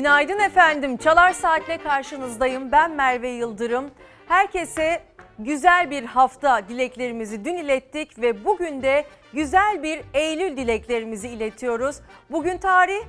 Günaydın efendim. Çalar Saat'le karşınızdayım. Ben Merve Yıldırım. Herkese güzel bir hafta dileklerimizi dün ilettik ve bugün de güzel bir Eylül dileklerimizi iletiyoruz. Bugün tarih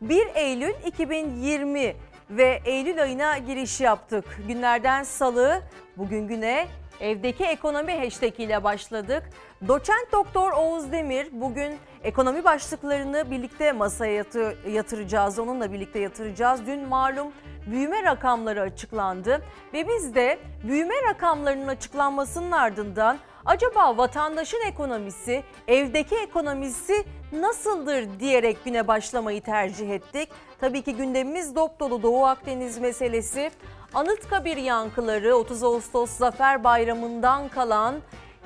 1 Eylül 2020 ve Eylül ayına giriş yaptık. Günlerden salı, bugün güne evdeki ekonomi hashtag ile başladık. Doçent Doktor Oğuz Demir bugün ekonomi başlıklarını birlikte masaya yatıracağız. Onunla birlikte yatıracağız. Dün malum büyüme rakamları açıklandı ve biz de büyüme rakamlarının açıklanmasının ardından acaba vatandaşın ekonomisi, evdeki ekonomisi nasıldır diyerek güne başlamayı tercih ettik. Tabii ki gündemimiz dop dolu Doğu Akdeniz meselesi. Anıtkabir yankıları 30 Ağustos Zafer Bayramı'ndan kalan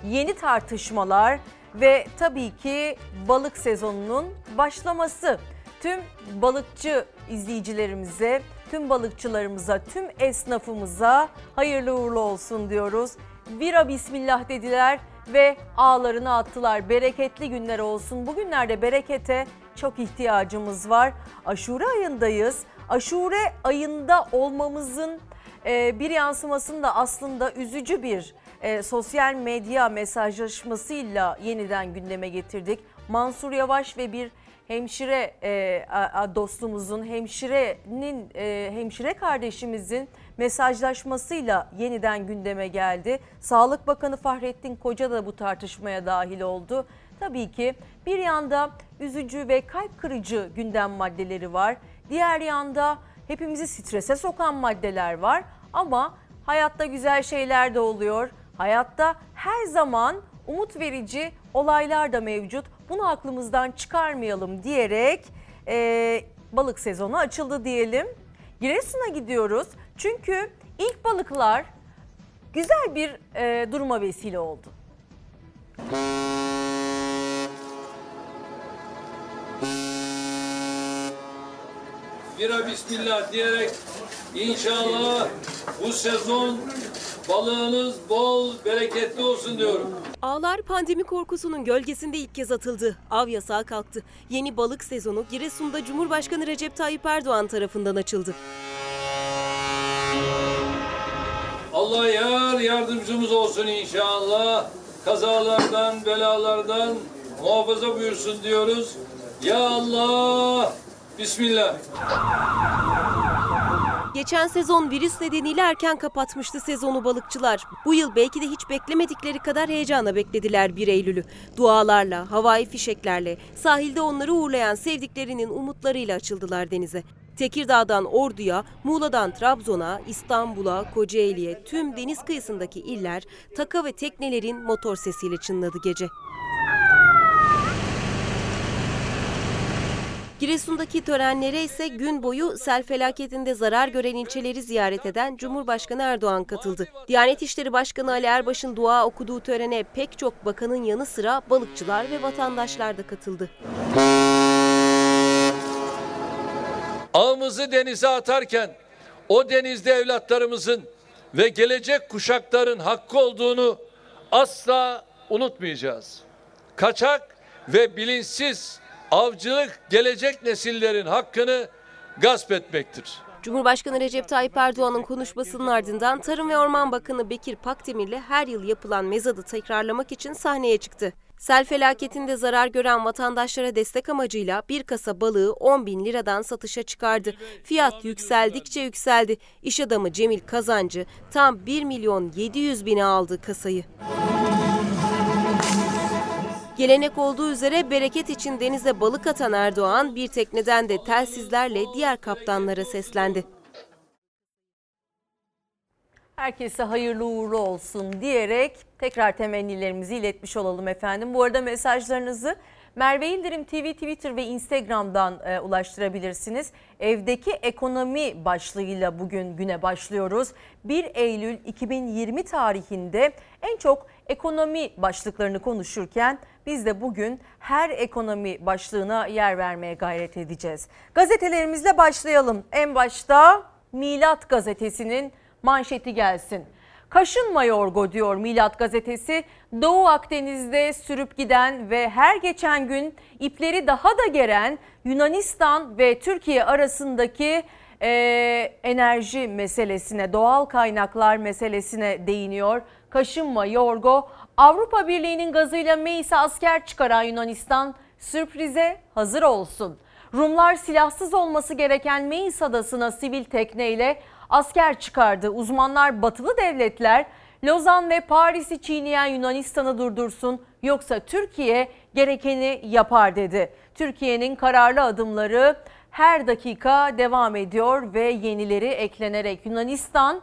yeni tartışmalar ve tabii ki balık sezonunun başlaması. Tüm balıkçı izleyicilerimize, tüm balıkçılarımıza, tüm esnafımıza hayırlı uğurlu olsun diyoruz. Vira bismillah dediler ve ağlarını attılar. Bereketli günler olsun. Bugünlerde berekete çok ihtiyacımız var. Aşure ayındayız. Aşure ayında olmamızın bir yansımasında aslında üzücü bir e, sosyal medya mesajlaşmasıyla yeniden gündeme getirdik. Mansur Yavaş ve bir hemşire e, dostumuzun, hemşirenin, e, hemşire kardeşimizin mesajlaşmasıyla yeniden gündeme geldi. Sağlık Bakanı Fahrettin Koca da bu tartışmaya dahil oldu. Tabii ki bir yanda üzücü ve kalp kırıcı gündem maddeleri var. Diğer yanda hepimizi strese sokan maddeler var ama hayatta güzel şeyler de oluyor. Hayatta her zaman umut verici olaylar da mevcut. Bunu aklımızdan çıkarmayalım diyerek e, balık sezonu açıldı diyelim. Giresun'a gidiyoruz çünkü ilk balıklar güzel bir e, duruma vesile oldu. Bira bismillah diyerek inşallah bu sezon balığınız bol bereketli olsun diyorum. Ağlar pandemi korkusunun gölgesinde ilk kez atıldı. Av yasağı kalktı. Yeni balık sezonu Giresun'da Cumhurbaşkanı Recep Tayyip Erdoğan tarafından açıldı. Allah yar yardımcımız olsun inşallah. Kazalardan, belalardan muhafaza buyursun diyoruz. Ya Allah, Bismillah. Geçen sezon virüs nedeniyle erken kapatmıştı sezonu balıkçılar. Bu yıl belki de hiç beklemedikleri kadar heyecana beklediler 1 Eylül'ü. Dualarla, havai fişeklerle, sahilde onları uğurlayan sevdiklerinin umutlarıyla açıldılar denize. Tekirdağ'dan Ordu'ya, Muğla'dan Trabzon'a, İstanbul'a, Kocaeli'ye tüm deniz kıyısındaki iller taka ve teknelerin motor sesiyle çınladı gece. Giresun'daki törenlere ise gün boyu sel felaketinde zarar gören ilçeleri ziyaret eden Cumhurbaşkanı Erdoğan katıldı. Diyanet İşleri Başkanı Ali Erbaş'ın dua okuduğu törene pek çok bakanın yanı sıra balıkçılar ve vatandaşlar da katıldı. Ağımızı denize atarken o denizde evlatlarımızın ve gelecek kuşakların hakkı olduğunu asla unutmayacağız. Kaçak ve bilinçsiz avcılık gelecek nesillerin hakkını gasp etmektir. Cumhurbaşkanı Recep Tayyip Erdoğan'ın konuşmasının ardından Tarım ve Orman Bakanı Bekir Pakdemirli her yıl yapılan mezadı tekrarlamak için sahneye çıktı. Sel felaketinde zarar gören vatandaşlara destek amacıyla bir kasa balığı 10 bin liradan satışa çıkardı. Fiyat yükseldikçe yükseldi. İş adamı Cemil Kazancı tam 1 milyon 700 bine aldı kasayı. Gelenek olduğu üzere bereket için denize balık atan Erdoğan bir tekneden de telsizlerle diğer kaptanlara seslendi. Herkese hayırlı uğurlu olsun diyerek tekrar temennilerimizi iletmiş olalım efendim. Bu arada mesajlarınızı Merve İldirim TV, Twitter ve Instagram'dan e, ulaştırabilirsiniz. Evdeki ekonomi başlığıyla bugün güne başlıyoruz. 1 Eylül 2020 tarihinde en çok ekonomi başlıklarını konuşurken biz de bugün her ekonomi başlığına yer vermeye gayret edeceğiz. Gazetelerimizle başlayalım. En başta Milat gazetesinin manşeti gelsin. Kaşınma yorgo diyor Milat gazetesi. Doğu Akdeniz'de sürüp giden ve her geçen gün ipleri daha da geren Yunanistan ve Türkiye arasındaki e, enerji meselesine, doğal kaynaklar meselesine değiniyor. Kaşınma Yorgo, Avrupa Birliği'nin gazıyla Meis'e asker çıkaran Yunanistan sürprize hazır olsun. Rumlar silahsız olması gereken Meis adasına sivil tekneyle asker çıkardı. Uzmanlar batılı devletler Lozan ve Paris'i çiğneyen Yunanistan'ı durdursun yoksa Türkiye gerekeni yapar dedi. Türkiye'nin kararlı adımları her dakika devam ediyor ve yenileri eklenerek Yunanistan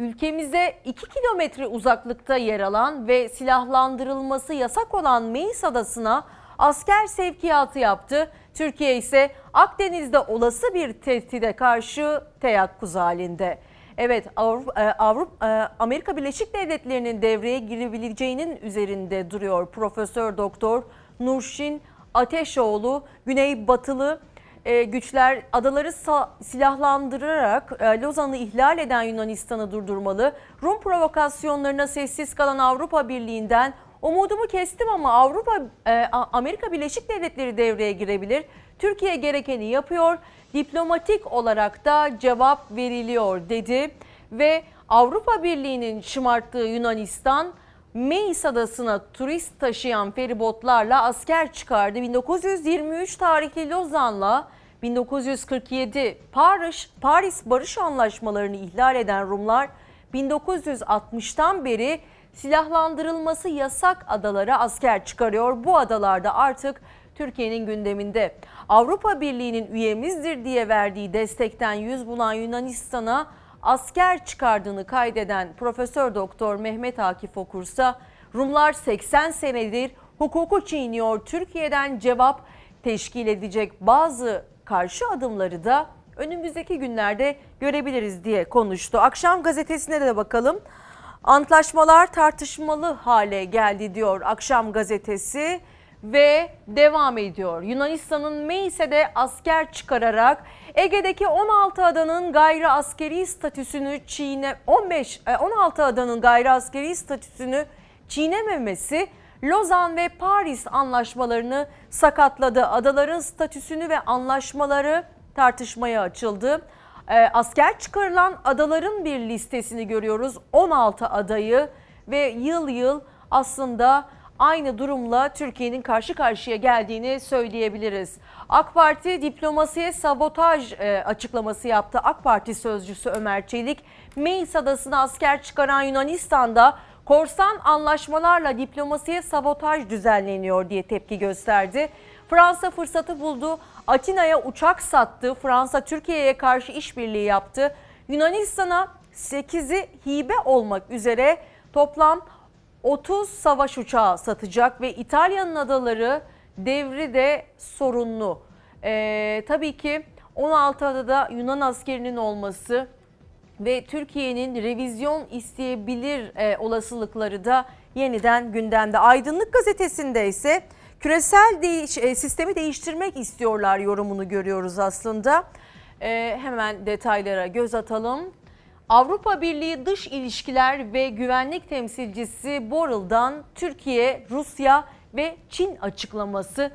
ülkemize 2 kilometre uzaklıkta yer alan ve silahlandırılması yasak olan Meis Adası'na asker sevkiyatı yaptı. Türkiye ise Akdeniz'de olası bir tehdide karşı teyakkuz halinde. Evet Avrupa, e, Avrupa, e, Amerika Birleşik Devletleri'nin devreye girebileceğinin üzerinde duruyor Profesör Doktor Nurşin Ateşoğlu. Güneybatılı e, güçler adaları silahlandırarak Lozan'ı ihlal eden Yunanistan'ı durdurmalı. Rum provokasyonlarına sessiz kalan Avrupa Birliği'nden umudumu kestim ama Avrupa Amerika Birleşik Devletleri devreye girebilir. Türkiye gerekeni yapıyor diplomatik olarak da cevap veriliyor dedi ve Avrupa Birliği'nin şımarttığı Yunanistan Meis adasına turist taşıyan feribotlarla asker çıkardı. 1923 tarihli Lozan'la 1947 Paris, Paris Barış Anlaşmalarını ihlal eden Rumlar 1960'tan beri silahlandırılması yasak adalara asker çıkarıyor. Bu adalarda artık Türkiye'nin gündeminde. Avrupa Birliği'nin üyemizdir diye verdiği destekten yüz bulan Yunanistan'a asker çıkardığını kaydeden Profesör Doktor Mehmet Akif Okursa Rumlar 80 senedir hukuku çiğniyor. Türkiye'den cevap teşkil edecek bazı karşı adımları da önümüzdeki günlerde görebiliriz diye konuştu. Akşam gazetesine de bakalım. Antlaşmalar tartışmalı hale geldi diyor Akşam gazetesi ve devam ediyor. Yunanistan'ın Meis'e asker çıkararak Ege'deki 16 adanın gayri askeri statüsünü çiğne 15 16 e, adanın gayri askeri statüsünü çiğnememesi Lozan ve Paris anlaşmalarını sakatladı. Adaların statüsünü ve anlaşmaları tartışmaya açıldı. E, asker çıkarılan adaların bir listesini görüyoruz. 16 adayı ve yıl yıl aslında aynı durumla Türkiye'nin karşı karşıya geldiğini söyleyebiliriz. AK Parti diplomasiye sabotaj e, açıklaması yaptı. AK Parti sözcüsü Ömer Çelik, Meis adasına asker çıkaran Yunanistan'da korsan anlaşmalarla diplomasiye sabotaj düzenleniyor diye tepki gösterdi. Fransa fırsatı buldu. Atina'ya uçak sattı. Fransa Türkiye'ye karşı işbirliği yaptı. Yunanistan'a 8'i hibe olmak üzere toplam 30 savaş uçağı satacak ve İtalya'nın adaları devri de sorunlu. Ee, tabii ki 16 adada Yunan askerinin olması ve Türkiye'nin revizyon isteyebilir e, olasılıkları da yeniden gündemde. Aydınlık gazetesinde ise küresel değiş, e, sistemi değiştirmek istiyorlar yorumunu görüyoruz aslında. E, hemen detaylara göz atalım. Avrupa Birliği Dış İlişkiler ve Güvenlik Temsilcisi Borrell'dan Türkiye, Rusya ve Çin açıklaması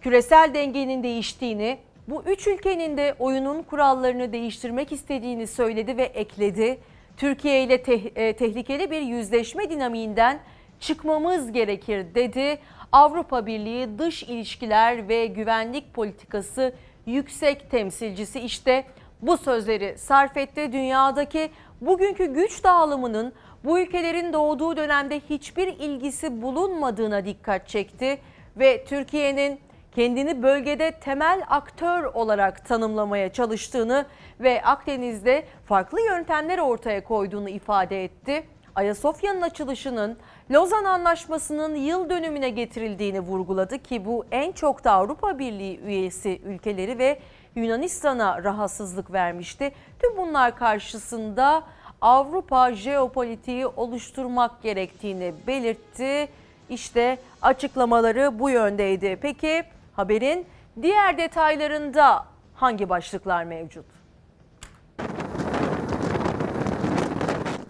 küresel dengenin değiştiğini, bu üç ülkenin de oyunun kurallarını değiştirmek istediğini söyledi ve ekledi. Türkiye ile te e, tehlikeli bir yüzleşme dinamiğinden çıkmamız gerekir dedi. Avrupa Birliği Dış İlişkiler ve Güvenlik Politikası Yüksek Temsilcisi işte bu sözleri sarf etti. Dünyadaki bugünkü güç dağılımının bu ülkelerin doğduğu dönemde hiçbir ilgisi bulunmadığına dikkat çekti ve Türkiye'nin kendini bölgede temel aktör olarak tanımlamaya çalıştığını ve Akdeniz'de farklı yöntemler ortaya koyduğunu ifade etti. Ayasofya'nın açılışının Lozan Anlaşması'nın yıl dönümüne getirildiğini vurguladı ki bu en çok da Avrupa Birliği üyesi ülkeleri ve Yunanistan'a rahatsızlık vermişti. Tüm bunlar karşısında Avrupa jeopolitiği oluşturmak gerektiğini belirtti. İşte açıklamaları bu yöndeydi. Peki haberin diğer detaylarında hangi başlıklar mevcut?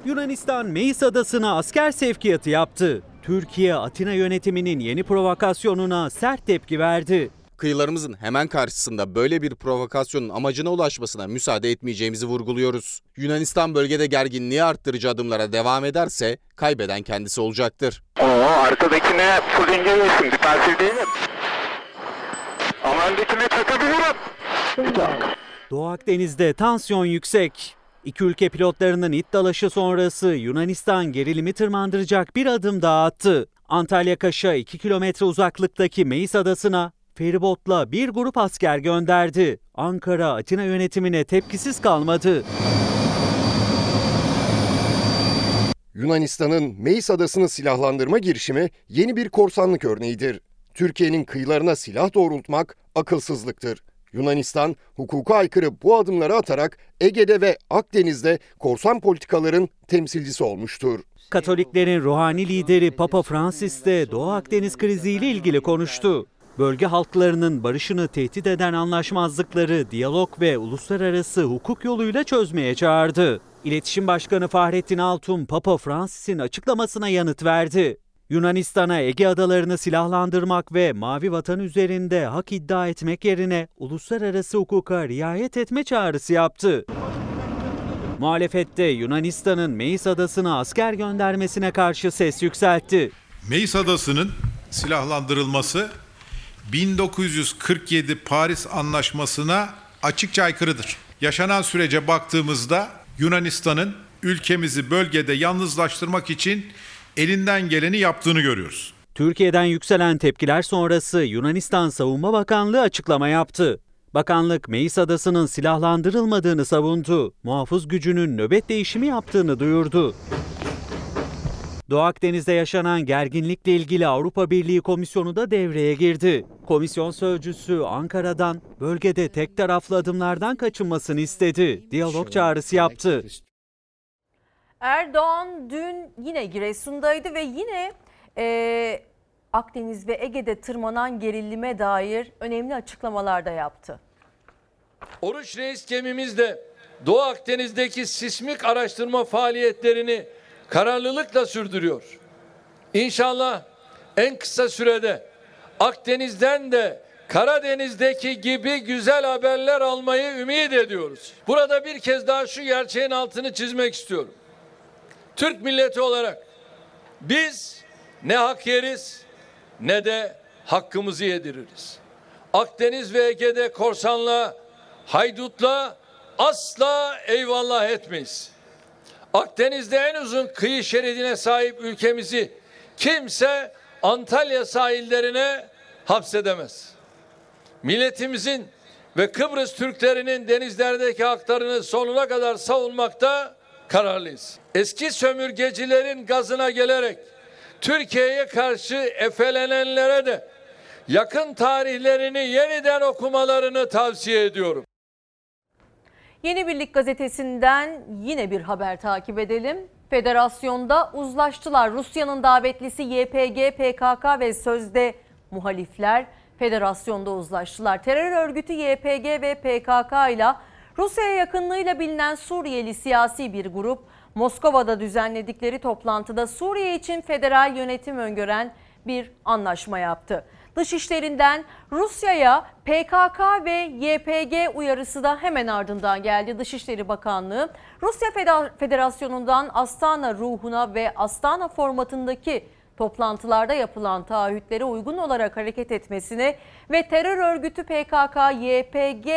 Yunanistan Meis Adası'na asker sevkiyatı yaptı. Türkiye Atina yönetiminin yeni provokasyonuna sert tepki verdi. Kıyılarımızın hemen karşısında böyle bir provokasyonun amacına ulaşmasına müsaade etmeyeceğimizi vurguluyoruz. Yunanistan bölgede gerginliği arttırıcı adımlara devam ederse kaybeden kendisi olacaktır. Oo arkadakine fullinge yesin. Defansif değilim. Ama öndekine çakabilirim. Doğu Akdeniz'de tansiyon yüksek. İki ülke pilotlarının it dalaşı sonrası Yunanistan gerilimi tırmandıracak bir adım daha attı. Antalya Kaş'a 2 kilometre uzaklıktaki Meis Adası'na feribotla bir grup asker gönderdi. Ankara Atina yönetimine tepkisiz kalmadı. Yunanistan'ın Meis Adası'nı silahlandırma girişimi yeni bir korsanlık örneğidir. Türkiye'nin kıyılarına silah doğrultmak akılsızlıktır. Yunanistan hukuka aykırı bu adımları atarak Ege'de ve Akdeniz'de korsan politikaların temsilcisi olmuştur. Katoliklerin ruhani lideri Papa Francis de Doğu Akdeniz kriziyle ilgili konuştu. Bölge halklarının barışını tehdit eden anlaşmazlıkları diyalog ve uluslararası hukuk yoluyla çözmeye çağırdı. İletişim Başkanı Fahrettin Altun, Papa Francis'in açıklamasına yanıt verdi. Yunanistan'a Ege adalarını silahlandırmak ve Mavi Vatan üzerinde hak iddia etmek yerine uluslararası hukuka riayet etme çağrısı yaptı. Muhalefette Yunanistan'ın Meis adasına asker göndermesine karşı ses yükseltti. Meis Adası'nın silahlandırılması 1947 Paris Anlaşması'na açıkça aykırıdır. Yaşanan sürece baktığımızda Yunanistan'ın ülkemizi bölgede yalnızlaştırmak için elinden geleni yaptığını görüyoruz. Türkiye'den yükselen tepkiler sonrası Yunanistan Savunma Bakanlığı açıklama yaptı. Bakanlık Meis Adası'nın silahlandırılmadığını savundu. Muhafız gücünün nöbet değişimi yaptığını duyurdu. Doğu Akdeniz'de yaşanan gerginlikle ilgili Avrupa Birliği Komisyonu da devreye girdi. Komisyon sözcüsü Ankara'dan bölgede tek taraflı adımlardan kaçınmasını istedi. Diyalog çağrısı yaptı. Erdoğan dün yine Giresun'daydı ve yine e, Akdeniz ve Ege'de tırmanan gerilime dair önemli açıklamalar da yaptı. Oruç Reis gemimizde Doğu Akdeniz'deki sismik araştırma faaliyetlerini kararlılıkla sürdürüyor. İnşallah en kısa sürede Akdeniz'den de Karadeniz'deki gibi güzel haberler almayı ümit ediyoruz. Burada bir kez daha şu gerçeğin altını çizmek istiyorum. Türk milleti olarak biz ne hak yeriz ne de hakkımızı yediririz. Akdeniz ve Ege'de korsanla, haydutla asla eyvallah etmeyiz. Akdeniz'de en uzun kıyı şeridine sahip ülkemizi kimse Antalya sahillerine hapsedemez. Milletimizin ve Kıbrıs Türklerinin denizlerdeki haklarını sonuna kadar savunmakta kararlıyız. Eski sömürgecilerin gazına gelerek Türkiye'ye karşı efelenenlere de yakın tarihlerini yeniden okumalarını tavsiye ediyorum. Yeni Birlik gazetesinden yine bir haber takip edelim. Federasyonda uzlaştılar. Rusya'nın davetlisi YPG, PKK ve sözde muhalifler federasyonda uzlaştılar. Terör örgütü YPG ve PKK ile Rusya'ya yakınlığıyla bilinen Suriyeli siyasi bir grup Moskova'da düzenledikleri toplantıda Suriye için federal yönetim öngören bir anlaşma yaptı. Dışişlerinden Rusya'ya PKK ve YPG uyarısı da hemen ardından geldi. Dışişleri Bakanlığı Rusya Federasyonu'ndan Astana ruhuna ve Astana formatındaki toplantılarda yapılan taahhütlere uygun olarak hareket etmesini ve terör örgütü PKK, YPG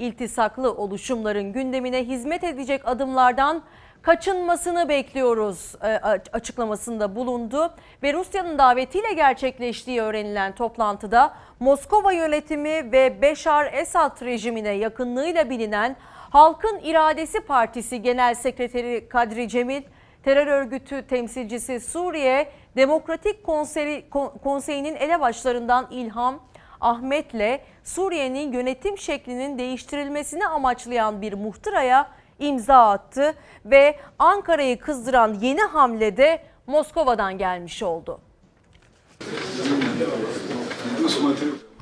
iltisaklı oluşumların gündemine hizmet edecek adımlardan kaçınmasını bekliyoruz e, açıklamasında bulundu ve Rusya'nın davetiyle gerçekleştiği öğrenilen toplantıda Moskova yönetimi ve Beşar Esad rejimine yakınlığıyla bilinen Halkın İradesi Partisi Genel Sekreteri Kadri Cemil, terör örgütü temsilcisi Suriye Demokratik Konseri, Konseyi'nin elebaşlarından İlham Ahmet'le Suriye'nin yönetim şeklinin değiştirilmesini amaçlayan bir muhtıraya imza attı ve Ankara'yı kızdıran yeni hamle de Moskova'dan gelmiş oldu.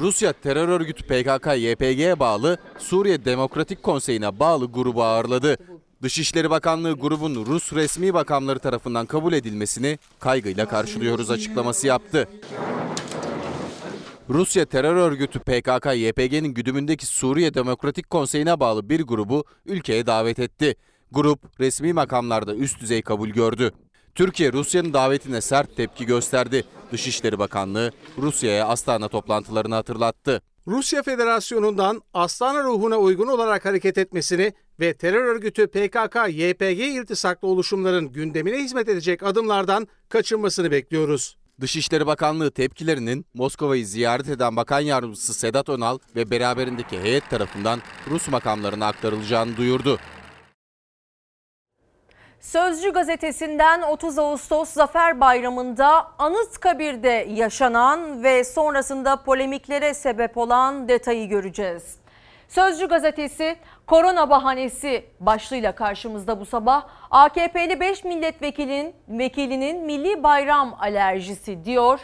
Rusya terör örgütü PKK-YPG'ye bağlı Suriye Demokratik Konseyi'ne bağlı grubu ağırladı. Dışişleri Bakanlığı grubun Rus resmi bakanları tarafından kabul edilmesini kaygıyla karşılıyoruz açıklaması yaptı. Rusya terör örgütü PKK-YPG'nin güdümündeki Suriye Demokratik Konseyi'ne bağlı bir grubu ülkeye davet etti. Grup resmi makamlarda üst düzey kabul gördü. Türkiye Rusya'nın davetine sert tepki gösterdi. Dışişleri Bakanlığı Rusya'ya Astana toplantılarını hatırlattı. Rusya Federasyonu'ndan Astana ruhuna uygun olarak hareket etmesini ve terör örgütü PKK-YPG iltisaklı oluşumların gündemine hizmet edecek adımlardan kaçınmasını bekliyoruz. Dışişleri Bakanlığı tepkilerinin Moskova'yı ziyaret eden Bakan Yardımcısı Sedat Önal ve beraberindeki heyet tarafından Rus makamlarına aktarılacağını duyurdu. Sözcü gazetesinden 30 Ağustos Zafer Bayramı'nda Anıtkabir'de yaşanan ve sonrasında polemiklere sebep olan detayı göreceğiz. Sözcü gazetesi korona bahanesi başlığıyla karşımızda bu sabah. AKP'li 5 milletvekilinin vekilinin milli bayram alerjisi diyor.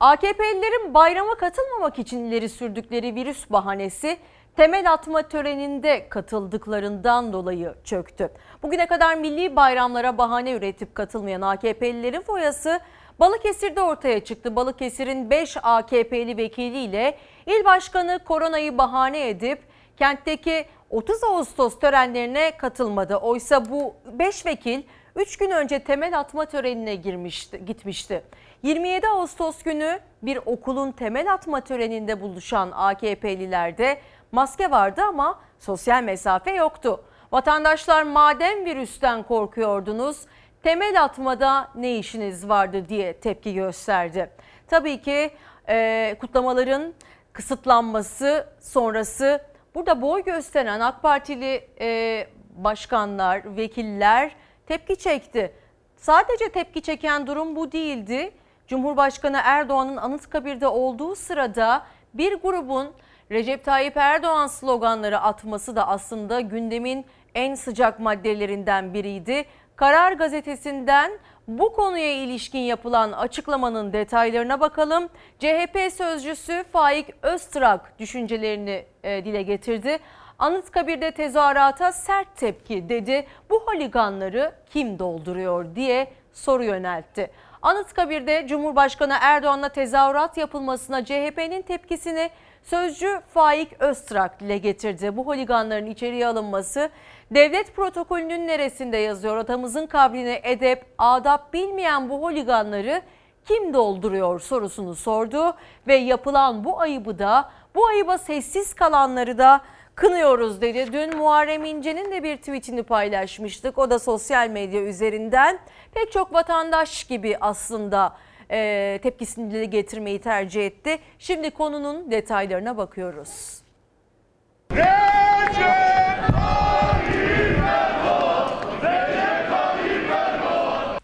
AKP'lilerin bayrama katılmamak için ileri sürdükleri virüs bahanesi temel atma töreninde katıldıklarından dolayı çöktü. Bugüne kadar milli bayramlara bahane üretip katılmayan AKP'lilerin foyası Balıkesir'de ortaya çıktı. Balıkesir'in 5 AKP'li vekiliyle il başkanı koronayı bahane edip kentteki 30 Ağustos törenlerine katılmadı. Oysa bu 5 vekil 3 gün önce temel atma törenine girmişti, gitmişti. 27 Ağustos günü bir okulun temel atma töreninde buluşan AKP'lilerde maske vardı ama sosyal mesafe yoktu. Vatandaşlar madem virüsten korkuyordunuz temel atmada ne işiniz vardı diye tepki gösterdi. Tabii ki e, kutlamaların kısıtlanması sonrası burada boy gösteren AK Partili e, başkanlar, vekiller tepki çekti. Sadece tepki çeken durum bu değildi. Cumhurbaşkanı Erdoğan'ın Anıtkabir'de olduğu sırada bir grubun Recep Tayyip Erdoğan sloganları atması da aslında gündemin en sıcak maddelerinden biriydi. Karar gazetesinden bu konuya ilişkin yapılan açıklamanın detaylarına bakalım. CHP sözcüsü Faik Öztrak düşüncelerini e, dile getirdi. Anıtkabir'de tezahürata sert tepki dedi. Bu holiganları kim dolduruyor diye soru yöneltti. Anıtkabir'de Cumhurbaşkanı Erdoğan'la tezahürat yapılmasına CHP'nin tepkisini sözcü Faik Öztrak dile getirdi. Bu holiganların içeriye alınması devlet protokolünün neresinde yazıyor? Atamızın kabrine edep, adap bilmeyen bu holiganları kim dolduruyor sorusunu sordu ve yapılan bu ayıbı da bu ayıba sessiz kalanları da kınıyoruz dedi. Dün Muharrem İnce'nin de bir tweetini paylaşmıştık. O da sosyal medya üzerinden pek çok vatandaş gibi aslında e, tepkisini dile getirmeyi tercih etti. Şimdi konunun detaylarına bakıyoruz.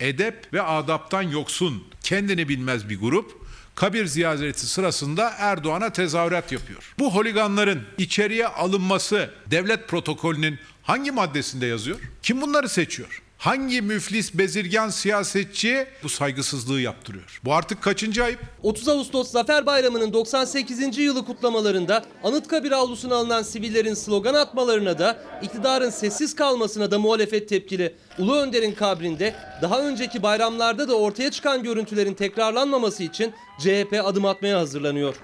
Edep ve adaptan yoksun, kendini bilmez bir grup kabir ziyareti sırasında Erdoğan'a tezahürat yapıyor. Bu holiganların içeriye alınması devlet protokolünün hangi maddesinde yazıyor? Kim bunları seçiyor? Hangi müflis bezirgan siyasetçi bu saygısızlığı yaptırıyor? Bu artık kaçıncı ayıp? 30 Ağustos Zafer Bayramı'nın 98. yılı kutlamalarında Anıtkabir avlusuna alınan sivillerin slogan atmalarına da iktidarın sessiz kalmasına da muhalefet tepkili. Ulu Önder'in kabrinde daha önceki bayramlarda da ortaya çıkan görüntülerin tekrarlanmaması için CHP adım atmaya hazırlanıyor.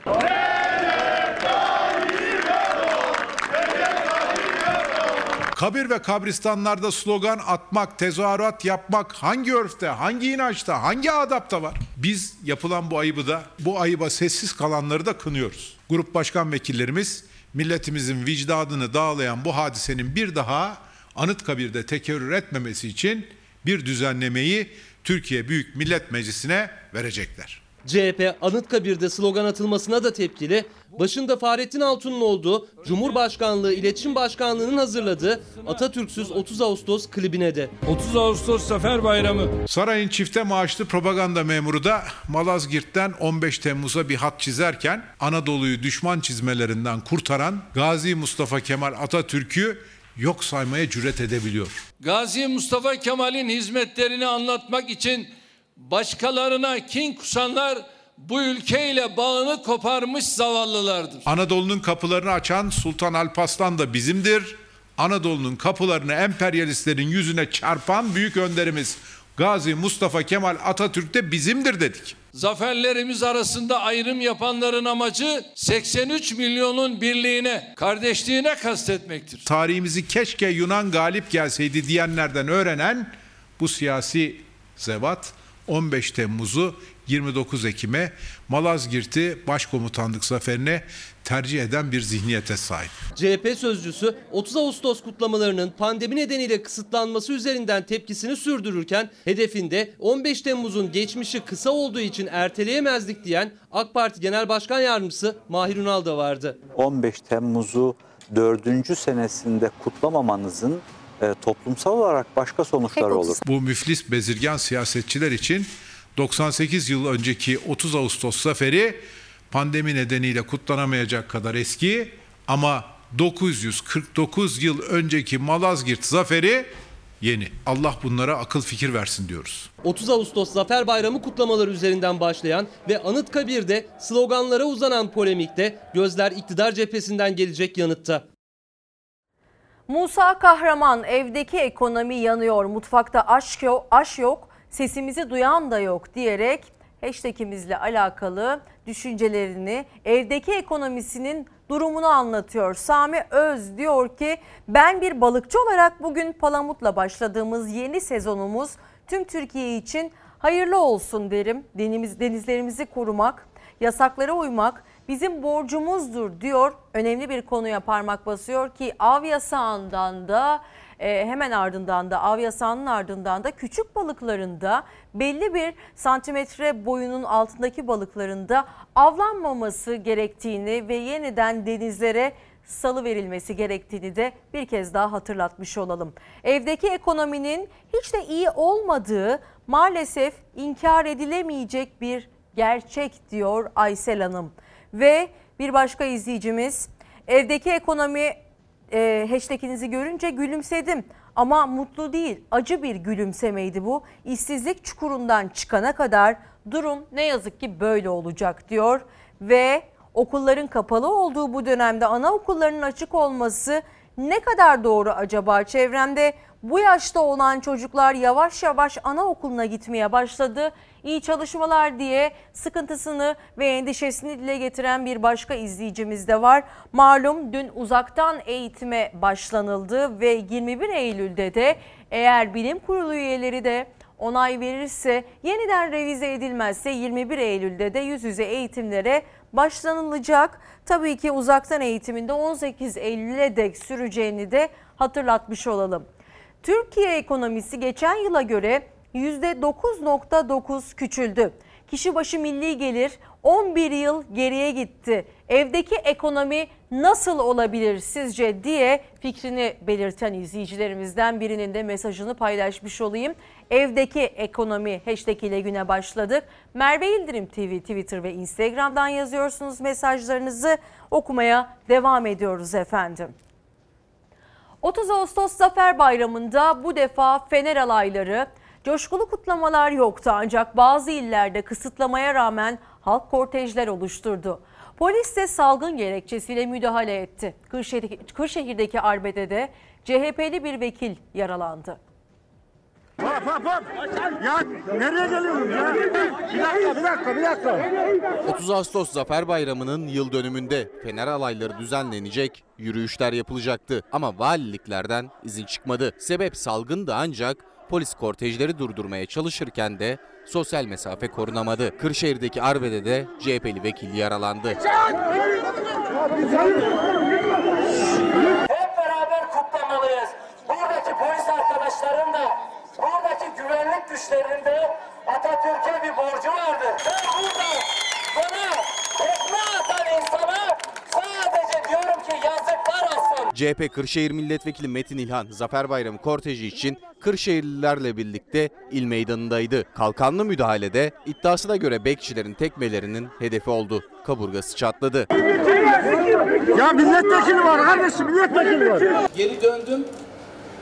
Kabir ve kabristanlarda slogan atmak, tezahürat yapmak hangi örfte, hangi inançta, hangi adapta var? Biz yapılan bu ayıbı da, bu ayıba sessiz kalanları da kınıyoruz. Grup başkan vekillerimiz milletimizin vicdanını dağlayan bu hadisenin bir daha Anıtkabir'de tekerrür etmemesi için bir düzenlemeyi Türkiye Büyük Millet Meclisi'ne verecekler. CHP Anıtkabir'de slogan atılmasına da tepkili. Başında Fahrettin Altun'un olduğu Cumhurbaşkanlığı İletişim Başkanlığı'nın hazırladığı Atatürk'süz 30 Ağustos klibine de. 30 Ağustos Zafer Bayramı. Sarayın çifte maaşlı propaganda memuru da Malazgirt'ten 15 Temmuz'a bir hat çizerken Anadolu'yu düşman çizmelerinden kurtaran Gazi Mustafa Kemal Atatürk'ü yok saymaya cüret edebiliyor. Gazi Mustafa Kemal'in hizmetlerini anlatmak için başkalarına kin kusanlar bu ülkeyle bağını koparmış zavallılardır. Anadolu'nun kapılarını açan Sultan Alparslan da bizimdir. Anadolu'nun kapılarını emperyalistlerin yüzüne çarpan büyük önderimiz Gazi Mustafa Kemal Atatürk de bizimdir dedik. Zaferlerimiz arasında ayrım yapanların amacı 83 milyonun birliğine, kardeşliğine kastetmektir. Tarihimizi keşke Yunan galip gelseydi diyenlerden öğrenen bu siyasi zevat 15 Temmuz'u 29 Ekim'e Malazgirt'i başkomutanlık zaferine tercih eden bir zihniyete sahip. CHP sözcüsü 30 Ağustos kutlamalarının pandemi nedeniyle kısıtlanması üzerinden tepkisini sürdürürken hedefinde 15 Temmuz'un geçmişi kısa olduğu için erteleyemezdik diyen AK Parti Genel Başkan Yardımcısı Mahir Ünal da vardı. 15 Temmuz'u dördüncü senesinde kutlamamanızın e, toplumsal olarak başka sonuçları olur. Bu müflis bezirgan siyasetçiler için 98 yıl önceki 30 Ağustos zaferi pandemi nedeniyle kutlanamayacak kadar eski ama 949 yıl önceki Malazgirt zaferi yeni. Allah bunlara akıl fikir versin diyoruz. 30 Ağustos Zafer Bayramı kutlamaları üzerinden başlayan ve Anıtkabir'de sloganlara uzanan polemikte gözler iktidar cephesinden gelecek yanıtta. Musa Kahraman evdeki ekonomi yanıyor, mutfakta aşk yok, aş yok, sesimizi duyan da yok diyerek hashtagimizle alakalı düşüncelerini evdeki ekonomisinin durumunu anlatıyor. Sami Öz diyor ki ben bir balıkçı olarak bugün palamutla başladığımız yeni sezonumuz tüm Türkiye için hayırlı olsun derim. Deniz, denizlerimizi korumak, yasaklara uymak bizim borcumuzdur diyor. Önemli bir konuya parmak basıyor ki av yasağından da e, hemen ardından da av yasağının ardından da küçük balıklarında belli bir santimetre boyunun altındaki balıklarında avlanmaması gerektiğini ve yeniden denizlere salı verilmesi gerektiğini de bir kez daha hatırlatmış olalım. Evdeki ekonominin hiç de iyi olmadığı maalesef inkar edilemeyecek bir gerçek diyor Aysel Hanım. Ve bir başka izleyicimiz evdeki ekonomi e, hashtaginizi görünce gülümsedim. Ama mutlu değil, acı bir gülümsemeydi bu. İşsizlik çukurundan çıkana kadar durum ne yazık ki böyle olacak diyor. Ve okulların kapalı olduğu bu dönemde anaokullarının açık olması ne kadar doğru acaba? Çevremde bu yaşta olan çocuklar yavaş yavaş anaokuluna gitmeye başladı. İyi çalışmalar diye sıkıntısını ve endişesini dile getiren bir başka izleyicimiz de var. Malum dün uzaktan eğitime başlanıldı ve 21 Eylül'de de eğer bilim kurulu üyeleri de onay verirse yeniden revize edilmezse 21 Eylül'de de yüz yüze eğitimlere başlanılacak. Tabii ki uzaktan eğitiminde 18 Eylül'e dek süreceğini de hatırlatmış olalım. Türkiye ekonomisi geçen yıla göre %9.9 küçüldü. Kişi başı milli gelir 11 yıl geriye gitti. Evdeki ekonomi nasıl olabilir sizce diye fikrini belirten izleyicilerimizden birinin de mesajını paylaşmış olayım. Evdeki ekonomi hashtag ile güne başladık. Merve İldirim TV Twitter ve Instagram'dan yazıyorsunuz mesajlarınızı okumaya devam ediyoruz efendim. 30 Ağustos Zafer Bayramı'nda bu defa Fener alayları coşkulu kutlamalar yoktu ancak bazı illerde kısıtlamaya rağmen halk kortejler oluşturdu. Polis de salgın gerekçesiyle müdahale etti. Kırşehir, Kırşehir'deki arbedede CHP'li bir vekil yaralandı. Hop hop hop. Ya nereye geliyorsun ya? Bir dakika bir dakika bir dakika. 30 Ağustos Zafer Bayramı'nın yıl dönümünde Fener alayları düzenlenecek, yürüyüşler yapılacaktı. Ama valiliklerden izin çıkmadı. Sebep salgındı ancak polis kortejleri durdurmaya çalışırken de sosyal mesafe korunamadı. Kırşehir'deki arbedede CHP'li vekil yaralandı. Hep beraber kutlamalıyız. Buradaki polis arkadaşların da, buradaki güvenlik güçlerinin de Atatürk'e bir borcu vardır. Ben burada bana tekme atan insana yazıklar olsun. CHP Kırşehir Milletvekili Metin İlhan Zafer Bayramı korteji için Kırşehirlilerle birlikte il meydanındaydı. Kalkanlı müdahalede iddiasına göre bekçilerin tekmelerinin hedefi oldu. Kaburgası çatladı. Ya milletvekili var kardeşim milletvekili var. Geri döndüm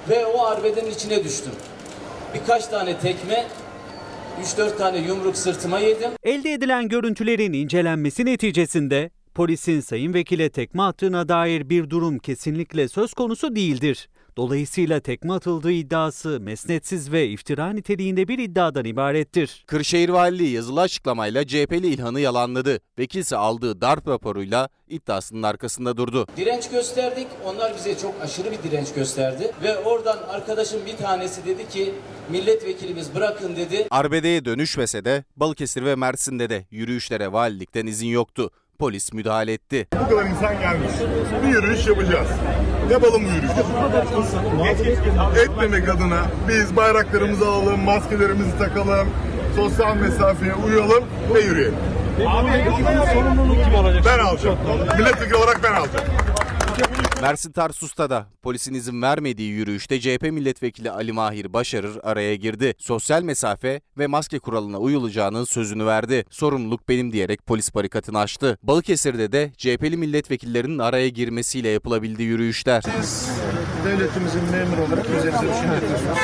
ve o arbedenin içine düştüm. Birkaç tane tekme, 3-4 tane yumruk sırtıma yedim. Elde edilen görüntülerin incelenmesi neticesinde polisin sayın vekile tekme attığına dair bir durum kesinlikle söz konusu değildir. Dolayısıyla tekme atıldığı iddiası mesnetsiz ve iftira niteliğinde bir iddiadan ibarettir. Kırşehir Valiliği yazılı açıklamayla CHP'li İlhan'ı yalanladı. Vekilse aldığı darp raporuyla iddiasının arkasında durdu. Direnç gösterdik. Onlar bize çok aşırı bir direnç gösterdi. Ve oradan arkadaşım bir tanesi dedi ki milletvekilimiz bırakın dedi. Arbede'ye dönüşmese de Balıkesir ve Mersin'de de yürüyüşlere valilikten izin yoktu. Polis müdahale etti. Bu kadar insan gelmiş. Bir yürüyüş yapacağız. Yapalım bu yürüyüşü. Etmemek adına biz bayraklarımızı alalım, maskelerimizi takalım, sosyal mesafeye uyalım ve yürüyelim. sorumluluk kim olacak? Ben alacağım. Milletvekili olarak ben alacağım. Mersin Tarsus'ta da polisin izin vermediği yürüyüşte CHP milletvekili Ali Mahir Başarır araya girdi. Sosyal mesafe ve maske kuralına uyulacağının sözünü verdi. Sorumluluk benim diyerek polis barikatını açtı. Balıkesir'de de CHP'li milletvekillerinin araya girmesiyle yapılabildi yürüyüşler. Siz devletimizin memuru olarak üzerinize düşeni yapıyorsunuz.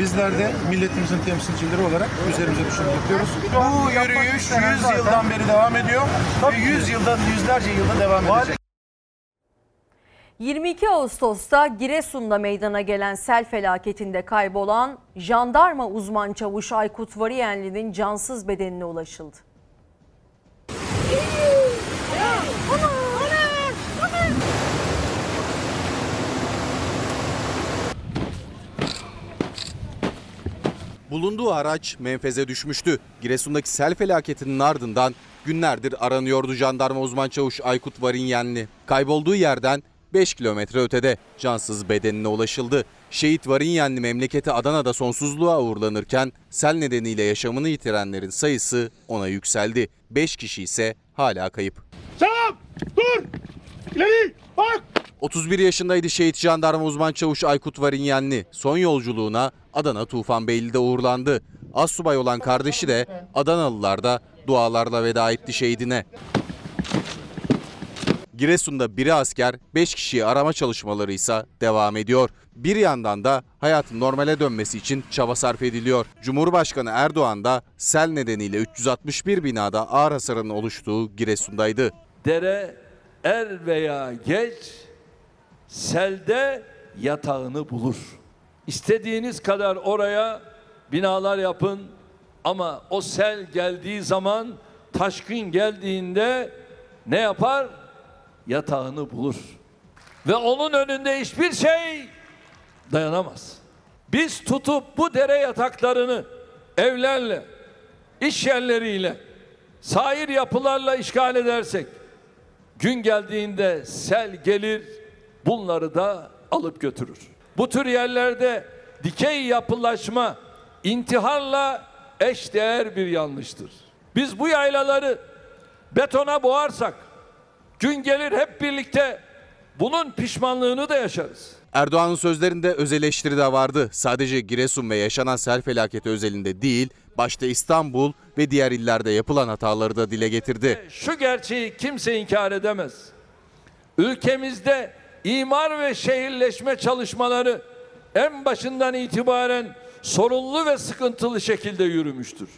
Bizler de milletimizin temsilcileri olarak üzerimize düşeni yapıyoruz. Bu yürüyüş 100 yıldan beri devam ediyor ve 100 yıldan yüzlerce yılda devam edecek. 22 Ağustos'ta Giresun'da meydana gelen sel felaketinde kaybolan jandarma uzman çavuş Aykut Variyenli'nin cansız bedenine ulaşıldı. Bulunduğu araç menfeze düşmüştü. Giresun'daki sel felaketinin ardından günlerdir aranıyordu jandarma uzman çavuş Aykut Varinyenli. Kaybolduğu yerden 5 kilometre ötede cansız bedenine ulaşıldı. Şehit Varinyenli memleketi Adana'da sonsuzluğa uğurlanırken sel nedeniyle yaşamını yitirenlerin sayısı ona yükseldi. 5 kişi ise hala kayıp. Selam! Dur! İleri! Bak! 31 yaşındaydı şehit jandarma uzman çavuş Aykut Varinyenli. Son yolculuğuna Adana Tufanbeyli'de uğurlandı. Assubay olan kardeşi de Adanalılar da dualarla veda etti şehidine. Giresun'da biri asker, 5 kişiyi arama çalışmaları ise devam ediyor. Bir yandan da hayatın normale dönmesi için çaba sarf ediliyor. Cumhurbaşkanı Erdoğan da sel nedeniyle 361 binada ağır hasarın oluştuğu Giresun'daydı. Dere er veya geç selde yatağını bulur. İstediğiniz kadar oraya binalar yapın ama o sel geldiği zaman taşkın geldiğinde ne yapar? Yatağını bulur. Ve onun önünde hiçbir şey dayanamaz. Biz tutup bu dere yataklarını evlerle, iş yerleriyle, sair yapılarla işgal edersek gün geldiğinde sel gelir bunları da alıp götürür. Bu tür yerlerde dikey yapılaşma intiharla eşdeğer bir yanlıştır. Biz bu yaylaları betona boğarsak gün gelir hep birlikte bunun pişmanlığını da yaşarız. Erdoğan'ın sözlerinde öz eleştiri de vardı. Sadece Giresun ve yaşanan sel felaketi özelinde değil, başta İstanbul ve diğer illerde yapılan hataları da dile getirdi. Şu gerçeği kimse inkar edemez. Ülkemizde imar ve şehirleşme çalışmaları en başından itibaren sorunlu ve sıkıntılı şekilde yürümüştür.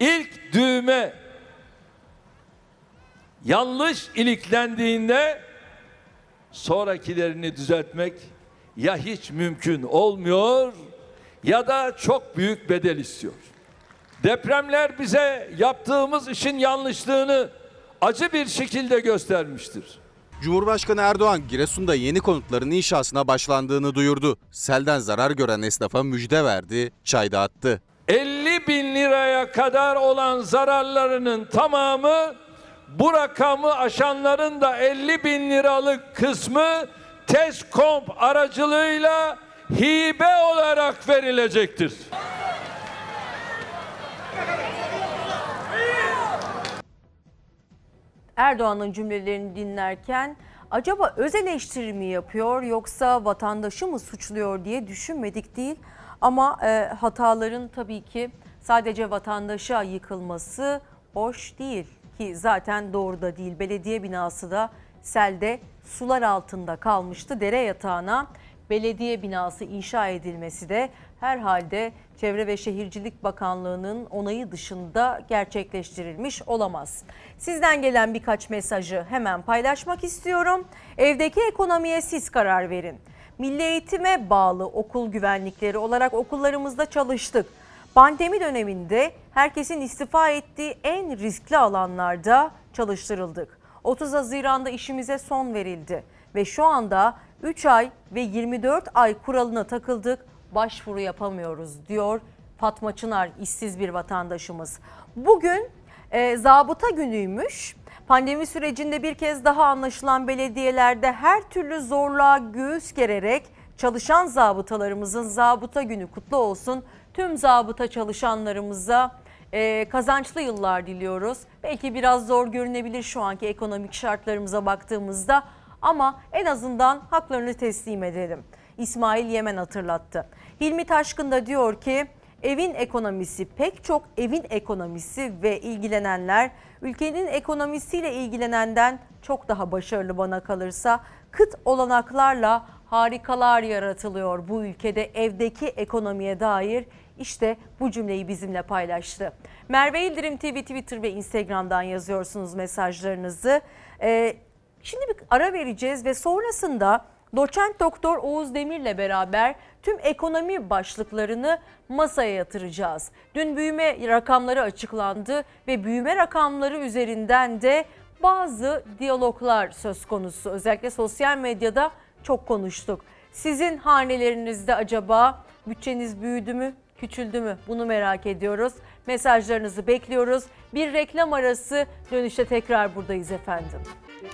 İlk düğme yanlış iliklendiğinde sonrakilerini düzeltmek ya hiç mümkün olmuyor ya da çok büyük bedel istiyor. Depremler bize yaptığımız işin yanlışlığını acı bir şekilde göstermiştir. Cumhurbaşkanı Erdoğan Giresun'da yeni konutların inşasına başlandığını duyurdu. Selden zarar gören esnafa müjde verdi, çay dağıttı. 50 bin liraya kadar olan zararlarının tamamı bu rakamı aşanların da 50 bin liralık kısmı TESKOMP aracılığıyla hibe olarak verilecektir. Erdoğan'ın cümlelerini dinlerken acaba öz eleştiri mi yapıyor yoksa vatandaşı mı suçluyor diye düşünmedik değil. Ama e, hataların tabii ki sadece vatandaşa yıkılması hoş değil ki zaten doğru da değil. Belediye binası da selde sular altında kalmıştı. Dere yatağına belediye binası inşa edilmesi de herhalde Çevre ve Şehircilik Bakanlığı'nın onayı dışında gerçekleştirilmiş olamaz. Sizden gelen birkaç mesajı hemen paylaşmak istiyorum. Evdeki ekonomiye siz karar verin. milli eğitime bağlı okul güvenlikleri olarak okullarımızda çalıştık. Pandemi döneminde herkesin istifa ettiği en riskli alanlarda çalıştırıldık. 30 Haziran'da işimize son verildi ve şu anda 3 ay ve 24 ay kuralına takıldık. Başvuru yapamıyoruz diyor Fatma Çınar işsiz bir vatandaşımız. Bugün e, zabıta günüymüş. Pandemi sürecinde bir kez daha anlaşılan belediyelerde her türlü zorluğa göğüs gererek çalışan zabıtalarımızın zabıta günü kutlu olsun. Tüm zabıta çalışanlarımıza e, kazançlı yıllar diliyoruz. Belki biraz zor görünebilir şu anki ekonomik şartlarımıza baktığımızda ama en azından haklarını teslim edelim. İsmail Yemen hatırlattı. Hilmi Taşkın da diyor ki evin ekonomisi pek çok evin ekonomisi ve ilgilenenler ülkenin ekonomisiyle ilgilenenden çok daha başarılı bana kalırsa kıt olanaklarla harikalar yaratılıyor bu ülkede evdeki ekonomiye dair işte bu cümleyi bizimle paylaştı. Merve İldirim TV Twitter ve Instagram'dan yazıyorsunuz mesajlarınızı. Ee, şimdi bir ara vereceğiz ve sonrasında doçent doktor Oğuz Demir'le beraber tüm ekonomi başlıklarını masaya yatıracağız. Dün büyüme rakamları açıklandı ve büyüme rakamları üzerinden de bazı diyaloglar söz konusu. Özellikle sosyal medyada çok konuştuk. Sizin hanelerinizde acaba bütçeniz büyüdü mü, küçüldü mü? Bunu merak ediyoruz. Mesajlarınızı bekliyoruz. Bir reklam arası dönüşte tekrar buradayız efendim.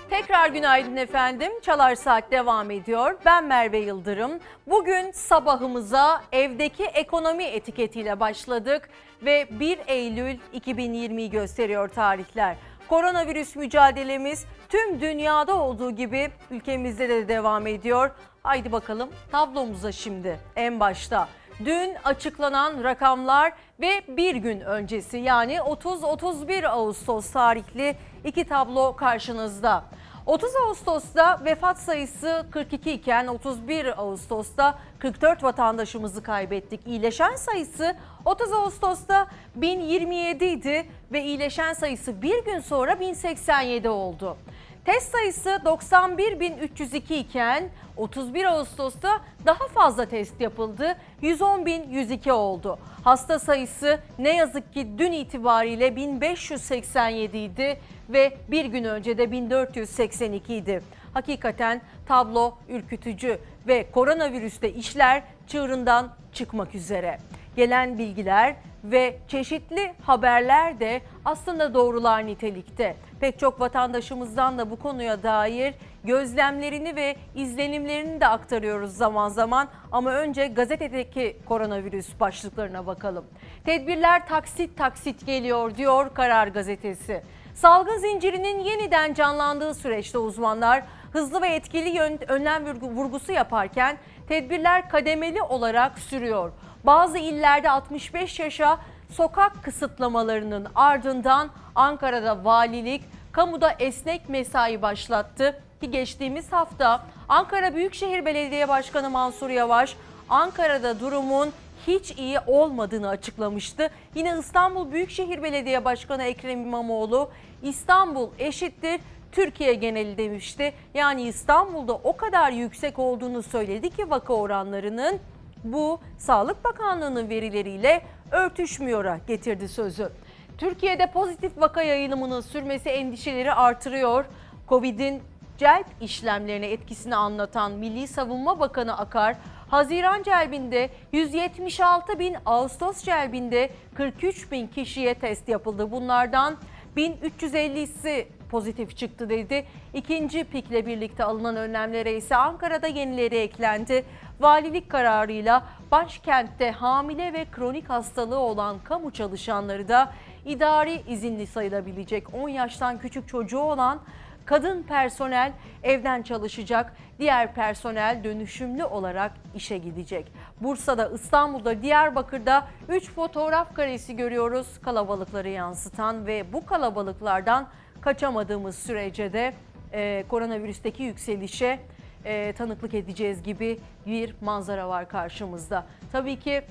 Tekrar günaydın efendim. Çalar Saat devam ediyor. Ben Merve Yıldırım. Bugün sabahımıza evdeki ekonomi etiketiyle başladık ve 1 Eylül 2020'yi gösteriyor tarihler. Koronavirüs mücadelemiz tüm dünyada olduğu gibi ülkemizde de devam ediyor. Haydi bakalım tablomuza şimdi en başta. Dün açıklanan rakamlar ve bir gün öncesi yani 30-31 Ağustos tarihli iki tablo karşınızda. 30 Ağustos'ta vefat sayısı 42 iken 31 Ağustos'ta 44 vatandaşımızı kaybettik. İyileşen sayısı 30 Ağustos'ta 1027 idi ve iyileşen sayısı bir gün sonra 1087 oldu. Test sayısı 91.302 iken 31 Ağustos'ta daha fazla test yapıldı. 110.102 oldu. Hasta sayısı ne yazık ki dün itibariyle 1587 idi ve bir gün önce de 1482 idi. Hakikaten tablo ürkütücü ve koronavirüste işler çığırından çıkmak üzere. Gelen bilgiler ve çeşitli haberler de aslında doğrular nitelikte. Pek çok vatandaşımızdan da bu konuya dair gözlemlerini ve izlenimlerini de aktarıyoruz zaman zaman. Ama önce gazetedeki koronavirüs başlıklarına bakalım. Tedbirler taksit taksit geliyor diyor Karar Gazetesi. Salgın zincirinin yeniden canlandığı süreçte uzmanlar hızlı ve etkili önlem vurgusu yaparken tedbirler kademeli olarak sürüyor. Bazı illerde 65 yaşa sokak kısıtlamalarının ardından Ankara'da valilik kamuda esnek mesai başlattı ki geçtiğimiz hafta Ankara Büyükşehir Belediye Başkanı Mansur Yavaş Ankara'da durumun hiç iyi olmadığını açıklamıştı. Yine İstanbul Büyükşehir Belediye Başkanı Ekrem İmamoğlu İstanbul eşittir Türkiye geneli demişti. Yani İstanbul'da o kadar yüksek olduğunu söyledi ki vaka oranlarının bu Sağlık Bakanlığı'nın verileriyle örtüşmüyor'a getirdi sözü. Türkiye'de pozitif vaka yayılımının sürmesi endişeleri artırıyor. Covid'in celp işlemlerine etkisini anlatan Milli Savunma Bakanı Akar, Haziran celbinde 176 bin, Ağustos celbinde 43 bin kişiye test yapıldı. Bunlardan 1350'si pozitif çıktı dedi. İkinci pikle birlikte alınan önlemlere ise Ankara'da yenileri eklendi. Valilik kararıyla başkentte hamile ve kronik hastalığı olan kamu çalışanları da idari izinli sayılabilecek 10 yaştan küçük çocuğu olan kadın personel evden çalışacak, diğer personel dönüşümlü olarak işe gidecek. Bursa'da, İstanbul'da, Diyarbakır'da 3 fotoğraf karesi görüyoruz kalabalıkları yansıtan ve bu kalabalıklardan kaçamadığımız sürece de e, koronavirüsteki yükselişe e, tanıklık edeceğiz gibi bir manzara var karşımızda. Tabii ki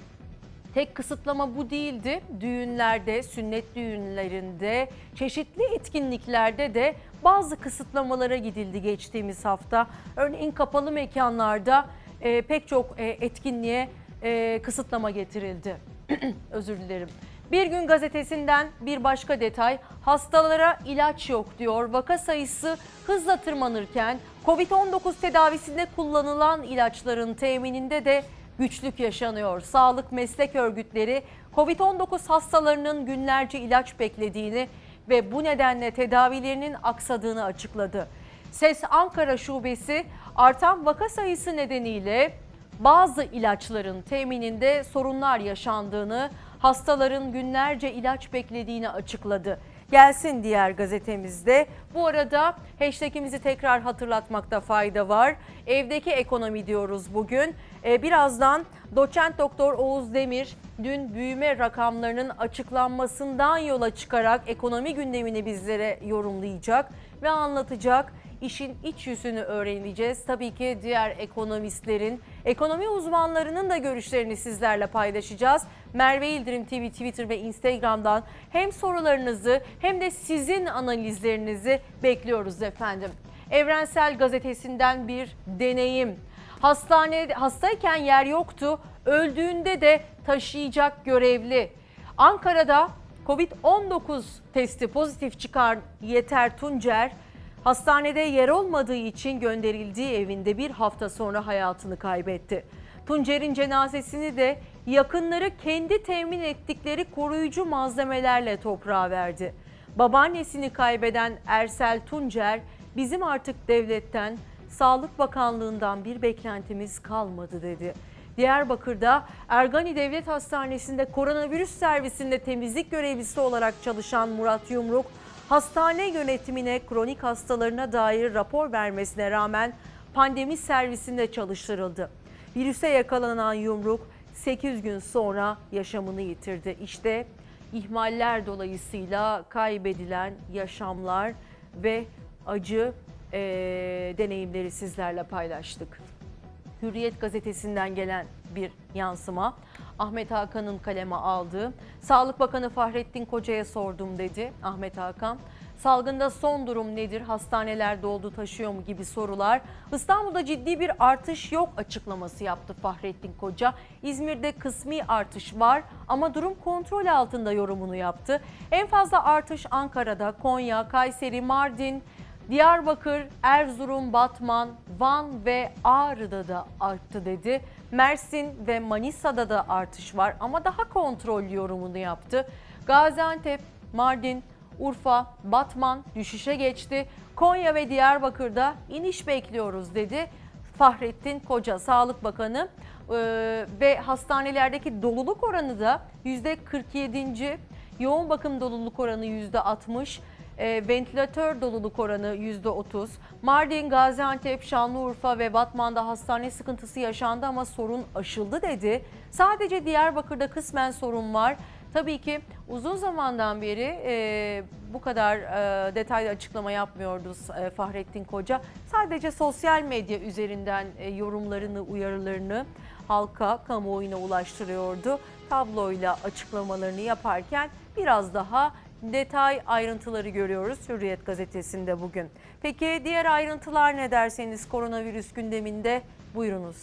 tek kısıtlama bu değildi. Düğünlerde, sünnet düğünlerinde, çeşitli etkinliklerde de bazı kısıtlamalara gidildi geçtiğimiz hafta. Örneğin kapalı mekanlarda e, pek çok e, etkinliğe e, kısıtlama getirildi. Özür dilerim. Bir gün gazetesinden bir başka detay hastalara ilaç yok diyor. Vaka sayısı hızla tırmanırken Covid-19 tedavisinde kullanılan ilaçların temininde de güçlük yaşanıyor. Sağlık meslek örgütleri Covid-19 hastalarının günlerce ilaç beklediğini ve bu nedenle tedavilerinin aksadığını açıkladı. Ses Ankara Şubesi artan vaka sayısı nedeniyle bazı ilaçların temininde sorunlar yaşandığını, hastaların günlerce ilaç beklediğini açıkladı. Gelsin diğer gazetemizde. Bu arada hashtagimizi tekrar hatırlatmakta fayda var. Evdeki ekonomi diyoruz bugün. Ee, birazdan doçent doktor Oğuz Demir dün büyüme rakamlarının açıklanmasından yola çıkarak ekonomi gündemini bizlere yorumlayacak ve anlatacak işin iç yüzünü öğreneceğiz. Tabii ki diğer ekonomistlerin, ekonomi uzmanlarının da görüşlerini sizlerle paylaşacağız. Merve İldirim TV, Twitter ve Instagram'dan hem sorularınızı hem de sizin analizlerinizi bekliyoruz efendim. Evrensel Gazetesi'nden bir deneyim. Hastane hastayken yer yoktu, öldüğünde de taşıyacak görevli. Ankara'da Covid-19 testi pozitif çıkan Yeter Tuncer Hastanede yer olmadığı için gönderildiği evinde bir hafta sonra hayatını kaybetti. Tuncer'in cenazesini de yakınları kendi temin ettikleri koruyucu malzemelerle toprağa verdi. Babaannesini kaybeden Ersel Tuncer, bizim artık devletten, Sağlık Bakanlığı'ndan bir beklentimiz kalmadı dedi. Diyarbakır'da Ergani Devlet Hastanesi'nde koronavirüs servisinde temizlik görevlisi olarak çalışan Murat Yumruk, hastane yönetimine kronik hastalarına dair rapor vermesine rağmen pandemi servisinde çalıştırıldı. Virüse yakalanan Yumruk 8 gün sonra yaşamını yitirdi. İşte ihmaller dolayısıyla kaybedilen yaşamlar ve acı e, deneyimleri sizlerle paylaştık. Hürriyet gazetesinden gelen bir yansıma. Ahmet Hakan'ın kaleme aldığı. Sağlık Bakanı Fahrettin Koca'ya sordum dedi Ahmet Hakan. Salgında son durum nedir? Hastaneler doldu taşıyor mu gibi sorular. İstanbul'da ciddi bir artış yok açıklaması yaptı Fahrettin Koca. İzmir'de kısmi artış var ama durum kontrol altında yorumunu yaptı. En fazla artış Ankara'da, Konya, Kayseri, Mardin, Diyarbakır, Erzurum, Batman, Van ve Ağrı'da da arttı dedi. Mersin ve Manisa'da da artış var ama daha kontrol yorumunu yaptı. Gaziantep, Mardin, Urfa, Batman düşüşe geçti. Konya ve Diyarbakır'da iniş bekliyoruz dedi. Fahrettin Koca Sağlık Bakanı ee, ve hastanelerdeki doluluk oranı da %47. Yoğun bakım doluluk oranı %60 e, ventilatör doluluk oranı %30. Mardin, Gaziantep, Şanlıurfa ve Batman'da hastane sıkıntısı yaşandı ama sorun aşıldı dedi. Sadece Diyarbakır'da kısmen sorun var. Tabii ki uzun zamandan beri e, bu kadar e, detaylı açıklama yapmıyordu e, Fahrettin Koca. Sadece sosyal medya üzerinden e, yorumlarını, uyarılarını halka, kamuoyuna ulaştırıyordu. Tabloyla açıklamalarını yaparken biraz daha detay ayrıntıları görüyoruz Hürriyet gazetesinde bugün. Peki diğer ayrıntılar ne derseniz koronavirüs gündeminde buyurunuz.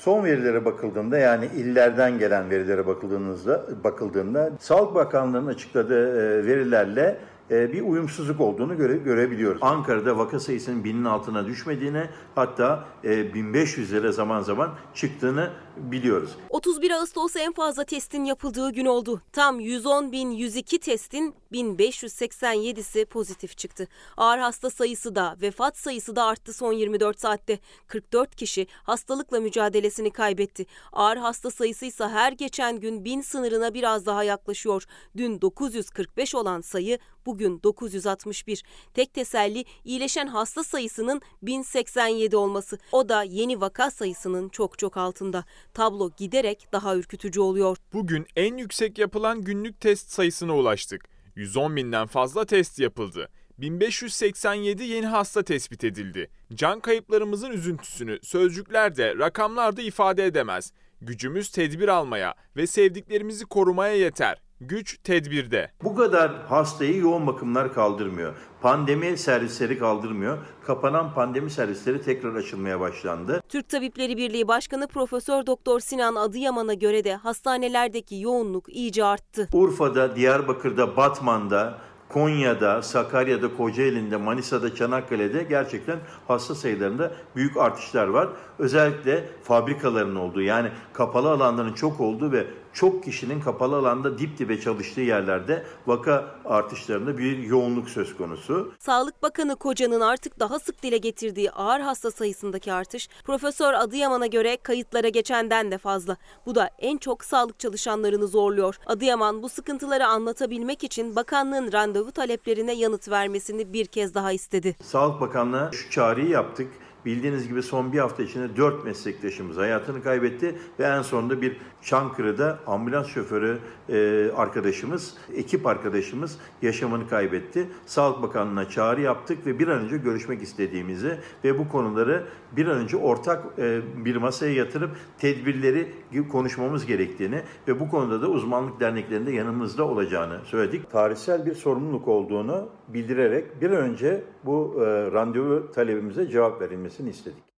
Son verilere bakıldığında yani illerden gelen verilere bakıldığınızda bakıldığında Sağlık Bakanlığı'nın açıkladığı e, verilerle e, bir uyumsuzluk olduğunu göre, görebiliyoruz. Ankara'da vaka sayısının binin altına düşmediğini hatta 1500'lere zaman zaman çıktığını biliyoruz. 31 Ağustos en fazla testin yapıldığı gün oldu. Tam 110.102 testin 1587'si pozitif çıktı. Ağır hasta sayısı da vefat sayısı da arttı son 24 saatte. 44 kişi hastalıkla mücadelesini kaybetti. Ağır hasta sayısı ise her geçen gün 1000 sınırına biraz daha yaklaşıyor. Dün 945 olan sayı bugün 961. Tek teselli iyileşen hasta sayısının 1087 olması. O da yeni vaka sayısının çok çok altında. Tablo giderek daha ürkütücü oluyor. Bugün en yüksek yapılan günlük test sayısına ulaştık. 110 binden fazla test yapıldı. 1587 yeni hasta tespit edildi. Can kayıplarımızın üzüntüsünü sözcüklerde, rakamlarda ifade edemez. Gücümüz tedbir almaya ve sevdiklerimizi korumaya yeter. Güç tedbirde. Bu kadar hastayı yoğun bakımlar kaldırmıyor. Pandemi servisleri kaldırmıyor. Kapanan pandemi servisleri tekrar açılmaya başlandı. Türk Tabipleri Birliği Başkanı Profesör Doktor Sinan Adıyaman'a göre de hastanelerdeki yoğunluk iyice arttı. Urfa'da, Diyarbakır'da, Batman'da, Konya'da, Sakarya'da, Kocaeli'nde, Manisa'da, Çanakkale'de gerçekten hasta sayılarında büyük artışlar var. Özellikle fabrikaların olduğu yani kapalı alanların çok olduğu ve çok kişinin kapalı alanda dip dibe çalıştığı yerlerde vaka artışlarında bir yoğunluk söz konusu. Sağlık Bakanı Koca'nın artık daha sık dile getirdiği ağır hasta sayısındaki artış Profesör Adıyaman'a göre kayıtlara geçenden de fazla. Bu da en çok sağlık çalışanlarını zorluyor. Adıyaman bu sıkıntıları anlatabilmek için bakanlığın randevu taleplerine yanıt vermesini bir kez daha istedi. Sağlık Bakanlığı'na şu çağrıyı yaptık. Bildiğiniz gibi son bir hafta içinde dört meslektaşımız hayatını kaybetti ve en sonunda bir Çankırı'da ambulans şoförü e, arkadaşımız, ekip arkadaşımız yaşamını kaybetti. Sağlık Bakanlığı'na çağrı yaptık ve bir an önce görüşmek istediğimizi ve bu konuları bir an önce ortak e, bir masaya yatırıp tedbirleri konuşmamız gerektiğini ve bu konuda da uzmanlık derneklerinde yanımızda olacağını söyledik. Tarihsel bir sorumluluk olduğunu bildirerek bir an önce bu e, randevu talebimize cevap verilmesini istedik.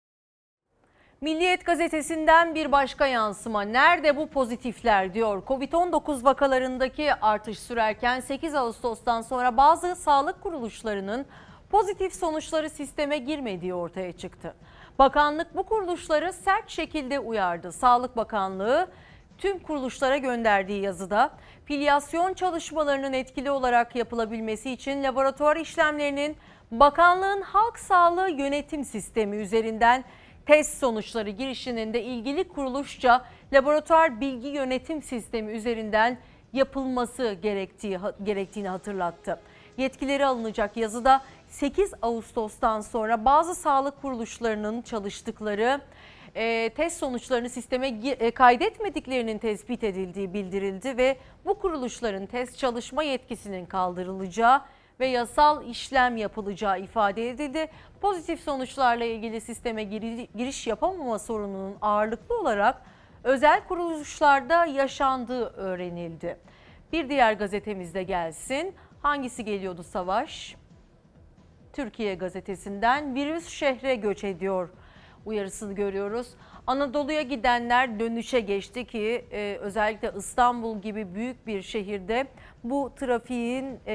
Milliyet gazetesinden bir başka yansıma. Nerede bu pozitifler diyor. Covid-19 vakalarındaki artış sürerken 8 Ağustos'tan sonra bazı sağlık kuruluşlarının pozitif sonuçları sisteme girmediği ortaya çıktı. Bakanlık bu kuruluşları sert şekilde uyardı. Sağlık Bakanlığı tüm kuruluşlara gönderdiği yazıda filyasyon çalışmalarının etkili olarak yapılabilmesi için laboratuvar işlemlerinin bakanlığın halk sağlığı yönetim sistemi üzerinden test sonuçları girişinin de ilgili kuruluşça laboratuvar bilgi yönetim sistemi üzerinden yapılması gerektiği gerektiğini hatırlattı. Yetkileri alınacak yazıda 8 Ağustos'tan sonra bazı sağlık kuruluşlarının çalıştıkları e, test sonuçlarını sisteme e, kaydetmediklerinin tespit edildiği bildirildi ve bu kuruluşların test çalışma yetkisinin kaldırılacağı ve yasal işlem yapılacağı ifade edildi. Pozitif sonuçlarla ilgili sisteme giriş yapamama sorununun ağırlıklı olarak özel kuruluşlarda yaşandığı öğrenildi. Bir diğer gazetemizde gelsin. Hangisi geliyordu Savaş? Türkiye gazetesinden virüs şehre göç ediyor uyarısını görüyoruz. Anadolu'ya gidenler dönüşe geçti ki e, özellikle İstanbul gibi büyük bir şehirde bu trafiğin e,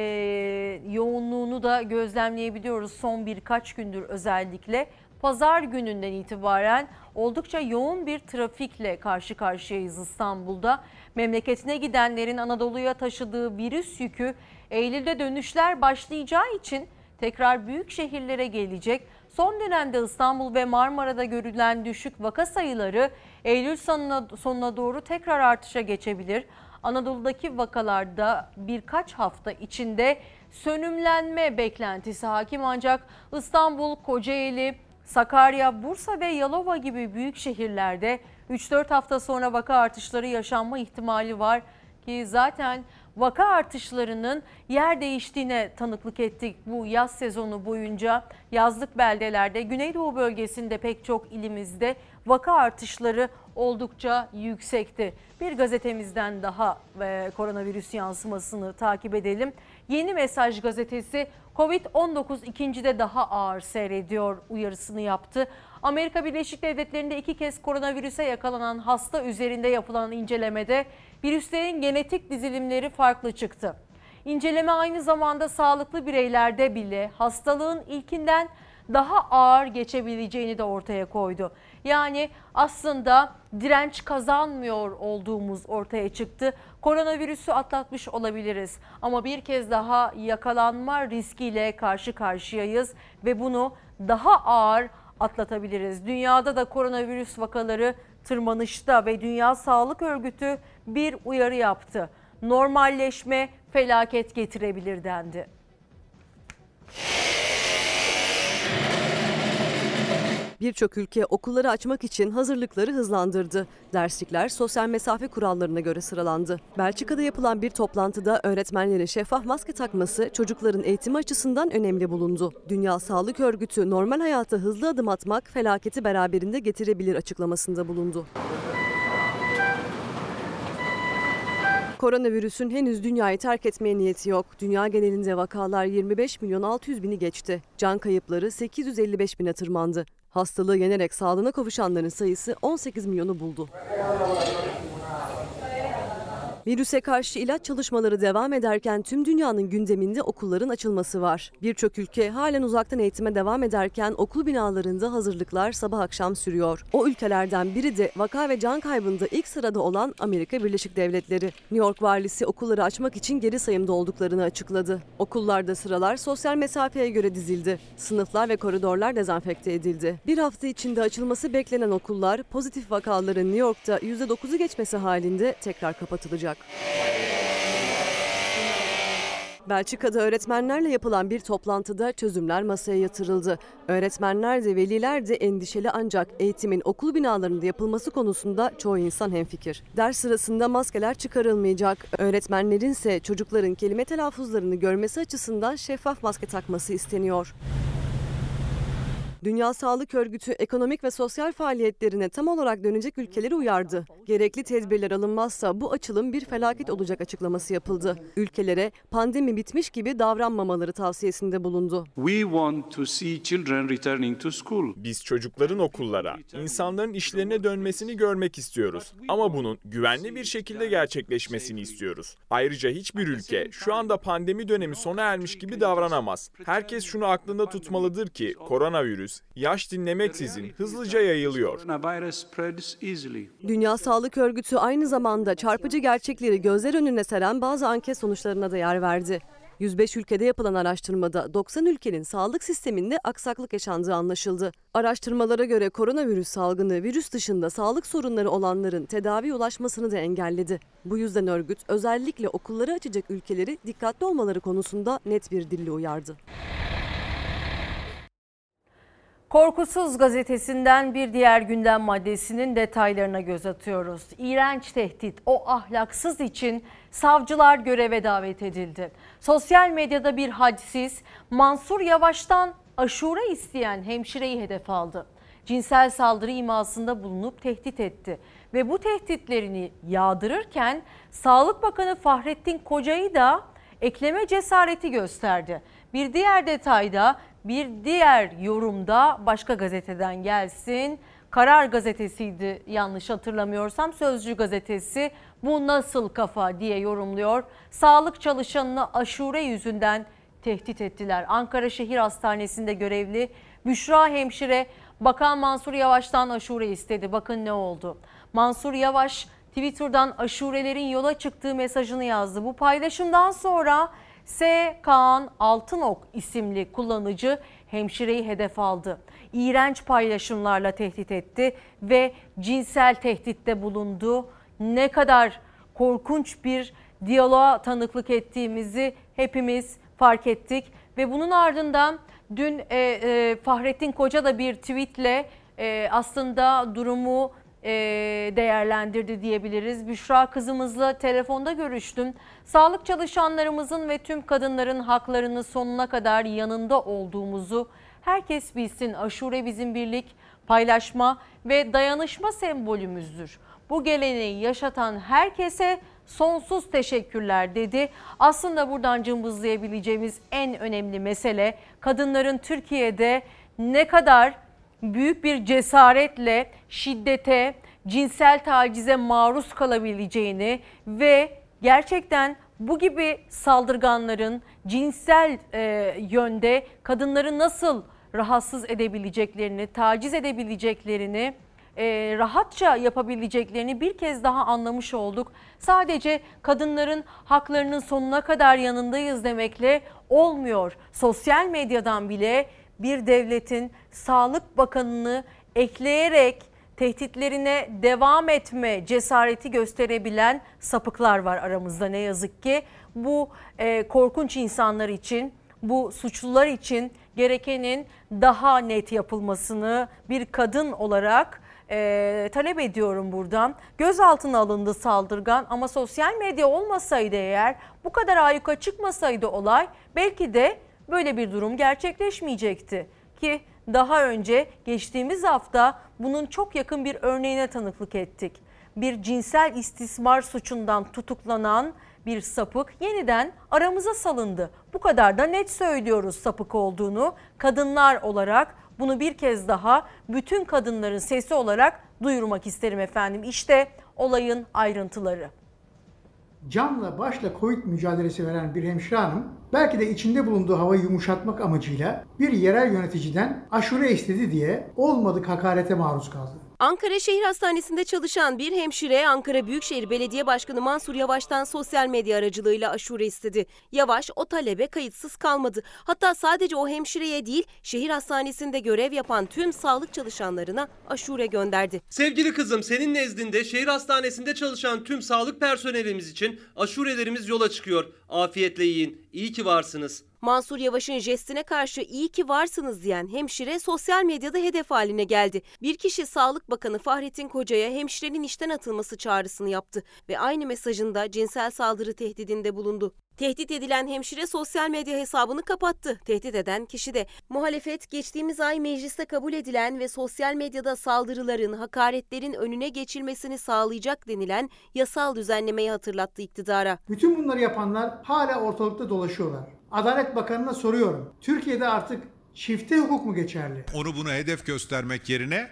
yoğunluğunu da gözlemleyebiliyoruz son birkaç gündür özellikle. Pazar gününden itibaren oldukça yoğun bir trafikle karşı karşıyayız İstanbul'da. Memleketine gidenlerin Anadolu'ya taşıdığı virüs yükü Eylül'de dönüşler başlayacağı için tekrar büyük şehirlere gelecek. Son dönemde İstanbul ve Marmara'da görülen düşük vaka sayıları Eylül sonuna, sonuna doğru tekrar artışa geçebilir. Anadolu'daki vakalarda birkaç hafta içinde sönümlenme beklentisi hakim ancak İstanbul, Kocaeli, Sakarya, Bursa ve Yalova gibi büyük şehirlerde 3-4 hafta sonra vaka artışları yaşanma ihtimali var ki zaten vaka artışlarının yer değiştiğine tanıklık ettik bu yaz sezonu boyunca. Yazlık beldelerde, Güneydoğu bölgesinde pek çok ilimizde vaka artışları oldukça yüksekti. Bir gazetemizden daha e, koronavirüs yansımasını takip edelim. Yeni Mesaj gazetesi Covid-19 ikincide daha ağır seyrediyor uyarısını yaptı. Amerika Birleşik Devletleri'nde iki kez koronavirüse yakalanan hasta üzerinde yapılan incelemede virüslerin genetik dizilimleri farklı çıktı. İnceleme aynı zamanda sağlıklı bireylerde bile hastalığın ilkinden daha ağır geçebileceğini de ortaya koydu. Yani aslında direnç kazanmıyor olduğumuz ortaya çıktı. Koronavirüsü atlatmış olabiliriz ama bir kez daha yakalanma riskiyle karşı karşıyayız ve bunu daha ağır atlatabiliriz. Dünyada da koronavirüs vakaları tırmanışta ve Dünya Sağlık Örgütü bir uyarı yaptı. Normalleşme felaket getirebilir dendi. Birçok ülke okulları açmak için hazırlıkları hızlandırdı. Derslikler sosyal mesafe kurallarına göre sıralandı. Belçika'da yapılan bir toplantıda öğretmenlerin şeffaf maske takması çocukların eğitimi açısından önemli bulundu. Dünya Sağlık Örgütü normal hayata hızlı adım atmak felaketi beraberinde getirebilir açıklamasında bulundu. Koronavirüsün henüz dünyayı terk etmeye niyeti yok. Dünya genelinde vakalar 25 milyon 600 bini geçti. Can kayıpları 855 bine tırmandı. Hastalığı yenerek sağlığına kavuşanların sayısı 18 milyonu buldu. Virüse karşı ilaç çalışmaları devam ederken tüm dünyanın gündeminde okulların açılması var. Birçok ülke halen uzaktan eğitime devam ederken okul binalarında hazırlıklar sabah akşam sürüyor. O ülkelerden biri de vaka ve can kaybında ilk sırada olan Amerika Birleşik Devletleri. New York valisi okulları açmak için geri sayımda olduklarını açıkladı. Okullarda sıralar sosyal mesafeye göre dizildi. Sınıflar ve koridorlar dezenfekte edildi. Bir hafta içinde açılması beklenen okullar pozitif vakaların New York'ta %9'u geçmesi halinde tekrar kapatılacak. Belçika'da öğretmenlerle yapılan bir toplantıda çözümler masaya yatırıldı. Öğretmenler de veliler de endişeli ancak eğitimin okul binalarında yapılması konusunda çoğu insan hemfikir. Ders sırasında maskeler çıkarılmayacak. Öğretmenlerin ise çocukların kelime telaffuzlarını görmesi açısından şeffaf maske takması isteniyor. Dünya Sağlık Örgütü ekonomik ve sosyal faaliyetlerine tam olarak dönecek ülkeleri uyardı. Gerekli tedbirler alınmazsa bu açılım bir felaket olacak açıklaması yapıldı. Ülkelere pandemi bitmiş gibi davranmamaları tavsiyesinde bulundu. We want to see children returning to school. Biz çocukların okullara, insanların işlerine dönmesini görmek istiyoruz. Ama bunun güvenli bir şekilde gerçekleşmesini istiyoruz. Ayrıca hiçbir ülke şu anda pandemi dönemi sona ermiş gibi davranamaz. Herkes şunu aklında tutmalıdır ki koronavirüs yaş dinlemeksizin hızlıca yayılıyor. Dünya Sağlık Örgütü aynı zamanda çarpıcı gerçekleri gözler önüne seren bazı anket sonuçlarına da yer verdi. 105 ülkede yapılan araştırmada 90 ülkenin sağlık sisteminde aksaklık yaşandığı anlaşıldı. Araştırmalara göre koronavirüs salgını virüs dışında sağlık sorunları olanların tedavi ulaşmasını da engelledi. Bu yüzden örgüt özellikle okulları açacak ülkeleri dikkatli olmaları konusunda net bir dille uyardı. Korkusuz gazetesinden bir diğer gündem maddesinin detaylarına göz atıyoruz. İğrenç tehdit, o ahlaksız için savcılar göreve davet edildi. Sosyal medyada bir hadsiz Mansur Yavaş'tan aşure isteyen hemşireyi hedef aldı. Cinsel saldırı imasında bulunup tehdit etti ve bu tehditlerini yağdırırken Sağlık Bakanı Fahrettin Koca'yı da ekleme cesareti gösterdi. Bir diğer detayda bir diğer yorumda başka gazeteden gelsin. Karar gazetesiydi yanlış hatırlamıyorsam Sözcü gazetesi bu nasıl kafa diye yorumluyor. Sağlık çalışanını aşure yüzünden tehdit ettiler. Ankara Şehir Hastanesi'nde görevli Büşra hemşire Bakan Mansur Yavaş'tan aşure istedi. Bakın ne oldu. Mansur Yavaş Twitter'dan aşurelerin yola çıktığı mesajını yazdı. Bu paylaşımdan sonra S. Kaan Altınok isimli kullanıcı hemşireyi hedef aldı. İğrenç paylaşımlarla tehdit etti ve cinsel tehditte bulundu. Ne kadar korkunç bir diyaloğa tanıklık ettiğimizi hepimiz fark ettik ve bunun ardından dün e, e, Fahrettin Koca da bir tweetle e, aslında durumu değerlendirdi diyebiliriz. Büşra kızımızla telefonda görüştüm. Sağlık çalışanlarımızın ve tüm kadınların haklarını sonuna kadar yanında olduğumuzu herkes bilsin. Aşure bizim birlik, paylaşma ve dayanışma sembolümüzdür. Bu geleneği yaşatan herkese sonsuz teşekkürler dedi. Aslında buradan cımbızlayabileceğimiz en önemli mesele kadınların Türkiye'de ne kadar büyük bir cesaretle şiddete, cinsel tacize maruz kalabileceğini ve gerçekten bu gibi saldırganların cinsel e, yönde kadınları nasıl rahatsız edebileceklerini, taciz edebileceklerini, e, rahatça yapabileceklerini bir kez daha anlamış olduk. Sadece kadınların haklarının sonuna kadar yanındayız demekle olmuyor. Sosyal medyadan bile bir devletin Sağlık Bakanı'nı ekleyerek tehditlerine devam etme cesareti gösterebilen sapıklar var aramızda ne yazık ki. Bu e, korkunç insanlar için, bu suçlular için gerekenin daha net yapılmasını bir kadın olarak e, talep ediyorum buradan. Gözaltına alındı saldırgan ama sosyal medya olmasaydı eğer bu kadar ayyuka çıkmasaydı olay belki de böyle bir durum gerçekleşmeyecekti. Ki daha önce geçtiğimiz hafta bunun çok yakın bir örneğine tanıklık ettik. bir cinsel istismar suçundan tutuklanan bir sapık yeniden aramıza salındı. Bu kadar da net söylüyoruz sapık olduğunu. Kadınlar olarak bunu bir kez daha bütün kadınların sesi olarak duyurmak isterim efendim. İşte olayın ayrıntıları. Canla başla Covid mücadelesi veren bir hemşire hanım belki de içinde bulunduğu havayı yumuşatmak amacıyla bir yerel yöneticiden aşure istedi diye olmadık hakarete maruz kaldı. Ankara Şehir Hastanesi'nde çalışan bir hemşire Ankara Büyükşehir Belediye Başkanı Mansur Yavaş'tan sosyal medya aracılığıyla aşure istedi. Yavaş o talebe kayıtsız kalmadı. Hatta sadece o hemşireye değil şehir hastanesinde görev yapan tüm sağlık çalışanlarına aşure gönderdi. Sevgili kızım senin nezdinde şehir hastanesinde çalışan tüm sağlık personelimiz için aşurelerimiz yola çıkıyor. Afiyetle yiyin. İyi ki varsınız. Mansur Yavaş'ın jestine karşı iyi ki varsınız diyen hemşire sosyal medyada hedef haline geldi. Bir kişi Sağlık Bakanı Fahrettin Koca'ya hemşirenin işten atılması çağrısını yaptı ve aynı mesajında cinsel saldırı tehdidinde bulundu. Tehdit edilen hemşire sosyal medya hesabını kapattı. Tehdit eden kişi de muhalefet geçtiğimiz ay mecliste kabul edilen ve sosyal medyada saldırıların, hakaretlerin önüne geçilmesini sağlayacak denilen yasal düzenlemeyi hatırlattı iktidara. Bütün bunları yapanlar hala ortalıkta dolaşıyorlar. Adalet Bakanı'na soruyorum. Türkiye'de artık çifte hukuk mu geçerli? Onu bunu hedef göstermek yerine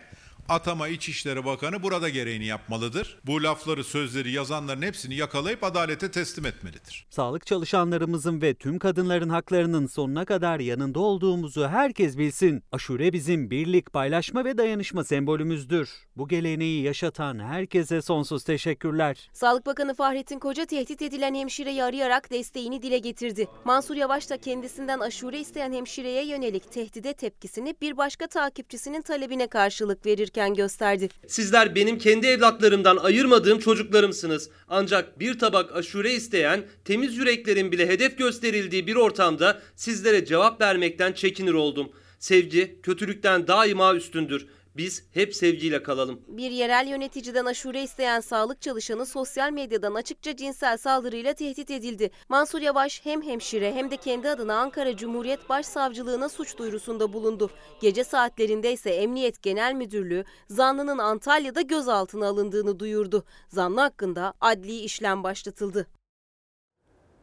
Atama İçişleri Bakanı burada gereğini yapmalıdır. Bu lafları, sözleri yazanların hepsini yakalayıp adalete teslim etmelidir. Sağlık çalışanlarımızın ve tüm kadınların haklarının sonuna kadar yanında olduğumuzu herkes bilsin. Aşure bizim birlik, paylaşma ve dayanışma sembolümüzdür. Bu geleneği yaşatan herkese sonsuz teşekkürler. Sağlık Bakanı Fahrettin Koca tehdit edilen hemşireyi arayarak desteğini dile getirdi. Mansur Yavaş da kendisinden aşure isteyen hemşireye yönelik tehdide tepkisini bir başka takipçisinin talebine karşılık verirken gösterdi. Sizler benim kendi evlatlarımdan ayırmadığım çocuklarımsınız. Ancak bir tabak aşure isteyen temiz yüreklerin bile hedef gösterildiği bir ortamda sizlere cevap vermekten çekinir oldum. Sevgi kötülükten daima üstündür. Biz hep sevgiyle kalalım. Bir yerel yöneticiden aşure isteyen sağlık çalışanı sosyal medyadan açıkça cinsel saldırıyla tehdit edildi. Mansur Yavaş hem hemşire hem de kendi adına Ankara Cumhuriyet Başsavcılığına suç duyurusunda bulundu. Gece saatlerinde ise Emniyet Genel Müdürlüğü zanlının Antalya'da gözaltına alındığını duyurdu. Zanlı hakkında adli işlem başlatıldı.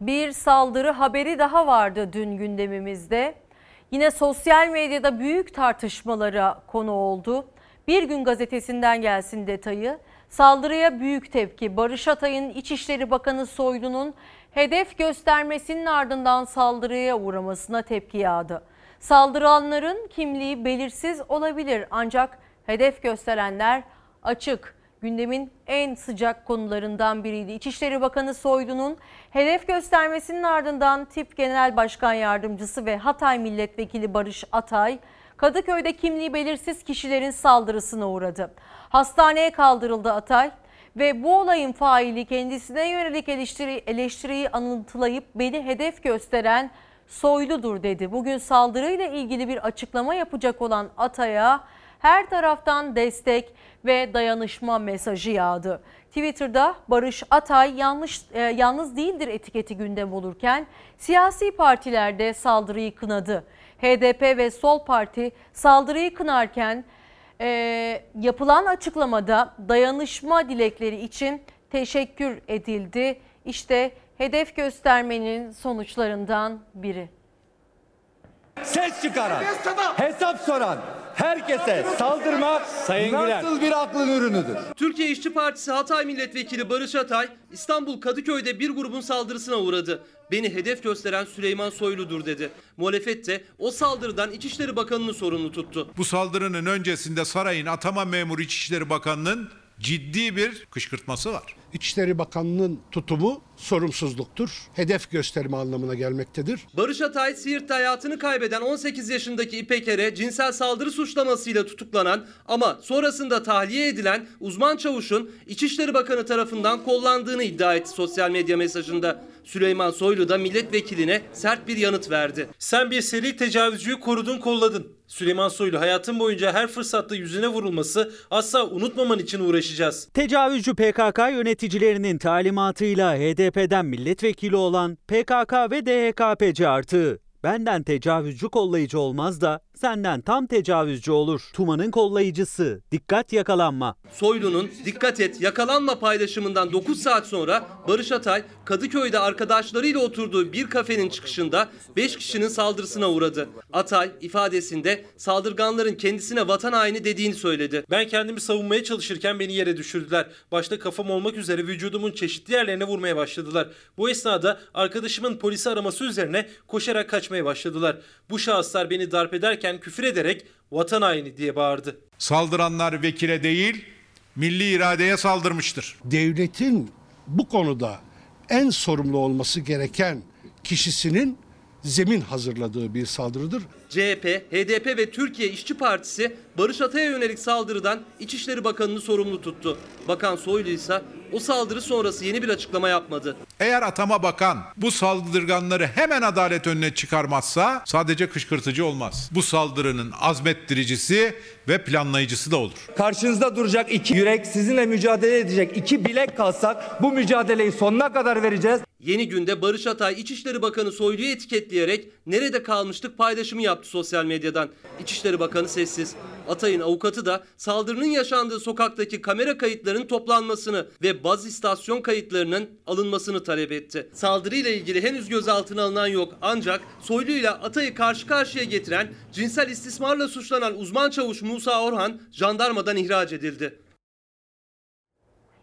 Bir saldırı haberi daha vardı dün gündemimizde. Yine sosyal medyada büyük tartışmalara konu oldu. Bir gün gazetesinden gelsin detayı. Saldırıya büyük tepki. Barış Atay'ın İçişleri Bakanı Soylu'nun hedef göstermesinin ardından saldırıya uğramasına tepki yağdı. Saldıranların kimliği belirsiz olabilir ancak hedef gösterenler açık. Gündemin en sıcak konularından biriydi. İçişleri Bakanı Soylu'nun hedef göstermesinin ardından Tip Genel Başkan Yardımcısı ve Hatay Milletvekili Barış Atay, Kadıköy'de kimliği belirsiz kişilerin saldırısına uğradı. Hastaneye kaldırıldı Atay ve bu olayın faili kendisine yönelik eleştiri, eleştiriyi anlatılayıp beni hedef gösteren Soylu'dur dedi. Bugün saldırıyla ilgili bir açıklama yapacak olan Atay'a her taraftan destek ve dayanışma mesajı yağdı. Twitter'da Barış Atay yanlış e, yalnız değildir etiketi gündem olurken siyasi partilerde saldırıyı kınadı. HDP ve Sol Parti saldırıyı kınarken e, yapılan açıklamada dayanışma dilekleri için teşekkür edildi. İşte hedef göstermenin sonuçlarından biri. Ses çıkaran, hesap soran, herkese saldırmak nasıl bir aklın ürünüdür? Türkiye İşçi Partisi Hatay Milletvekili Barış Atay, İstanbul Kadıköy'de bir grubun saldırısına uğradı. Beni hedef gösteren Süleyman Soylu'dur dedi. Muhalefet de o saldırıdan İçişleri Bakanı'nı sorumlu tuttu. Bu saldırının öncesinde sarayın atama memuru İçişleri Bakanı'nın ciddi bir kışkırtması var. İçişleri Bakanı'nın tutumu sorumsuzluktur. Hedef gösterme anlamına gelmektedir. Barış Atay Siirt'te hayatını kaybeden 18 yaşındaki İpeker'e cinsel saldırı suçlamasıyla tutuklanan ama sonrasında tahliye edilen uzman çavuşun İçişleri Bakanı tarafından kollandığını iddia etti sosyal medya mesajında. Süleyman Soylu da milletvekiline sert bir yanıt verdi. Sen bir seri tecavüzcüyü korudun kolladın. Süleyman Soylu hayatın boyunca her fırsatta yüzüne vurulması asla unutmaman için uğraşacağız. Tecavüzcü PKK yöneticilerinin talimatıyla HDP'den milletvekili olan PKK ve DHKPC artığı benden tecavüzcü kollayıcı olmaz da senden tam tecavüzcü olur. Tuman'ın kollayıcısı. Dikkat yakalanma. Soylu'nun dikkat et yakalanma paylaşımından 9 saat sonra Barış Atay Kadıköy'de arkadaşlarıyla oturduğu bir kafenin çıkışında 5 kişinin saldırısına uğradı. Atay ifadesinde saldırganların kendisine vatan haini dediğini söyledi. Ben kendimi savunmaya çalışırken beni yere düşürdüler. Başta kafam olmak üzere vücudumun çeşitli yerlerine vurmaya başladılar. Bu esnada arkadaşımın polisi araması üzerine koşarak kaçmaya başladılar. Bu şahıslar beni darp ederken küfür ederek vatan haini diye bağırdı. Saldıranlar vekile değil, milli iradeye saldırmıştır. Devletin bu konuda en sorumlu olması gereken kişisinin zemin hazırladığı bir saldırıdır. CHP, HDP ve Türkiye İşçi Partisi Barış Atay'a yönelik saldırıdan İçişleri Bakanı'nı sorumlu tuttu. Bakan Soylu ise o saldırı sonrası yeni bir açıklama yapmadı. Eğer atama bakan bu saldırganları hemen adalet önüne çıkarmazsa sadece kışkırtıcı olmaz. Bu saldırının azmettiricisi ve planlayıcısı da olur. Karşınızda duracak iki yürek, sizinle mücadele edecek iki bilek kalsak bu mücadeleyi sonuna kadar vereceğiz. Yeni günde Barış Atay İçişleri Bakanı Soylu'yu etiketleyerek nerede kalmıştık paylaşımı yaptı sosyal medyadan. İçişleri Bakanı sessiz. Atay'ın avukatı da saldırının yaşandığı sokaktaki kamera kayıtlarının toplanmasını ve baz istasyon kayıtlarının alınmasını talep etti. Saldırıyla ilgili henüz gözaltına alınan yok ancak Soylu ile Atay'ı karşı karşıya getiren cinsel istismarla suçlanan uzman çavuş Musa Orhan jandarmadan ihraç edildi.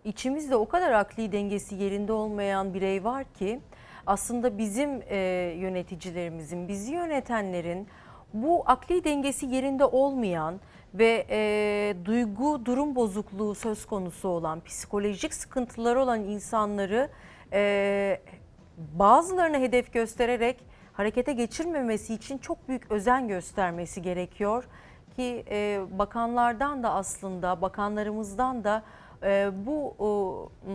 İçimizde o kadar akli dengesi yerinde olmayan birey var ki aslında bizim e, yöneticilerimizin, bizi yönetenlerin bu akli dengesi yerinde olmayan ve e, duygu durum bozukluğu söz konusu olan, psikolojik sıkıntıları olan insanları e, bazılarına hedef göstererek harekete geçirmemesi için çok büyük özen göstermesi gerekiyor ki e, bakanlardan da aslında bakanlarımızdan da e, bu m,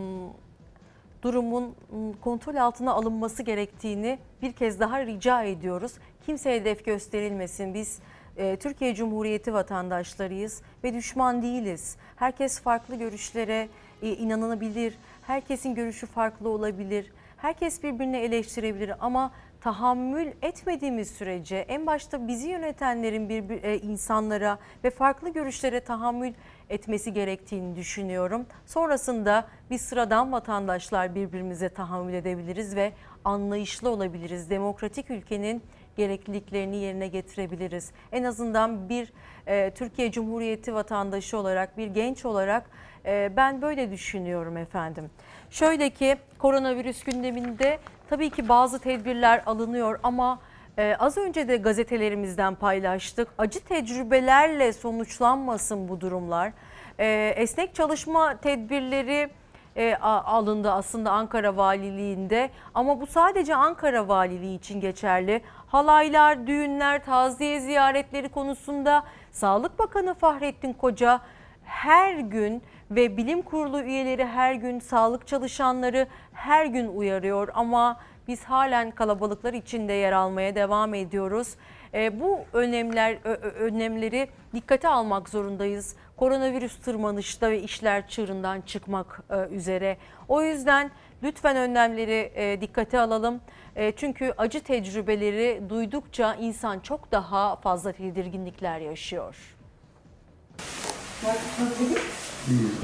durumun kontrol altına alınması gerektiğini bir kez daha rica ediyoruz. Kimse hedef gösterilmesin. Biz e, Türkiye Cumhuriyeti vatandaşlarıyız ve düşman değiliz. Herkes farklı görüşlere e, inanılabilir. Herkesin görüşü farklı olabilir. Herkes birbirini eleştirebilir ama tahammül etmediğimiz sürece en başta bizi yönetenlerin bir, bir e, insanlara ve farklı görüşlere tahammül etmesi gerektiğini düşünüyorum. Sonrasında biz sıradan vatandaşlar birbirimize tahammül edebiliriz ve anlayışlı olabiliriz. Demokratik ülkenin gerekliliklerini yerine getirebiliriz. En azından bir e, Türkiye Cumhuriyeti vatandaşı olarak, bir genç olarak e, ben böyle düşünüyorum efendim. Şöyle ki koronavirüs gündeminde tabii ki bazı tedbirler alınıyor ama e, az önce de gazetelerimizden paylaştık. Acı tecrübelerle sonuçlanmasın bu durumlar. E, esnek çalışma tedbirleri e, alındı aslında Ankara Valiliğinde ama bu sadece Ankara Valiliği için geçerli. Halaylar, düğünler, taziye ziyaretleri konusunda Sağlık Bakanı Fahrettin Koca her gün ve bilim kurulu üyeleri her gün sağlık çalışanları her gün uyarıyor ama biz halen kalabalıklar içinde yer almaya devam ediyoruz. E, bu önlemler önlemleri dikkate almak zorundayız. Koronavirüs tırmanışta ve işler çığırından çıkmak e, üzere. O yüzden lütfen önlemleri e, dikkate alalım. E, çünkü acı tecrübeleri duydukça insan çok daha fazla tedirginlikler yaşıyor.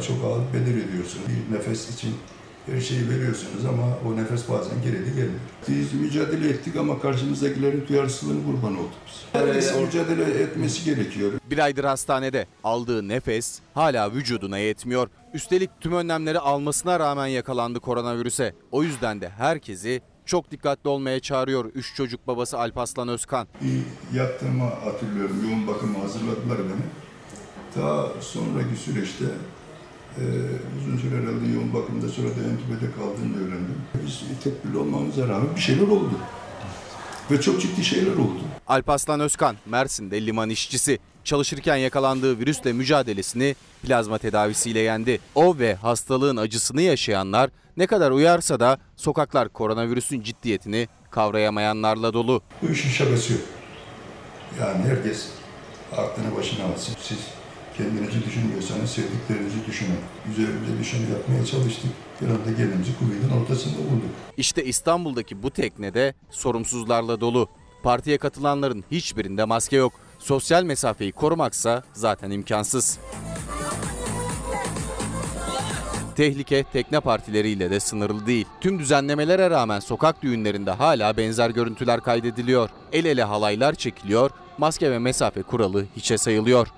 Çok ağır bedel ediyorsunuz. Bir nefes için her şeyi veriyorsunuz ama o nefes bazen geri gelmiyor. Biz mücadele ettik ama karşımızdakilerin duyarsızlığını kurban olduk biz. Herkes mücadele etmesi gerekiyor. Bir aydır hastanede aldığı nefes hala vücuduna yetmiyor. Üstelik tüm önlemleri almasına rağmen yakalandı koronavirüse. O yüzden de herkesi çok dikkatli olmaya çağırıyor üç çocuk babası Alpaslan Özkan. Bir yattığımı hatırlıyorum. Yoğun bakıma hazırladılar beni. Daha sonraki süreçte e, uzun süre herhalde yoğun bakımda sonra da entübede kaldığını öğrendim. Biz tedbirli olmamıza rağmen bir şeyler oldu. Ve çok ciddi şeyler oldu. Alpaslan Özkan, Mersin'de liman işçisi. Çalışırken yakalandığı virüsle mücadelesini plazma tedavisiyle yendi. O ve hastalığın acısını yaşayanlar ne kadar uyarsa da sokaklar koronavirüsün ciddiyetini kavrayamayanlarla dolu. Bu işin şakası yok. Yani herkes aklını başına alsın. Siz kendinizi düşünmüyorsanız sevdiklerinizi düşünün. Üzerimize düşeni yapmaya çalıştık. Bir anda kendimizi kuvvetin ortasında bulduk. İşte İstanbul'daki bu teknede sorumsuzlarla dolu. Partiye katılanların hiçbirinde maske yok. Sosyal mesafeyi korumaksa zaten imkansız. Tehlike tekne partileriyle de sınırlı değil. Tüm düzenlemelere rağmen sokak düğünlerinde hala benzer görüntüler kaydediliyor. El ele halaylar çekiliyor, maske ve mesafe kuralı hiçe sayılıyor.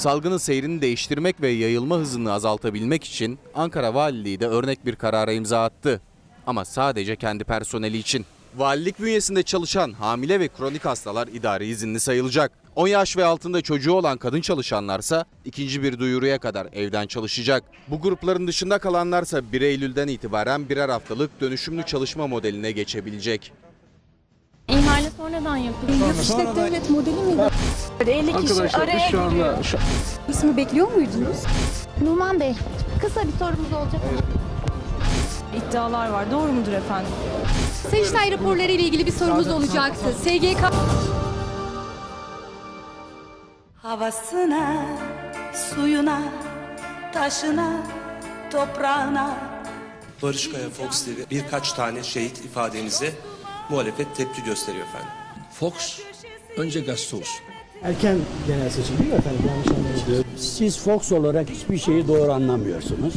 Salgının seyrini değiştirmek ve yayılma hızını azaltabilmek için Ankara Valiliği de örnek bir karara imza attı. Ama sadece kendi personeli için. Valilik bünyesinde çalışan hamile ve kronik hastalar idari izinli sayılacak. 10 yaş ve altında çocuğu olan kadın çalışanlarsa ikinci bir duyuruya kadar evden çalışacak. Bu grupların dışında kalanlarsa 1 Eylül'den itibaren birer haftalık dönüşümlü çalışma modeline geçebibilecek. İhale sonradan yapıldı. İşlet devlet modeli miydi? 50 kişi Arkadaşlar, araya biz şu anda- şu- İsmi bekliyor muydunuz? Numan Bey, kısa bir sorumuz olacak. İddialar var. Doğru mudur efendim? Sayıştay raporları ile ilgili bir sorumuz olacaktı. SGK Havasına, suyuna, taşına, toprağına. Barış Kaya Fox TV birkaç tane şehit ifadenize muhalefet tepki gösteriyor efendim. Fox önce gazete olsun. Erken genel seçim değil mi efendim? Yanlış anlamadım. Siz Fox olarak hiçbir şeyi doğru anlamıyorsunuz.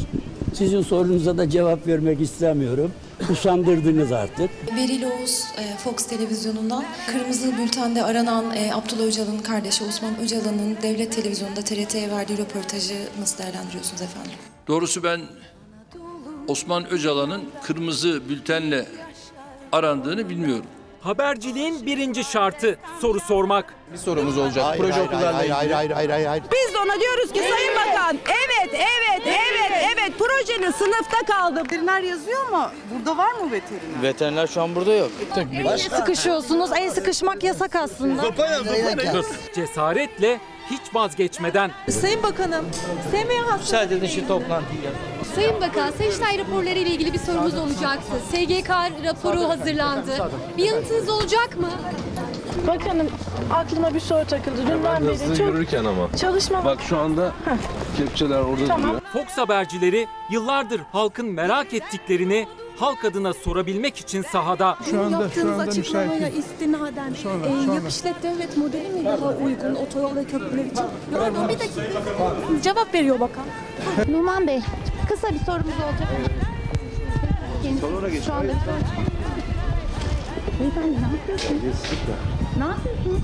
Sizin sorunuza da cevap vermek istemiyorum. Usandırdınız artık. Beril Oğuz e, Fox televizyonundan Kırmızı Bülten'de aranan e, Abdullah Öcalan'ın kardeşi Osman Öcalan'ın devlet televizyonunda TRT'ye verdiği röportajı nasıl değerlendiriyorsunuz efendim? Doğrusu ben Osman Öcalan'ın kırmızı bültenle arandığını bilmiyorum. Haberciliğin birinci şartı soru sormak. Bir sorumuz olacak. Hayır, Proje hayır, okullarla hayır, ilgili. hayır, hayır, hayır, hayır, hayır. Biz de ona diyoruz ki Sayın Bakan evet evet evet evet projenin sınıfta kaldı. Veteriner yazıyor mu? Burada var mı veteriner? Veteriner şu an burada yok. El sıkışıyorsunuz. El sıkışmak yasak aslında. Cesaretle hiç vazgeçmeden. Sayın Bakanım, sevmeyen hasta. Müsaade edin şu toplantıyı Sayın Bakan, Sayıştay raporları ile ilgili bir sorumuz olacaktı. SGK raporu hazırlandı. Bir yanıtınız olacak mı? Bakanım, aklıma bir soru takıldı. Dünden beri çok yürürken ama. çalışma Bak şu anda kepçeler orada Tamam. duruyor. Fox habercileri yıllardır halkın merak ettiklerini halk adına sorabilmek için sahada. Şu anda, yaptığınız açıklamaya istinaden Sonra, e, sonra. yap işlet devlet modeli mi daha uygun otoyol ve köprüler için? Yok, bir dakika. Cevap veriyor bakan. Numan Bey, kısa bir sorumuz olacak. Kendisi şu anda bir soru- Beyefendi ne yapıyorsunuz? Ne yapıyorsunuz?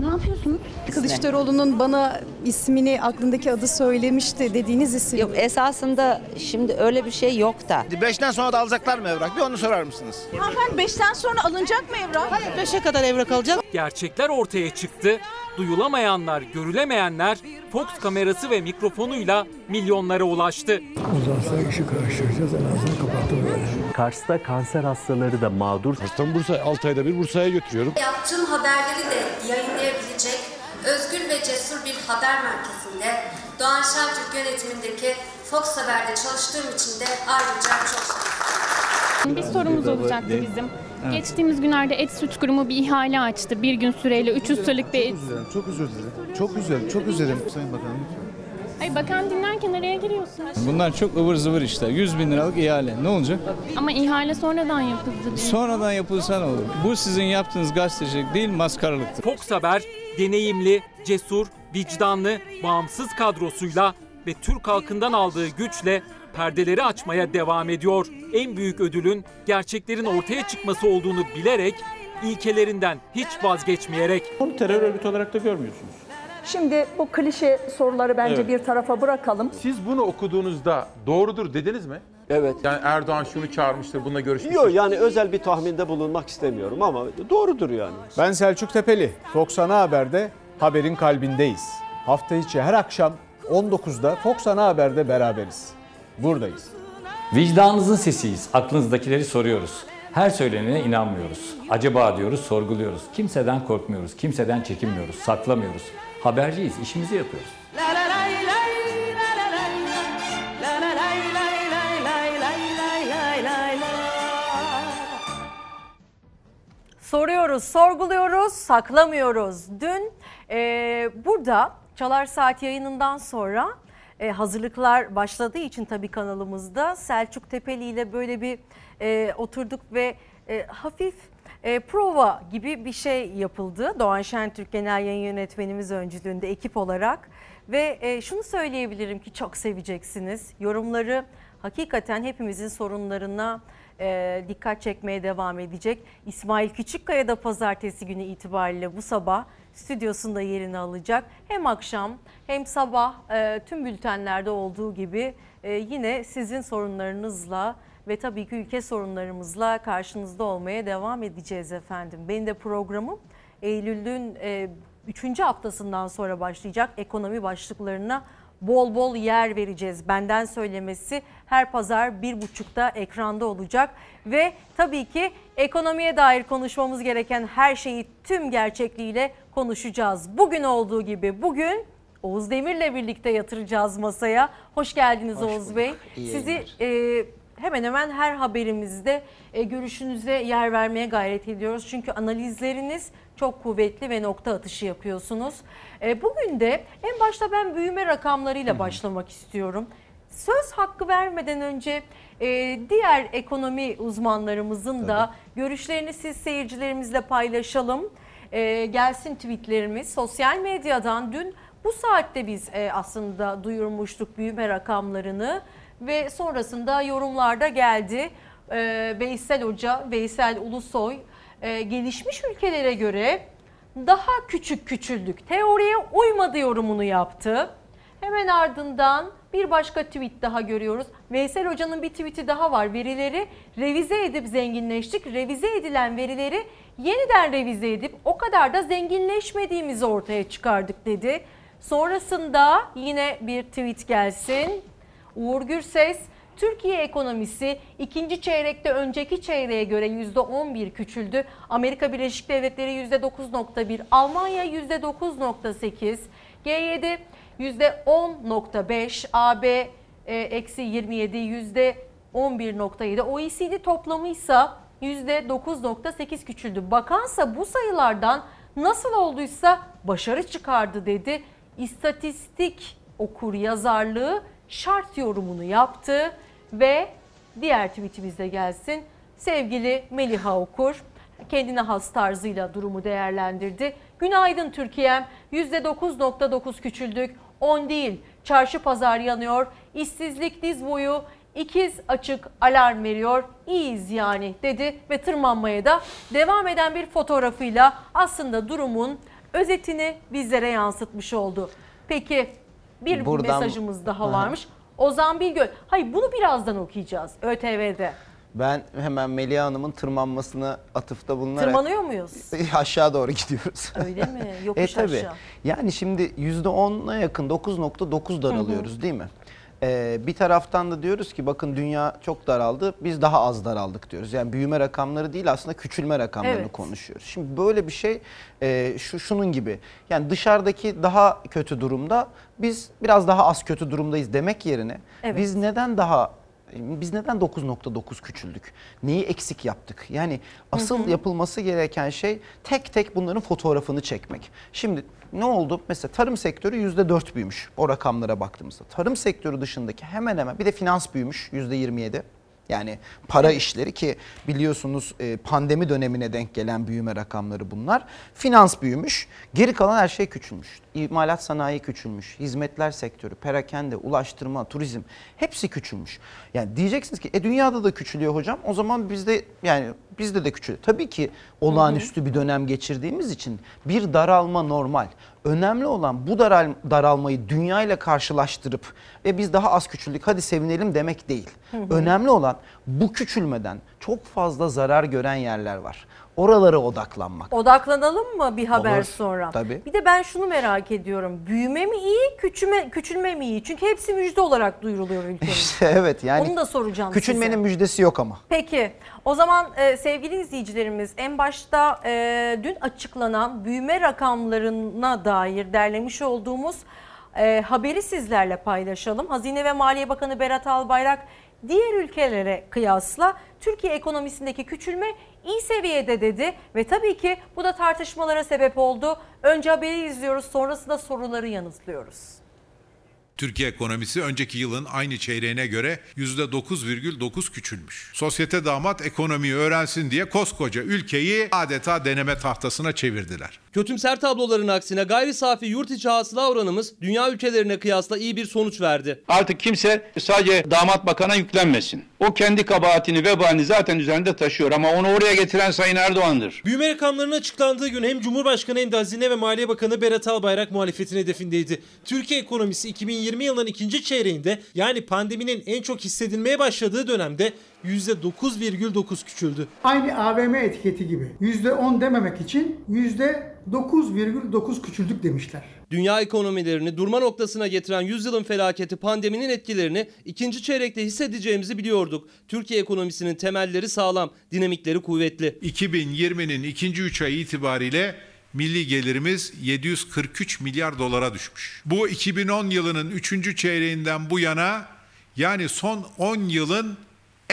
Ne yapıyorsunuz? Kılıçdaroğlu'nun bana ismini aklındaki adı söylemişti dediğiniz isim. Yok esasında şimdi öyle bir şey yok da. Beşten sonra da alacaklar mı evrak? Bir onu sorar mısınız? Hanımefendi beşten sonra alınacak mı evrak? Hayır beşe kadar evrak alacak. Gerçekler ortaya çıktı. Duyulamayanlar, görülemeyenler Fox kamerası ve mikrofonuyla milyonlara ulaştı. Uzaksa işi karıştıracağız en azından kapattım böyle. Kars'ta kanser hastaları da mağdur. Kars'tan Bursa, 6 ayda bir Bursa'ya götürüyorum. Yaptığım haberleri de yayınlayabilecek özgür ve cesur bir haber merkezinde Doğan Şentürk yönetimindeki Fox Haber'de çalıştığım için de ayrıca çok şanslıyım. Bir sorumuz olacaktı bizim. Geçtiğimiz günlerde Et Süt Kurumu bir ihale açtı. Bir gün süreyle 300 liralık bir et. Çok özür dilerim. Çok güzel, çok üzüldüm Sayın Bakanım. Ay bakan dinlerken araya giriyorsunuz. Bunlar çok ıvır zıvır işler. 100 bin liralık ihale. Ne olacak? Ama ihale sonradan yapıldı diye. Sonradan yapılsa ne olur? Bu sizin yaptığınız gazetecilik değil maskaralıktır. Fox Haber deneyimli, cesur, vicdanlı, bağımsız kadrosuyla ve Türk halkından aldığı güçle perdeleri açmaya devam ediyor. En büyük ödülün gerçeklerin ortaya çıkması olduğunu bilerek ilkelerinden hiç vazgeçmeyerek Onu terör örgütü olarak da görmüyorsunuz. Şimdi bu klişe soruları bence Evet. bir tarafa bırakalım. Siz bunu okuduğunuzda doğrudur dediniz mi? Evet. Yani Erdoğan şunu çağırmıştır, bununla görüşmüştür. Yok yani özel bir tahminde bulunmak istemiyorum ama doğrudur yani. Ben Selçuk Tepeli. Fox Ana Haber'de haberin kalbindeyiz. Hafta içi her akşam 19'da Fox Ana Haber'de beraberiz. Buradayız. Vicdanınızın sesiyiz. Aklınızdakileri soruyoruz. Her söylenene inanmıyoruz. Acaba diyoruz, sorguluyoruz. Kimseden korkmuyoruz, kimseden çekinmiyoruz, saklamıyoruz. Haberciyiz, işimizi yapıyoruz. Soruyoruz, sorguluyoruz, saklamıyoruz. Dün e, burada Çalar Saat yayınından sonra e, hazırlıklar başladığı için tabii kanalımızda Selçuk Tepeli ile böyle bir e, oturduk ve e, hafif e, prova gibi bir şey yapıldı. Doğan Şentürk Genel Yayın Yönetmenimiz öncülüğünde ekip olarak. Ve e, şunu söyleyebilirim ki çok seveceksiniz. Yorumları hakikaten hepimizin sorunlarına e, dikkat çekmeye devam edecek. İsmail Küçükkaya da pazartesi günü itibariyle bu sabah stüdyosunda yerini alacak. Hem akşam hem sabah e, tüm bültenlerde olduğu gibi e, yine sizin sorunlarınızla ve tabii ki ülke sorunlarımızla karşınızda olmaya devam edeceğiz efendim. Benim de programım Eylül'ün 3. haftasından sonra başlayacak ekonomi başlıklarına bol bol yer vereceğiz. Benden söylemesi her pazar bir buçukta ekranda olacak. Ve tabii ki ekonomiye dair konuşmamız gereken her şeyi tüm gerçekliğiyle konuşacağız. Bugün olduğu gibi bugün Oğuz Demir'le birlikte yatıracağız masaya. Hoş geldiniz Hoş Oğuz bulduk. Bey. İyi Sizi e, hemen hemen her haberimizde e, görüşünüze yer vermeye gayret ediyoruz. Çünkü analizleriniz çok kuvvetli ve nokta atışı yapıyorsunuz. E, bugün de en başta ben büyüme rakamlarıyla başlamak istiyorum. Söz hakkı vermeden önce e, diğer ekonomi uzmanlarımızın da görüşlerini siz seyircilerimizle paylaşalım. E, gelsin tweetlerimiz sosyal medyadan dün bu saatte biz e, aslında duyurmuştuk büyüme rakamlarını ve sonrasında yorumlarda geldi. E, Veysel Hoca, Veysel Ulusoy e, gelişmiş ülkelere göre daha küçük küçüldük. Teoriye uymadı yorumunu yaptı. Hemen ardından bir başka tweet daha görüyoruz. Veysel Hoca'nın bir tweeti daha var. Verileri revize edip zenginleştik. Revize edilen verileri yeniden revize edip o kadar da zenginleşmediğimizi ortaya çıkardık dedi. Sonrasında yine bir tweet gelsin. Uğur Gürses, Türkiye ekonomisi ikinci çeyrekte önceki çeyreğe göre %11 küçüldü. Amerika Birleşik Devletleri %9.1, Almanya %9.8, G7 %10.5, AB eksi 27 %11.7, OECD toplamı ise %9.8 küçüldü. Bakansa bu sayılardan nasıl olduysa başarı çıkardı dedi. İstatistik okur yazarlığı şart yorumunu yaptı ve diğer tweetimizde gelsin. Sevgili Meliha Okur kendine has tarzıyla durumu değerlendirdi. Günaydın Türkiye'm %9.9 küçüldük 10 değil çarşı pazar yanıyor işsizlik diz boyu ikiz açık alarm veriyor iyiyiz yani dedi ve tırmanmaya da devam eden bir fotoğrafıyla aslında durumun özetini bizlere yansıtmış oldu. Peki bir Buradan- mesajımız daha Aha. varmış. Ozan Bilgöl. Hayır bunu birazdan okuyacağız ÖTV'de. Ben hemen Melih Hanım'ın tırmanmasına atıfta bulunarak... Tırmanıyor muyuz? Aşağı doğru gidiyoruz. Öyle mi? Yokuş e tabii. aşağı. Yani şimdi %10'a yakın 9.9 daralıyoruz değil mi? Ee, bir taraftan da diyoruz ki bakın dünya çok daraldı biz daha az daraldık diyoruz. Yani büyüme rakamları değil aslında küçülme rakamlarını Evet. konuşuyoruz. Şimdi böyle bir şey e, şu şunun gibi yani dışarıdaki daha kötü durumda biz biraz daha az kötü durumdayız demek yerine Evet. biz neden daha biz neden 9.9 küçüldük? Neyi eksik yaptık? Yani asıl yapılması gereken şey tek tek bunların fotoğrafını çekmek. Şimdi ne oldu? Mesela tarım sektörü %4 büyümüş o rakamlara baktığımızda. Tarım sektörü dışındaki hemen hemen bir de finans büyümüş %27. Yani para işleri ki biliyorsunuz e, pandemi dönemine denk gelen büyüme rakamları bunlar. Finans büyümüş, geri kalan her şey küçülmüş. İmalat sanayi küçülmüş, hizmetler sektörü, perakende, ulaştırma, turizm hepsi küçülmüş. Yani diyeceksiniz ki e dünyada da küçülüyor hocam. O zaman bizde yani bizde de küçülüyor. Tabii ki olağanüstü bir dönem geçirdiğimiz için bir daralma normal. Önemli olan bu daral, daralmayı dünyayla karşılaştırıp ve biz daha az küçüldük hadi sevinelim demek değil. Hı hı. Önemli olan bu küçülmeden çok fazla zarar gören yerler var. Oralara odaklanmak. Odaklanalım mı bir haber Olur. sonra? Tabii. Bir de ben şunu merak ediyorum. Büyüme mi iyi, küçülme, küçülme mi iyi? Çünkü hepsi müjde olarak duyuruluyor ülkemizde. evet yani Onu da soracağım küçülmenin size. müjdesi yok ama. Peki o zaman e, sevgili izleyicilerimiz en başta e, dün açıklanan büyüme rakamlarına dair derlemiş olduğumuz e, haberi sizlerle paylaşalım. Hazine ve Maliye Bakanı Berat Albayrak diğer ülkelere kıyasla Türkiye ekonomisindeki küçülme iyi seviyede dedi ve tabii ki bu da tartışmalara sebep oldu. Önce haberi izliyoruz sonrasında soruları yanıtlıyoruz. Türkiye ekonomisi önceki yılın aynı çeyreğine göre %9,9 küçülmüş. Sosyete damat ekonomiyi öğrensin diye koskoca ülkeyi adeta deneme tahtasına çevirdiler. Kötümser tabloların aksine gayri safi yurt içi hasıla oranımız dünya ülkelerine kıyasla iyi bir sonuç verdi. Artık kimse sadece damat bakana yüklenmesin. O kendi kabahatini, vebalini zaten üzerinde taşıyor ama onu oraya getiren Sayın Erdoğan'dır. Büyüme rakamlarının açıklandığı gün hem Cumhurbaşkanı hem de Hazine ve Maliye Bakanı Berat Albayrak muhalefetin hedefindeydi. Türkiye ekonomisi 2020 yılının ikinci çeyreğinde yani pandeminin en çok hissedilmeye başladığı dönemde %9,9 küçüldü. Aynı AVM etiketi gibi %10 dememek için %9,9 küçüldük demişler. Dünya ekonomilerini durma noktasına getiren yüzyılın felaketi pandeminin etkilerini ikinci çeyrekte hissedeceğimizi biliyorduk. Türkiye ekonomisinin temelleri sağlam, dinamikleri kuvvetli. 2020'nin ikinci 3 ayı itibariyle milli gelirimiz 743 milyar dolara düşmüş. Bu 2010 yılının 3. çeyreğinden bu yana yani son 10 yılın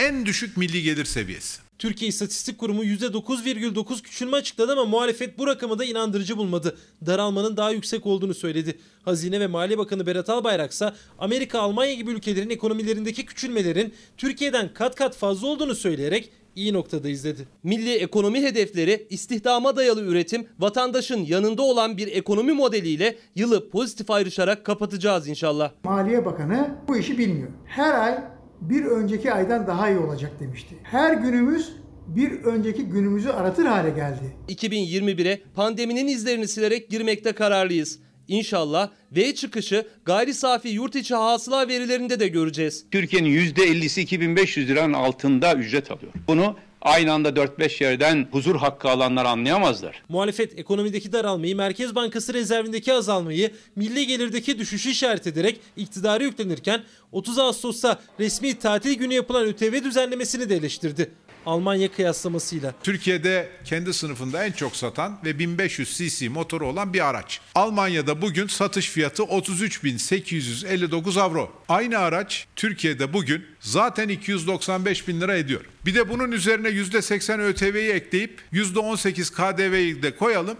en düşük milli gelir seviyesi. Türkiye İstatistik Kurumu %9,9 küçülme açıkladı ama muhalefet bu rakamı da inandırıcı bulmadı. Daralmanın daha yüksek olduğunu söyledi. Hazine ve Maliye Bakanı Berat Albayrak ise Amerika, Almanya gibi ülkelerin ekonomilerindeki küçülmelerin Türkiye'den kat kat fazla olduğunu söyleyerek iyi noktada izledi. Milli ekonomi hedefleri istihdama dayalı üretim, vatandaşın yanında olan bir ekonomi modeliyle yılı pozitif ayrışarak kapatacağız inşallah. Maliye Bakanı bu işi bilmiyor. Her ay bir önceki aydan daha iyi olacak demişti. Her günümüz bir önceki günümüzü aratır hale geldi. 2021'e pandeminin izlerini silerek girmekte kararlıyız. İnşallah V çıkışı gayri safi yurt içi hasıla verilerinde de göreceğiz. Türkiye'nin %50'si 2500 liranın altında ücret alıyor. Bunu aynı anda 4-5 yerden huzur hakkı alanlar anlayamazlar. Muhalefet ekonomideki daralmayı, Merkez Bankası rezervindeki azalmayı, milli gelirdeki düşüşü işaret ederek iktidara yüklenirken 30 Ağustos'ta resmi tatil günü yapılan ÖTV düzenlemesini de eleştirdi. Almanya kıyaslamasıyla. Türkiye'de kendi sınıfında en çok satan ve 1500 cc motoru olan bir araç. Almanya'da bugün satış fiyatı 33.859 avro. Aynı araç Türkiye'de bugün zaten 295 bin lira ediyor. Bir de bunun üzerine %80 ÖTV'yi ekleyip %18 KDV'yi de koyalım.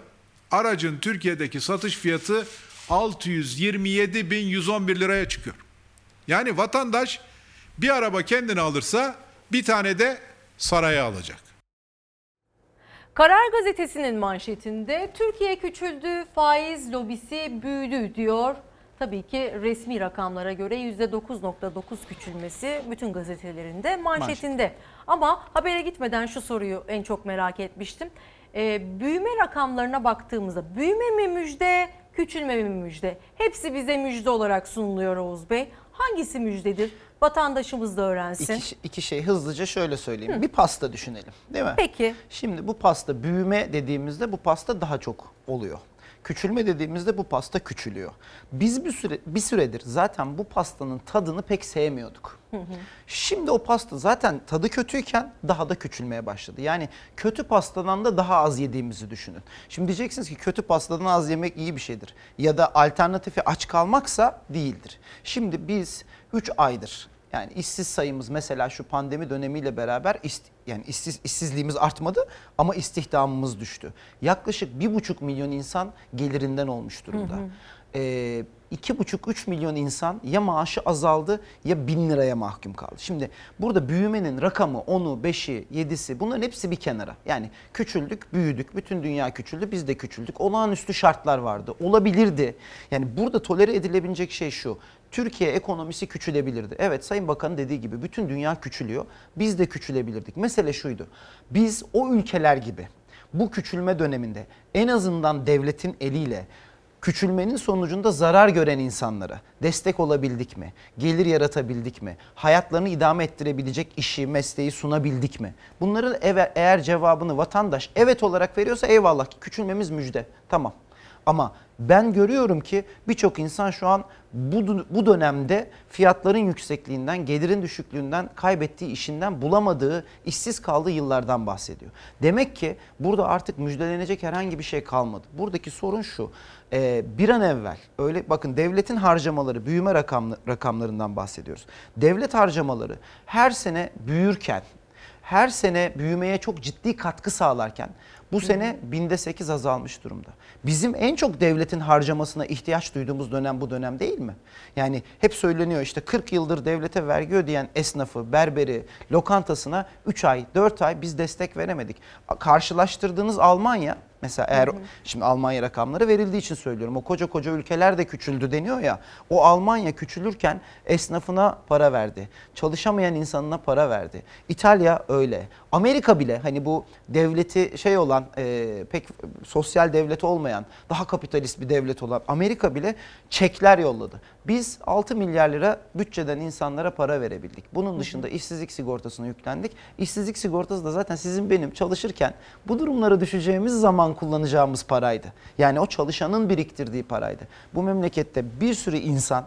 Aracın Türkiye'deki satış fiyatı 627.111 liraya çıkıyor. Yani vatandaş bir araba kendine alırsa bir tane de saraya alacak. Karar gazetesinin manşetinde Türkiye küçüldü, faiz lobisi büyüdü diyor. Tabii ki resmi rakamlara göre %9.9 küçülmesi bütün gazetelerinde manşetinde. Manşet. Ama habere gitmeden şu soruyu en çok merak etmiştim. Ee, büyüme rakamlarına baktığımızda büyüme mi müjde, küçülme mi müjde? Hepsi bize müjde olarak sunuluyor Oğuz Bey. Hangisi müjdedir? Vatandaşımız da öğrensin. İki, iki şey hızlıca şöyle söyleyeyim. Hı. Bir pasta düşünelim değil mi? Peki. Şimdi bu pasta büyüme dediğimizde bu pasta daha çok oluyor. Küçülme dediğimizde bu pasta küçülüyor. Biz bir süre bir süredir zaten bu pastanın tadını pek sevmiyorduk. Hı hı. Şimdi o pasta zaten tadı kötüyken daha da küçülmeye başladı. Yani kötü pastadan da daha az yediğimizi düşünün. Şimdi diyeceksiniz ki kötü pastadan az yemek iyi bir şeydir. Ya da alternatifi aç kalmaksa değildir. Şimdi biz 3 aydır yani işsiz sayımız mesela şu pandemi dönemiyle beraber ist, yani işsiz, işsizliğimiz artmadı ama istihdamımız düştü. Yaklaşık bir buçuk milyon insan gelirinden olmuş durumda. Hı hı. Ee, 2,5-3 milyon insan ya maaşı azaldı ya 1000 liraya mahkum kaldı. Şimdi burada büyümenin rakamı 10'u, 5'i, 7'si bunların hepsi bir kenara. Yani küçüldük, büyüdük, bütün dünya küçüldü, biz de küçüldük. Olağanüstü şartlar vardı, olabilirdi. Yani burada tolere edilebilecek şey şu. Türkiye ekonomisi küçülebilirdi. Evet Sayın Bakan dediği gibi bütün dünya küçülüyor. Biz de küçülebilirdik. Mesele şuydu. Biz o ülkeler gibi bu küçülme döneminde en azından devletin eliyle küçülmenin sonucunda zarar gören insanlara destek olabildik mi? Gelir yaratabildik mi? Hayatlarını idame ettirebilecek işi, mesleği sunabildik mi? Bunların eğer cevabını vatandaş evet olarak veriyorsa eyvallah ki küçülmemiz müjde. Tamam. Ama ben görüyorum ki birçok insan şu an bu, bu dönemde fiyatların yüksekliğinden, gelirin düşüklüğünden, kaybettiği işinden bulamadığı, işsiz kaldığı yıllardan bahsediyor. Demek ki burada artık müjdelenecek herhangi bir şey kalmadı. Buradaki sorun şu, bir an evvel öyle bakın devletin harcamaları, büyüme rakamlı, rakamlarından bahsediyoruz. Devlet harcamaları her sene büyürken, her sene büyümeye çok ciddi katkı sağlarken Bu sene binde 8 azalmış durumda. Bizim en çok devletin harcamasına ihtiyaç duyduğumuz dönem bu dönem değil mi? Yani hep söyleniyor işte 40 yıldır devlete vergi ödeyen esnafı, berberi, lokantasına 3 ay, 4 ay biz destek veremedik. Karşılaştırdığınız Almanya Mesela eğer şimdi Almanya rakamları verildiği için söylüyorum. O koca koca ülkeler de küçüldü deniyor ya. O Almanya küçülürken esnafına para verdi. Çalışamayan insanına para verdi. İtalya öyle. Amerika bile hani bu devleti şey olan e, pek sosyal devlet olmayan daha kapitalist bir devlet olan Amerika bile çekler yolladı. Biz 6 milyar lira bütçeden insanlara para verebildik. Bunun dışında işsizlik sigortasına yüklendik. İşsizlik sigortası da zaten sizin benim çalışırken bu durumlara düşeceğimiz zaman kullanacağımız paraydı. Yani o çalışanın biriktirdiği paraydı. Bu memlekette bir sürü insan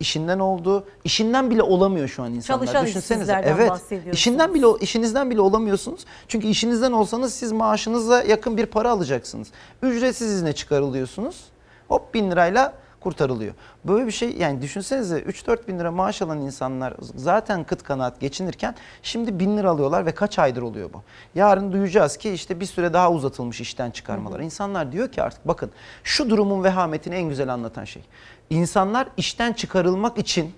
işinden oldu. işinden bile olamıyor şu an insanlar. Çalışan Düşünsenize. Evet. İşinden bile işinizden bile olamıyorsunuz. Çünkü işinizden olsanız siz maaşınıza yakın bir para alacaksınız. Ücretsiz izne çıkarılıyorsunuz. Hop bin lirayla kurtarılıyor. Böyle bir şey yani düşünsenize 3-4 bin lira maaş alan insanlar zaten kıt kanaat geçinirken şimdi bin lira alıyorlar ve kaç aydır oluyor bu? Yarın duyacağız ki işte bir süre daha uzatılmış işten çıkarmalar. İnsanlar diyor ki artık bakın şu durumun vehametini en güzel anlatan şey. İnsanlar işten çıkarılmak için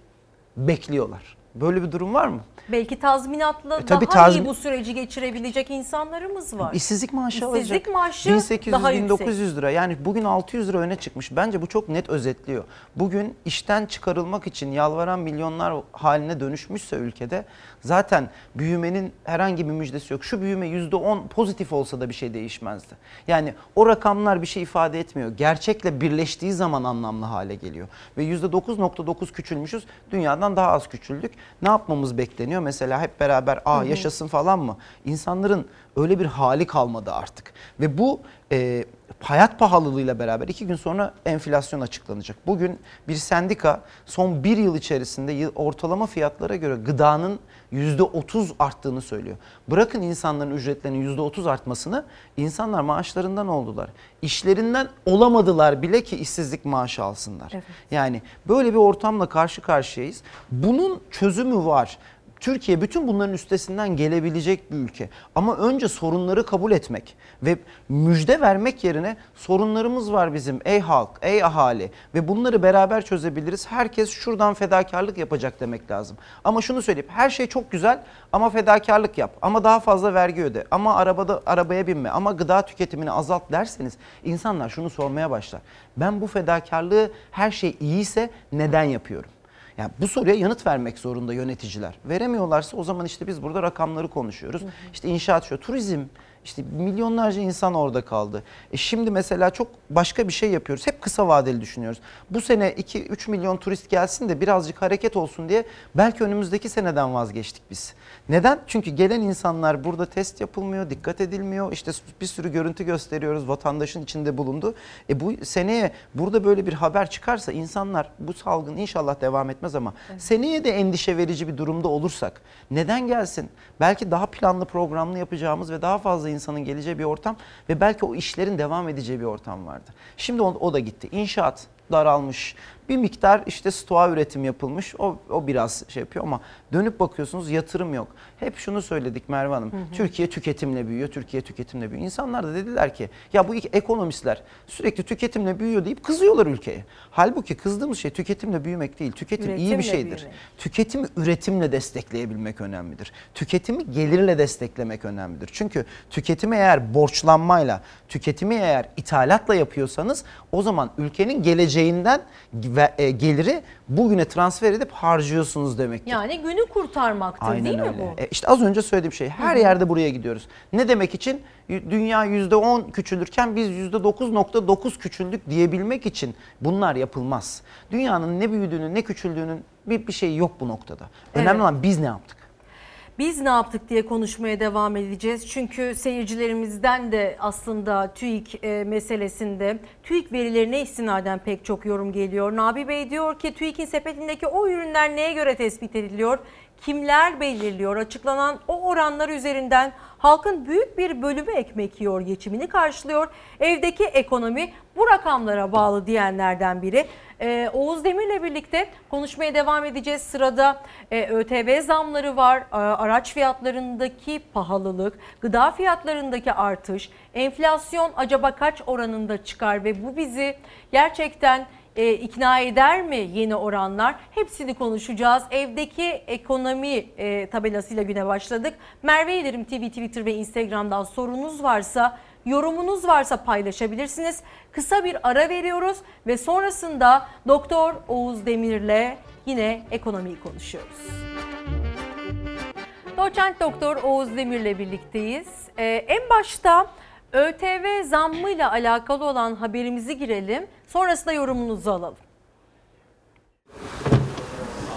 bekliyorlar. Böyle bir durum var mı? Belki tazminatla E, tabii daha iyi tazmin- bu süreci geçirebilecek insanlarımız var. İşsizlik maaşı İşsizlik alacak. maaşı 1800 daha yüksek. 1900 lira. Yani bugün 600 lira öne çıkmış. Bence bu çok net özetliyor. Bugün işten çıkarılmak için yalvaran milyonlar haline dönüşmüşse ülkede zaten büyümenin herhangi bir müjdesi yok. Şu büyüme %10 pozitif olsa da bir şey değişmezdi. Yani o rakamlar bir şey ifade etmiyor. Gerçekle birleştiği zaman anlamlı hale geliyor. Ve %9.9 küçülmüşüz. Dünyadan daha az küçüldük. Ne yapmamız bekleniyor? Mesela hep beraber aa yaşasın falan mı? İnsanların öyle bir hali kalmadı artık. Ve bu e, hayat pahalılığıyla beraber iki gün sonra enflasyon açıklanacak. Bugün bir sendika son bir yıl içerisinde yıl- ortalama fiyatlara göre gıdanın %30 arttığını söylüyor. Bırakın insanların ücretlerinin %30 artmasını insanlar maaşlarından oldular. İşlerinden olamadılar bile ki işsizlik maaşı alsınlar. Yani böyle bir ortamla karşı karşıyayız. Bunun çözümü var. Türkiye bütün bunların üstesinden gelebilecek bir ülke. Ama önce sorunları kabul etmek ve müjde vermek yerine sorunlarımız var bizim ey halk, ey ahali ve bunları beraber çözebiliriz. Herkes şuradan fedakarlık yapacak demek lazım. Ama şunu söyleyeyim her şey çok güzel ama fedakarlık yap. Ama daha fazla vergi öde. Ama arabada arabaya binme. Ama gıda tüketimini azalt derseniz insanlar şunu sormaya başlar. Ben bu fedakarlığı her şey iyiyse neden yapıyorum? Yani bu soruya yanıt vermek zorunda yöneticiler. Veremiyorlarsa o zaman işte biz burada rakamları konuşuyoruz. İşte inşaat şu, turizm, işte milyonlarca insan orada kaldı. E şimdi mesela çok başka bir şey yapıyoruz. Hep kısa vadeli düşünüyoruz. Bu sene 2-3 milyon turist gelsin de birazcık hareket olsun diye belki önümüzdeki seneden vazgeçtik biz. Neden? Çünkü gelen insanlar burada test yapılmıyor, dikkat edilmiyor. İşte bir sürü görüntü gösteriyoruz vatandaşın içinde bulundu. E bu seneye burada böyle bir haber çıkarsa insanlar bu salgın inşallah devam etmez ama seneye de endişe verici bir durumda olursak neden gelsin? Belki daha planlı programlı yapacağımız ve daha fazla insanın geleceği bir ortam ve belki o işlerin devam edeceği bir ortam vardı. Şimdi o, o da gitti. İnşaat daralmış. Bir miktar işte stoğa üretim yapılmış. O, o biraz şey yapıyor ama dönüp bakıyorsunuz yatırım yok. Hep şunu söyledik Merve Hanım. Türkiye tüketimle büyüyor, Türkiye tüketimle büyüyor. İnsanlar da dediler ki ya bu ekonomistler sürekli tüketimle büyüyor deyip kızıyorlar ülkeye. Halbuki kızdığımız şey tüketimle büyümek değil. Tüketim iyi Üretimle bir şeydir. büyümek. Tüketimi üretimle destekleyebilmek önemlidir. Tüketimi gelirle desteklemek önemlidir. Çünkü tüketimi eğer borçlanmayla, tüketimi eğer ithalatla yapıyorsanız o zaman ülkenin geleceğinden ve, e, geliri bugüne transfer edip harcıyorsunuz demektir. Yani günü kurtarmaktır değil mi bu? E, işte az önce söylediğim şey. Her yerde buraya gidiyoruz. Ne demek için? Dünya %10 küçülürken biz %9.9 küçüldük diyebilmek için bunlar yapılmaz. Dünyanın ne büyüdüğünün ne küçüldüğünün bir, bir şey yok bu noktada. Önemli Evet. olan biz ne yaptık? Biz ne yaptık diye konuşmaya devam edeceğiz. Çünkü seyircilerimizden de aslında TÜİK e, meselesinde TÜİK verilerine istinaden pek çok yorum geliyor. Nabi Bey diyor ki TÜİK'in sepetindeki o ürünler neye göre tespit ediliyor? Kimler belirliyor? Açıklanan o oranlar üzerinden halkın büyük bir bölümü ekmek yiyor, geçimini karşılıyor. Evdeki ekonomi bu rakamlara bağlı diyenlerden biri. Ee, Oğuz Demir'le birlikte konuşmaya devam edeceğiz. Sırada e, ÖTV zamları var, araç fiyatlarındaki pahalılık, gıda fiyatlarındaki artış, enflasyon acaba kaç oranında çıkar ve bu bizi gerçekten e, ikna eder mi yeni oranlar? Hepsini konuşacağız. Evdeki ekonomi e, tabelasıyla güne başladık. Merve İlerim TV, Twitter ve Instagram'dan sorunuz varsa, yorumunuz varsa paylaşabilirsiniz. Kısa bir ara veriyoruz ve sonrasında Doktor Oğuz Demir'le yine ekonomiyi konuşuyoruz. Doçent Doktor Oğuz Demir'le birlikteyiz. Ee, en başta ÖTV zammıyla alakalı olan haberimizi girelim. Sonrasında yorumunuzu alalım.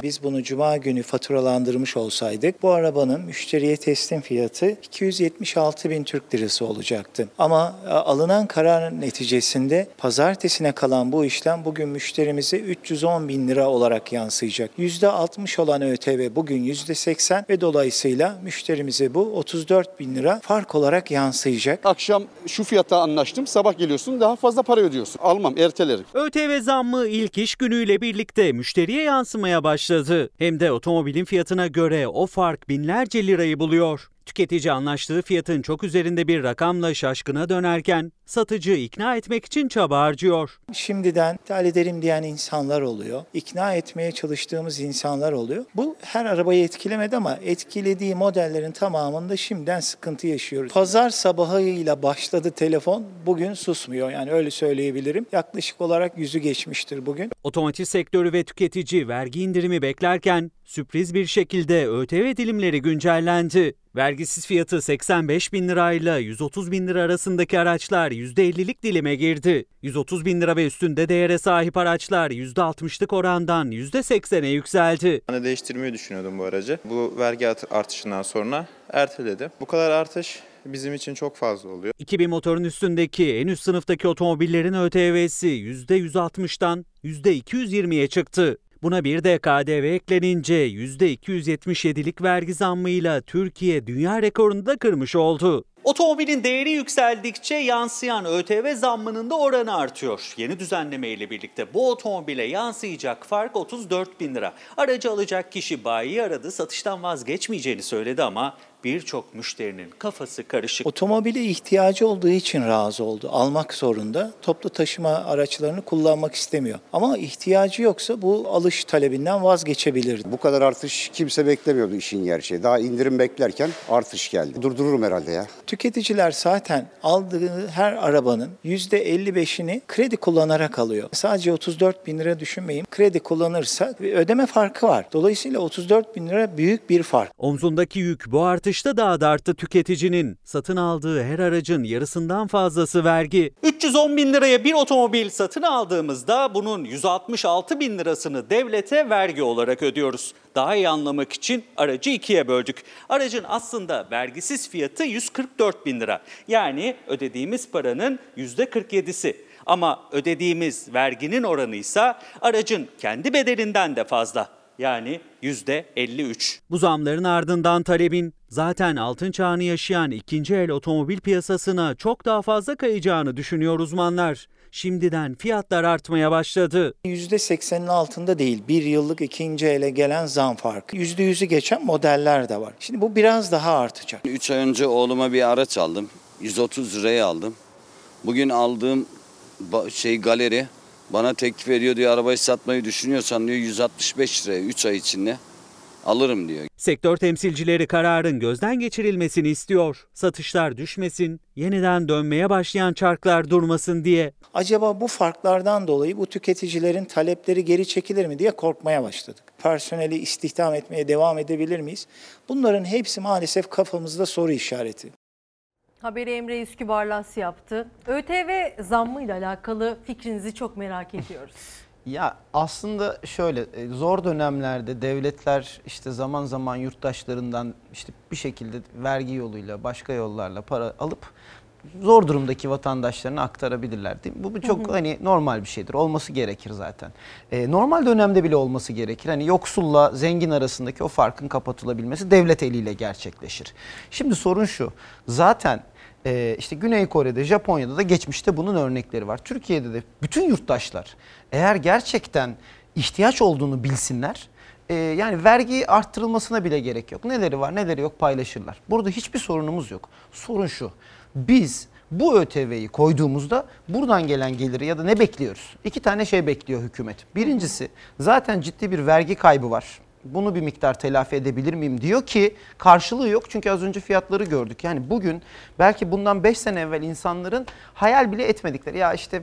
Biz bunu cuma günü faturalandırmış olsaydık bu arabanın müşteriye teslim fiyatı 276 bin Türk lirası olacaktı. Ama e, alınan kararın neticesinde pazartesine kalan bu işlem bugün müşterimize 310 bin lira olarak yansıyacak. %60 olan ÖTV bugün %80 ve dolayısıyla müşterimize bu 34 bin lira fark olarak yansıyacak. Akşam şu fiyata anlaştım. Sabah geliyorsun daha fazla para ödüyorsun. Almam ertelerim. ÖTV zammı ilk iş günüyle birlikte müşteriye yansımaya başladı. Hem de otomobilin fiyatına göre o fark binlerce lirayı buluyor. Tüketici anlaştığı fiyatın çok üzerinde bir rakamla şaşkına dönerken satıcı ikna etmek için çaba harcıyor. Şimdiden iptal ederim diyen insanlar oluyor. İkna etmeye çalıştığımız insanlar oluyor. Bu her arabayı etkilemedi ama etkilediği modellerin tamamında şimdiden sıkıntı yaşıyoruz. Pazar sabahıyla başladı telefon. Bugün susmuyor. Yani öyle söyleyebilirim. Yaklaşık olarak yüzü geçmiştir bugün. Otomotiv sektörü ve tüketici vergi indirimi beklerken sürpriz bir şekilde ÖTV dilimleri güncellendi. Vergisiz fiyatı 85 bin lirayla 130 bin lira arasındaki araçlar %50'lik dilime girdi. 130 bin lira ve üstünde değere sahip araçlar %60'lık orandan %80'e yükseldi. Ben değiştirmeyi düşünüyordum bu aracı. Bu vergi artışından sonra erteledim. Bu kadar artış bizim için çok fazla oluyor. 2000 motorun üstündeki en üst sınıftaki otomobillerin ÖTV'si %160'dan %220'ye çıktı. Buna bir de KDV eklenince %277'lik vergi zammıyla Türkiye dünya rekorunu da kırmış oldu. Otomobilin değeri yükseldikçe yansıyan ÖTV zammının da oranı artıyor. Yeni düzenleme ile birlikte bu otomobile yansıyacak fark 34 bin lira. Aracı alacak kişi bayiyi aradı satıştan vazgeçmeyeceğini söyledi ama birçok müşterinin kafası karışık. Otomobile ihtiyacı olduğu için razı oldu. Almak zorunda. Toplu taşıma araçlarını kullanmak istemiyor. Ama ihtiyacı yoksa bu alış talebinden vazgeçebilir. Bu kadar artış kimse beklemiyordu işin gerçeği. Daha indirim beklerken artış geldi. Durdururum herhalde ya. Tüketiciler zaten aldığı her arabanın %55'ini kredi kullanarak alıyor. Sadece 34 bin lira düşünmeyin. Kredi kullanırsa bir ödeme farkı var. Dolayısıyla 34 bin lira büyük bir fark. Omzundaki yük bu artışta da arttı tüketicinin. Satın aldığı her aracın yarısından fazlası vergi. 310 bin liraya bir otomobil satın aldığımızda bunun 166 bin lirasını devlete vergi olarak ödüyoruz. Daha iyi anlamak için aracı ikiye böldük. Aracın aslında vergisiz fiyatı 144 bin lira. Yani ödediğimiz paranın %47'si. Ama ödediğimiz verginin oranı ise aracın kendi bedelinden de fazla. Yani %53. Bu zamların ardından talebin zaten altın çağını yaşayan ikinci el otomobil piyasasına çok daha fazla kayacağını düşünüyor uzmanlar. Şimdiden fiyatlar artmaya başladı. %80'in altında değil bir yıllık ikinci ele gelen zam farkı. %100'ü geçen modeller de var. Şimdi bu biraz daha artacak. 3 ay önce oğluma bir araç aldım. 130 liraya aldım. Bugün aldığım şey galeri bana teklif ediyor diyor arabayı satmayı düşünüyorsan diyor 165 liraya 3 ay içinde alırım diyor. Sektör temsilcileri kararın gözden geçirilmesini istiyor. Satışlar düşmesin, yeniden dönmeye başlayan çarklar durmasın diye. Acaba bu farklardan dolayı bu tüketicilerin talepleri geri çekilir mi diye korkmaya başladık. Personeli istihdam etmeye devam edebilir miyiz? Bunların hepsi maalesef kafamızda soru işareti. Haberi Emre Üskübarlas yaptı. ÖTV zammıyla alakalı fikrinizi çok merak ediyoruz. Ya aslında şöyle e, zor dönemlerde devletler işte zaman zaman yurttaşlarından işte bir şekilde vergi yoluyla başka yollarla para alıp zor durumdaki vatandaşlarına aktarabilirler. Değil mi? Bu, bu çok hani normal bir şeydir. Olması gerekir zaten. E, normal dönemde bile olması gerekir. Hani yoksulla zengin arasındaki o farkın kapatılabilmesi devlet eliyle gerçekleşir. Şimdi sorun şu. Zaten e, işte Güney Kore'de, Japonya'da da geçmişte bunun örnekleri var. Türkiye'de de bütün yurttaşlar eğer gerçekten ihtiyaç olduğunu bilsinler e, yani vergi arttırılmasına bile gerek yok. Neleri var neleri yok paylaşırlar. Burada hiçbir sorunumuz yok. Sorun şu biz bu ÖTV'yi koyduğumuzda buradan gelen geliri ya da ne bekliyoruz? İki tane şey bekliyor hükümet. Birincisi zaten ciddi bir vergi kaybı var. Bunu bir miktar telafi edebilir miyim diyor ki karşılığı yok çünkü az önce fiyatları gördük. Yani bugün belki bundan 5 sene evvel insanların hayal bile etmedikleri ya işte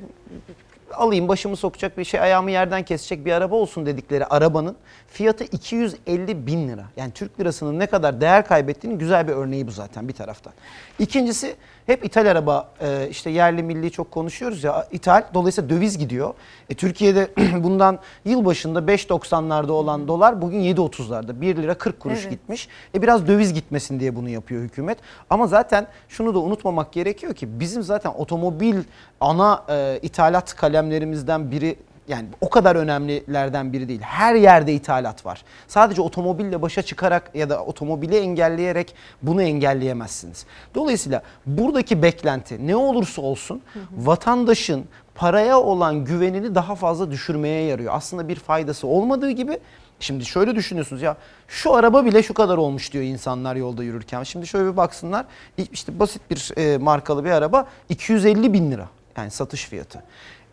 alayım başımı sokacak bir şey ayağımı yerden kesecek bir araba olsun dedikleri arabanın fiyatı 250 bin lira. Yani Türk lirasının ne kadar değer kaybettiğinin güzel bir örneği bu zaten bir taraftan. İkincisi hep ithal araba e, işte yerli milli çok konuşuyoruz ya ithal dolayısıyla döviz gidiyor. E, Türkiye'de bundan yılbaşında 5.90'larda olan dolar bugün 7.30'larda 1 lira 40 kuruş Evet. gitmiş. E, biraz döviz gitmesin diye bunu yapıyor hükümet. Ama zaten şunu da unutmamak gerekiyor ki bizim zaten otomobil ana e, ithalat kalemlerimizden biri yani o kadar önemlilerden biri değil. Her yerde ithalat var. Sadece otomobille başa çıkarak ya da otomobili engelleyerek bunu engelleyemezsiniz. Dolayısıyla buradaki beklenti ne olursa olsun vatandaşın paraya olan güvenini daha fazla düşürmeye yarıyor. Aslında bir faydası olmadığı gibi Şimdi şöyle düşünüyorsunuz ya şu araba bile şu kadar olmuş diyor insanlar yolda yürürken. Şimdi şöyle bir baksınlar işte basit bir e, markalı bir araba 250 bin lira yani satış fiyatı.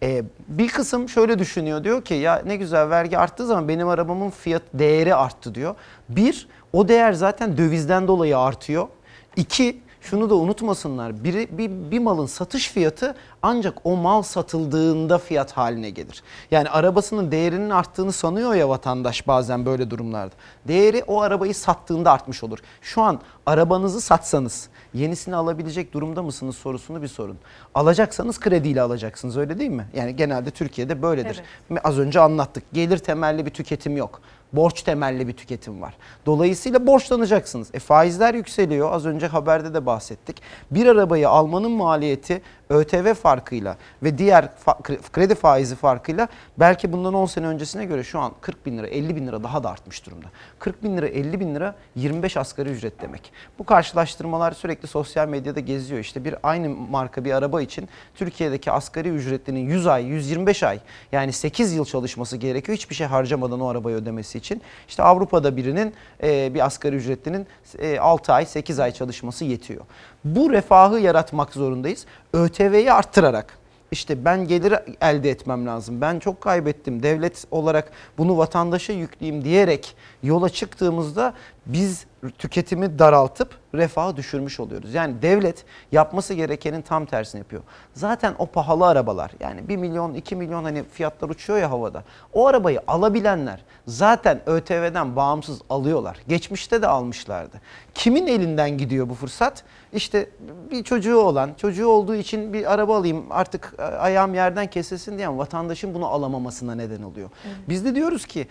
E, bir kısım şöyle düşünüyor diyor ki ya ne güzel vergi arttığı zaman benim arabamın fiyat değeri arttı diyor. Bir o değer zaten dövizden dolayı artıyor. İki şunu da unutmasınlar. Bir, bir, bir malın satış fiyatı ancak o mal satıldığında fiyat haline gelir. Yani arabasının değerinin arttığını sanıyor ya vatandaş bazen böyle durumlarda. Değeri o arabayı sattığında artmış olur. Şu an arabanızı satsanız yenisini alabilecek durumda mısınız sorusunu bir sorun. Alacaksanız krediyle alacaksınız öyle değil mi? Yani genelde Türkiye'de böyledir. Az önce anlattık. Gelir temelli bir tüketim yok. Borç temelli bir tüketim var. Dolayısıyla borçlanacaksınız. E faizler yükseliyor. Az önce haberde de bahsettik. Bir arabayı almanın maliyeti ÖTV farkıyla ve diğer fa- kredi faizi farkıyla belki bundan 10 sene öncesine göre şu an 40 bin lira 50 bin lira daha da artmış durumda. 40 bin lira 50 bin lira 25 asgari ücret demek. Bu karşılaştırmalar sürekli sosyal medyada geziyor. İşte bir aynı marka bir araba için Türkiye'deki asgari ücretlinin 100 ay 125 ay yani 8 yıl çalışması gerekiyor. Hiçbir şey harcamadan o arabayı ödemesi için. İşte Avrupa'da birinin e, bir asgari ücretlinin e, 6 ay 8 ay çalışması yetiyor. Bu refahı yaratmak zorundayız. ÖTV'yi arttırarak işte ben gelir elde etmem lazım. Ben çok kaybettim. Devlet olarak bunu vatandaşa yükleyeyim diyerek yola çıktığımızda biz tüketimi daraltıp refahı düşürmüş oluyoruz. Yani devlet yapması gerekenin tam tersini yapıyor. Zaten o pahalı arabalar yani 1 milyon 2 milyon hani fiyatlar uçuyor ya havada. O arabayı alabilenler zaten ÖTV'den bağımsız alıyorlar. Geçmişte de almışlardı. Kimin elinden gidiyor bu fırsat? İşte bir çocuğu olan, çocuğu olduğu için bir araba alayım artık e, ayağım yerden kesilsin diyen vatandaşın bunu alamamasına neden oluyor. Biz de diyoruz ki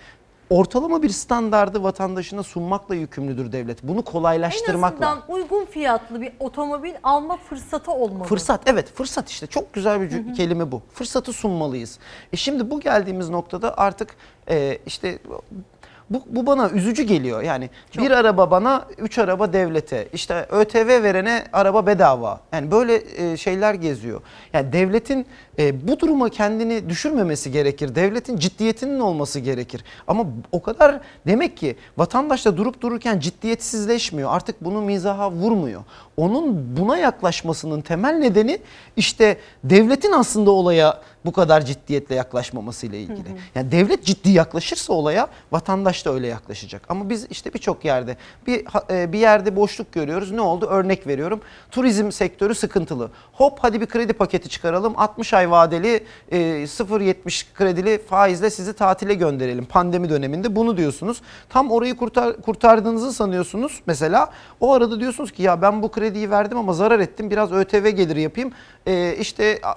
ortalama bir standardı vatandaşına sunmakla yükümlüdür devlet. Bunu En kolaylaştırmakla. azından uygun fiyatlı bir otomobil alma fırsatı olmalı. Fırsat evet fırsat işte çok güzel bir kelime bu. Fırsatı sunmalıyız. E şimdi bu geldiğimiz noktada artık e, işte bu, bu bana üzücü geliyor. Yani bir araba bana, üç araba devlete. İşte ÖTV verene araba bedava. Yani böyle e, şeyler geziyor. Yani devletin e, bu duruma kendini düşürmemesi gerekir. Devletin ciddiyetinin olması gerekir. Ama o kadar demek ki vatandaş da durup dururken ciddiyetsizleşmiyor. Artık bunu mizaha vurmuyor. Onun buna yaklaşmasının temel nedeni işte devletin aslında olaya bu kadar ciddiyetle yaklaşmamasıyla ilgili. Yani devlet ciddi yaklaşırsa olaya vatandaş da öyle yaklaşacak. Ama biz işte birçok yerde bir e, bir yerde boşluk görüyoruz. Ne oldu? Örnek veriyorum. Turizm sektörü sıkıntılı. Hop hadi bir kredi paketi çıkaralım. 60 ay vadeli e, 0.70 kredili faizle sizi tatile gönderelim. Pandemi döneminde bunu diyorsunuz. Tam orayı kurtar, kurtardığınızı sanıyorsunuz. Mesela o arada diyorsunuz ki ya ben bu krediyi verdim ama zarar ettim. Biraz ÖTV geliri yapayım. E, işte a-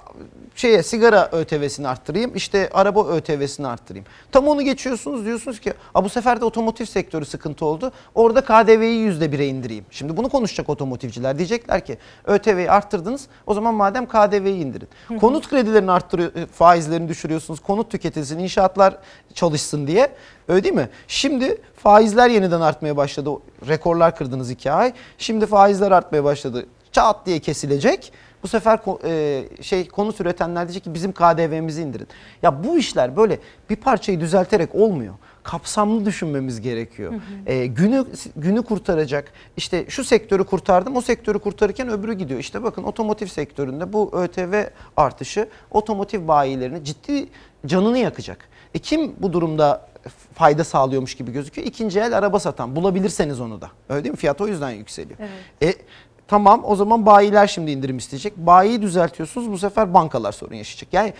şeye sigara ÖTV'sini arttırayım, işte araba ÖTV'sini arttırayım. Tam onu geçiyorsunuz diyorsunuz ki bu sefer de otomotiv sektörü sıkıntı oldu. Orada KDV'yi yüzde bire indireyim. Şimdi bunu konuşacak otomotivciler. Diyecekler ki ÖTV'yi arttırdınız o zaman madem KDV'yi indirin. Konut kredilerini arttırıyor, e, faizlerini düşürüyorsunuz. Konut tüketilsin, inşaatlar çalışsın diye. Öyle değil mi? Şimdi faizler yeniden artmaya başladı. Rekorlar kırdınız iki ay. Şimdi faizler artmaya başladı. Çat diye kesilecek. Bu sefer e, şey konut üretenler diyecek ki bizim KDV'mizi indirin. Ya bu işler böyle bir parçayı düzelterek olmuyor. Kapsamlı düşünmemiz gerekiyor. Hı hı. E, günü günü kurtaracak. İşte şu sektörü kurtardım, o sektörü kurtarırken öbürü gidiyor. İşte bakın otomotiv sektöründe bu ÖTV artışı otomotiv bayilerini ciddi canını yakacak. E kim bu durumda fayda sağlıyormuş gibi gözüküyor? İkinci el araba satan. Bulabilirseniz onu da. Öyle değil mi? Fiyat o yüzden yükseliyor. Evet. E, Tamam o zaman bayiler şimdi indirim isteyecek. Bayiyi düzeltiyorsunuz bu sefer bankalar sorun yaşayacak. Yani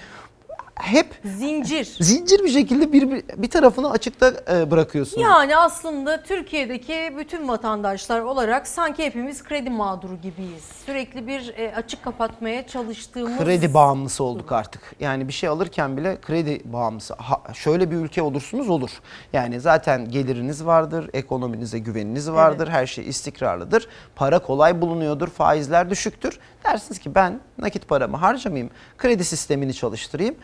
hep zincir. Zincir bir şekilde bir bir, tarafını açıkta e, bırakıyorsunuz. Yani aslında Türkiye'deki bütün vatandaşlar olarak sanki hepimiz kredi mağduru gibiyiz. Sürekli bir e, açık kapatmaya çalıştığımız kredi bağımlısı olduk artık. Yani bir şey alırken bile kredi bağımlısı. Ha, şöyle bir ülke olursunuz olur. Yani zaten geliriniz vardır, ekonominize güveniniz vardır, evet. her şey istikrarlıdır. Para kolay bulunuyordur, faizler düşüktür. Dersiniz ki ben nakit paramı harcamayayım, kredi sistemini çalıştırayım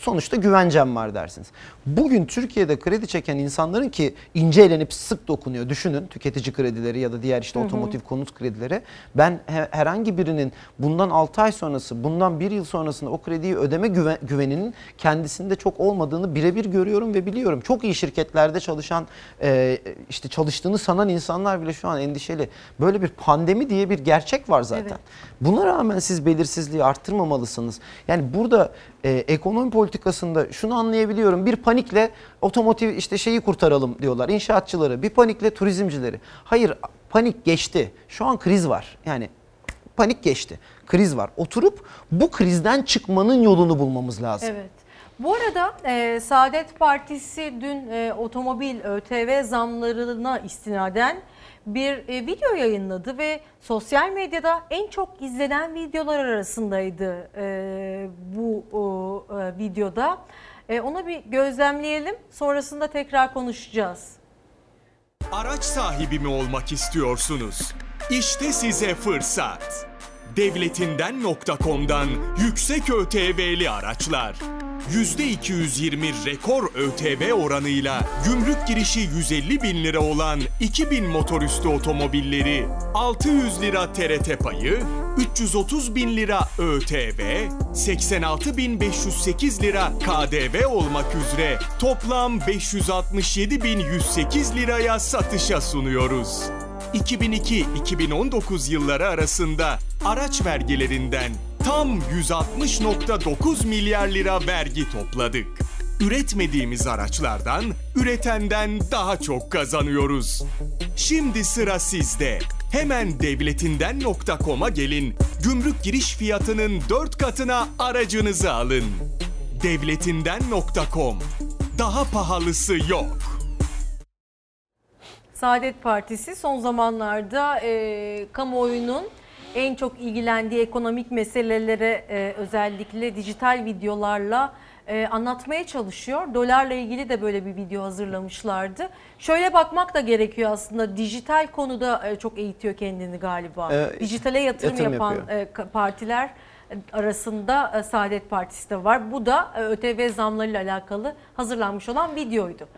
sonuçta güvencem var dersiniz. Bugün Türkiye'de kredi çeken insanların ki ince elenip sık dokunuyor. Düşünün tüketici kredileri ya da diğer işte hı hı. otomotiv konut kredileri. Ben herhangi birinin bundan 6 ay sonrası, bundan 1 yıl sonrasında o krediyi ödeme güven, güveninin kendisinde çok olmadığını birebir görüyorum ve biliyorum. Çok iyi şirketlerde çalışan e, işte çalıştığını sanan insanlar bile şu an endişeli. Böyle bir pandemi diye bir gerçek var zaten. Evet. Buna rağmen siz belirsizliği arttırmamalısınız. Yani burada e, ekonomi politikasında şunu anlayabiliyorum. Bir panikle otomotiv işte şeyi kurtaralım diyorlar. İnşaatçıları, bir panikle turizmcileri. Hayır panik geçti. Şu an kriz var. Yani panik geçti. Kriz var. Oturup bu krizden çıkmanın yolunu bulmamız lazım. Evet. Bu arada e, Saadet Partisi dün e, otomobil ÖTV zamlarına istinaden bir e, video yayınladı ve sosyal medyada en çok izlenen videolar arasındaydı e, bu e, videoda. E, ona bir gözlemleyelim sonrasında tekrar konuşacağız. Araç sahibi mi olmak istiyorsunuz? İşte size fırsat. Devletinden.com'dan yüksek ÖTV'li araçlar. %220 rekor ÖTV oranıyla gümrük girişi 150 bin lira olan 2000 motorüstü otomobilleri 600 lira TRT payı, 330 bin lira ÖTV, 86.508 lira KDV olmak üzere toplam 567.108 liraya satışa sunuyoruz. 2002-2019 yılları arasında araç vergilerinden tam 160.9 milyar lira vergi topladık. Üretmediğimiz araçlardan, üretenden daha çok kazanıyoruz. Şimdi sıra sizde. Hemen devletinden.com'a gelin. Gümrük giriş fiyatının 4 katına aracınızı alın. Devletinden.com. Daha pahalısı yok. Saadet Partisi son zamanlarda e, kamuoyunun en çok ilgilendiği ekonomik meselelere e, özellikle dijital videolarla e, anlatmaya çalışıyor. Dolarla ilgili de böyle bir video hazırlamışlardı. Şöyle bakmak da gerekiyor aslında. Dijital konuda e, çok eğitiyor kendini galiba. Ee, Dijitale yatırım, yatırım yapan e, partiler arasında e, Saadet Partisi de var. Bu da e, ÖTV zamlarıyla alakalı hazırlanmış olan videoydu.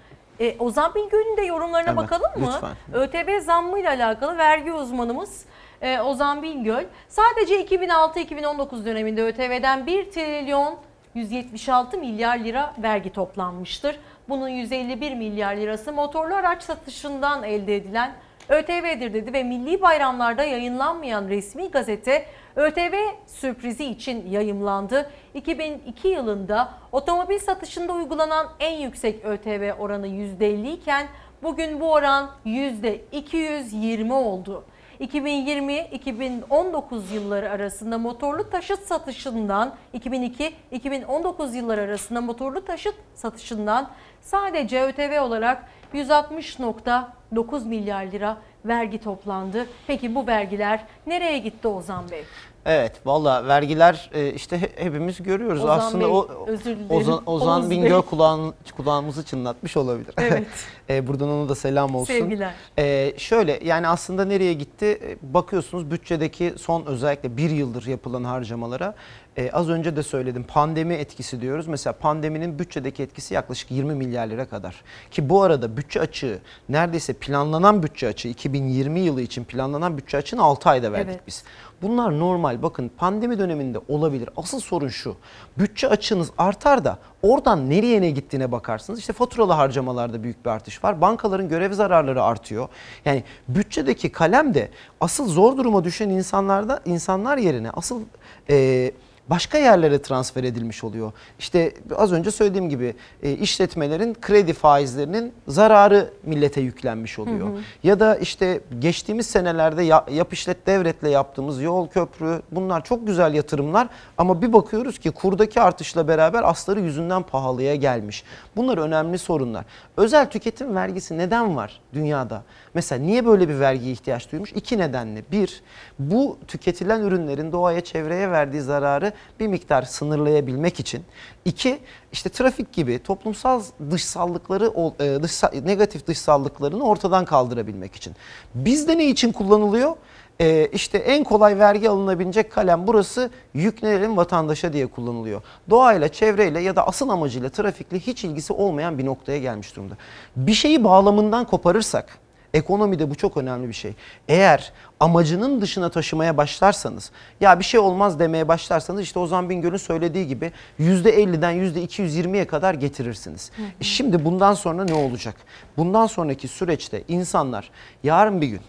E, Ozan Bilgün'ün de yorumlarına evet, bakalım mı? Lütfen. ÖTV zammıyla alakalı vergi uzmanımız e, Ozan Bingöl sadece 2006-2019 döneminde ÖTV'den 1 trilyon 176 milyar lira vergi toplanmıştır. Bunun 151 milyar lirası motorlu araç satışından elde edilen ÖTV'dir dedi ve milli bayramlarda yayınlanmayan resmi gazete ÖTV sürprizi için yayımlandı. 2002 yılında otomobil satışında uygulanan en yüksek ÖTV oranı %50 iken bugün bu oran %220 oldu. 2020-2019 yılları arasında motorlu taşıt satışından 2002-2019 yılları arasında motorlu taşıt satışından sadece ÖTV olarak 160.9 milyar lira vergi toplandı. Peki bu vergiler nereye gitti Ozan Bey? Evet valla vergiler e, işte he- hepimiz görüyoruz. Ozan Aslında Bey, o özür dilerim. Ozan, Ozan Oğuz Bingöl Bey. kulağın, kulağımızı çınlatmış olabilir. Evet. E, buradan ona da selam olsun. Sevgiler. E, şöyle yani aslında nereye gitti? E, bakıyorsunuz bütçedeki son özellikle bir yıldır yapılan harcamalara e, az önce de söyledim pandemi etkisi diyoruz. Mesela pandeminin bütçedeki etkisi yaklaşık 20 milyar lira kadar. Ki bu arada bütçe açığı neredeyse planlanan bütçe açığı 2020 yılı için planlanan bütçe açığını 6 ayda verdik Evet. biz. Bunlar normal bakın pandemi döneminde olabilir. Asıl sorun şu bütçe açığınız artar da oradan nereye ne gittiğine bakarsınız. İşte faturalı harcamalarda büyük bir artış var. Bankaların görev zararları artıyor. Yani bütçedeki kalem de asıl zor duruma düşen insanlarda insanlar yerine asıl e, başka yerlere transfer edilmiş oluyor. İşte az önce söylediğim gibi e, işletmelerin kredi faizlerinin zararı millete yüklenmiş oluyor. Hı hı. Ya da işte geçtiğimiz senelerde ya, yap işlet devletle yaptığımız yol köprü bunlar çok güzel yatırımlar ama bir bakıyoruz ki kurdaki artışla beraber asları yüzünden pahalıya gelmiş. Bunlar önemli sorunlar. Özel tüketim vergisi neden var dünyada? Mesela niye böyle bir vergiye ihtiyaç duymuş? İki nedenle. Bir, bu tüketilen ürünlerin doğaya çevreye verdiği zararı bir miktar sınırlayabilmek için. İki, işte trafik gibi toplumsal dışsallıkları, e, negatif dışsallıklarını ortadan kaldırabilmek için. Bizde ne için kullanılıyor? Ee, işte en kolay vergi alınabilecek kalem burası yüklenelim vatandaşa diye kullanılıyor. Doğayla, çevreyle ya da asıl amacıyla trafikle hiç ilgisi olmayan bir noktaya gelmiş durumda. Bir şeyi bağlamından koparırsak ekonomide bu çok önemli bir şey. Eğer amacının dışına taşımaya başlarsanız ya bir şey olmaz demeye başlarsanız işte Ozan Bingöl'ün söylediği gibi %50'den %220'ye kadar getirirsiniz. Hı hı. E Şimdi bundan sonra ne olacak? Bundan sonraki süreçte insanlar yarın bir gün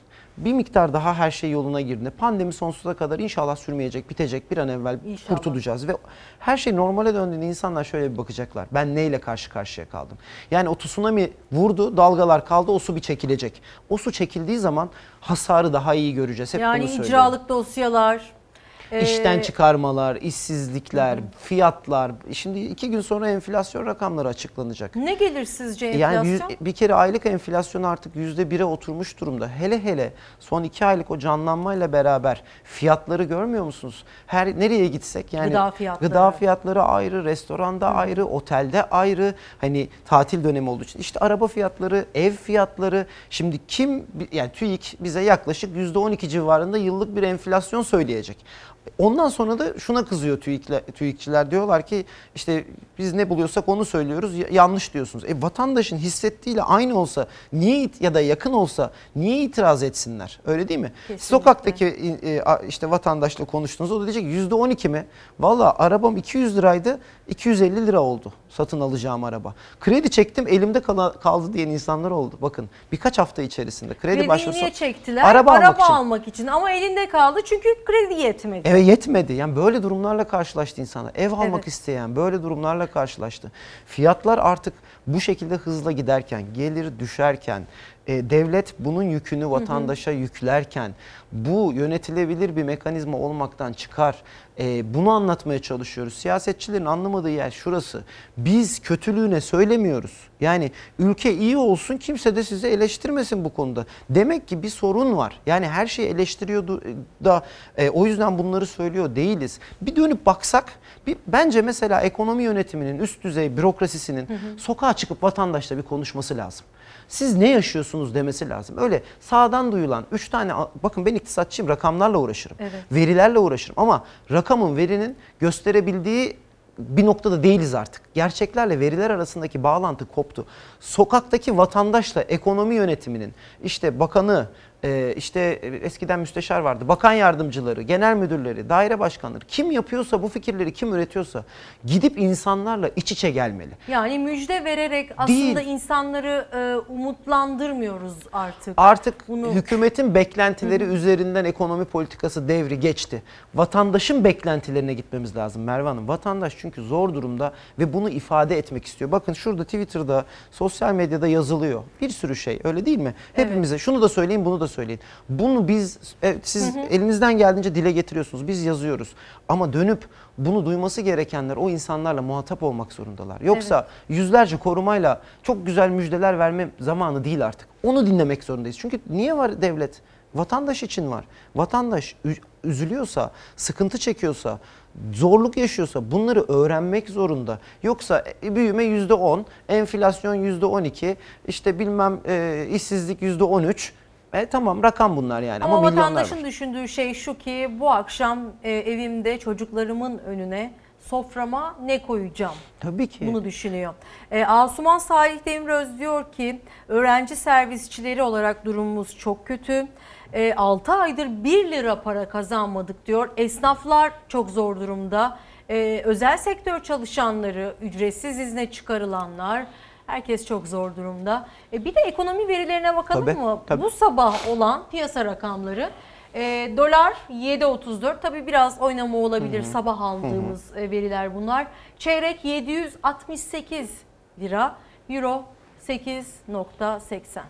bir miktar daha her şey yoluna girdiğinde pandemi sonsuza kadar inşallah sürmeyecek, bitecek bir an evvel kurtulacağız ve her şey normale döndüğünde insanlar şöyle bir bakacaklar. Ben neyle karşı karşıya kaldım? Yani o tsunami vurdu, dalgalar kaldı, o su bir çekilecek. O su çekildiği zaman hasarı daha iyi göreceğiz. Hep yani bunu icralık dosyalar. İşten e, çıkarmalar, işsizlikler, fiyatlar. Şimdi iki gün sonra enflasyon rakamları açıklanacak. Ne gelir sizce Yani enflasyon? yüz- bir kere aylık enflasyon artık yüzde bire oturmuş durumda. Hele hele son iki aylık o canlanmayla beraber fiyatları görmüyor musunuz? Her nereye gitsek yani Gıda fiyatları. gıda fiyatları ayrı, restoranda ayrı, otelde ayrı. Hani tatil dönemi olduğu için işte araba fiyatları, ev fiyatları. Şimdi kim yani TÜİK bize yaklaşık yüzde 12 civarında yıllık bir enflasyon söyleyecek. Ondan sonra da şuna kızıyor TÜİK'le, TÜİKçiler diyorlar ki işte biz ne buluyorsak onu söylüyoruz ya- yanlış diyorsunuz. E vatandaşın hissettiğiyle aynı olsa niye ya da yakın olsa niye itiraz etsinler? Öyle değil mi? Kesinlikle. Sokaktaki e, işte vatandaşla konuştuğunuzda o da diyecek yüzde 12 mi? Valla arabam 200 liraydı 250 lira oldu satın alacağım araba. Kredi çektim elimde kala- kaldı diyen insanlar oldu. Bakın birkaç hafta içerisinde kredi Krediyi başvurusu. niye çektiler? Araba, almak için. almak için ama elinde kaldı çünkü kredi yetmedi. Eve yetmedi. Yani böyle durumlarla karşılaştı insanlar. Ev almak Evet. isteyen böyle durumlarla karşılaştı. Fiyatlar artık bu şekilde hızla giderken, gelir düşerken, e, devlet bunun yükünü vatandaşa yüklerken bu yönetilebilir bir mekanizma olmaktan çıkar. E, bunu anlatmaya çalışıyoruz. Siyasetçilerin anlamadığı yer şurası. Biz kötülüğüne söylemiyoruz. Yani ülke iyi olsun kimse de sizi eleştirmesin bu konuda. Demek ki bir sorun var. Yani her şeyi eleştiriyordu da e, o yüzden bunları söylüyor değiliz. Bir dönüp baksak bir, bence mesela ekonomi yönetiminin üst düzey bürokrasisinin Hı hı. sokağa çıkıp vatandaşla bir konuşması lazım. Siz ne yaşıyorsunuz demesi lazım. Öyle sağdan duyulan 3 tane bakın ben iktisatçıyım rakamlarla uğraşırım. Evet. Verilerle uğraşırım ama rakamın verinin gösterebildiği bir noktada değiliz artık. Gerçeklerle veriler arasındaki bağlantı koptu. Sokaktaki vatandaşla ekonomi yönetiminin işte bakanı, e, işte eskiden müsteşar vardı, bakan yardımcıları, genel müdürleri, daire başkanları kim yapıyorsa bu fikirleri kim üretiyorsa gidip insanlarla iç içe gelmeli. Yani müjde vererek aslında Değil. insanları e, umutlandırmıyoruz artık. Artık Bunu- hükümetin beklentileri üzerinden ekonomi politikası devri geçti. Vatandaşın beklentilerine gitmemiz lazım Merve Hanım. Vatandaş çünkü zor durumda ve bunu ifade etmek istiyor. Bakın şurada Twitter'da, sosyal medyada yazılıyor. Bir sürü şey öyle değil mi? Hepimize şunu da söyleyin bunu da söyleyin. Bunu biz evet, siz Hı hı. elinizden geldiğince dile getiriyorsunuz. Biz yazıyoruz. Ama dönüp bunu duyması gerekenler o insanlarla muhatap olmak zorundalar. Yoksa yüzlerce korumayla çok güzel müjdeler verme zamanı değil artık. Onu dinlemek zorundayız. Çünkü niye var devlet? Vatandaş için var. Vatandaş üzülüyorsa, sıkıntı çekiyorsa, zorluk yaşıyorsa bunları öğrenmek zorunda. Yoksa e, büyüme %10, enflasyon %12, işte bilmem e, işsizlik %13. E tamam rakam bunlar yani ama, Ama var. vatandaşın düşündüğü şey şu ki bu akşam e, evimde çocuklarımın önüne soframa ne koyacağım? Tabii ki. Bunu düşünüyor. E, Asuman Salih Demiröz diyor ki öğrenci servisçileri olarak durumumuz çok kötü. E, 6 aydır 1 lira para kazanmadık diyor. Esnaflar çok zor durumda. E, özel sektör çalışanları, ücretsiz izne çıkarılanlar herkes çok zor durumda. E, bir de ekonomi verilerine bakalım Tabii, mı? tabii. Bu sabah olan piyasa rakamları e, dolar 7.34 tabi biraz oynama olabilir Hı hı. sabah aldığımız e, veriler bunlar. Çeyrek 768 lira, euro 8.80.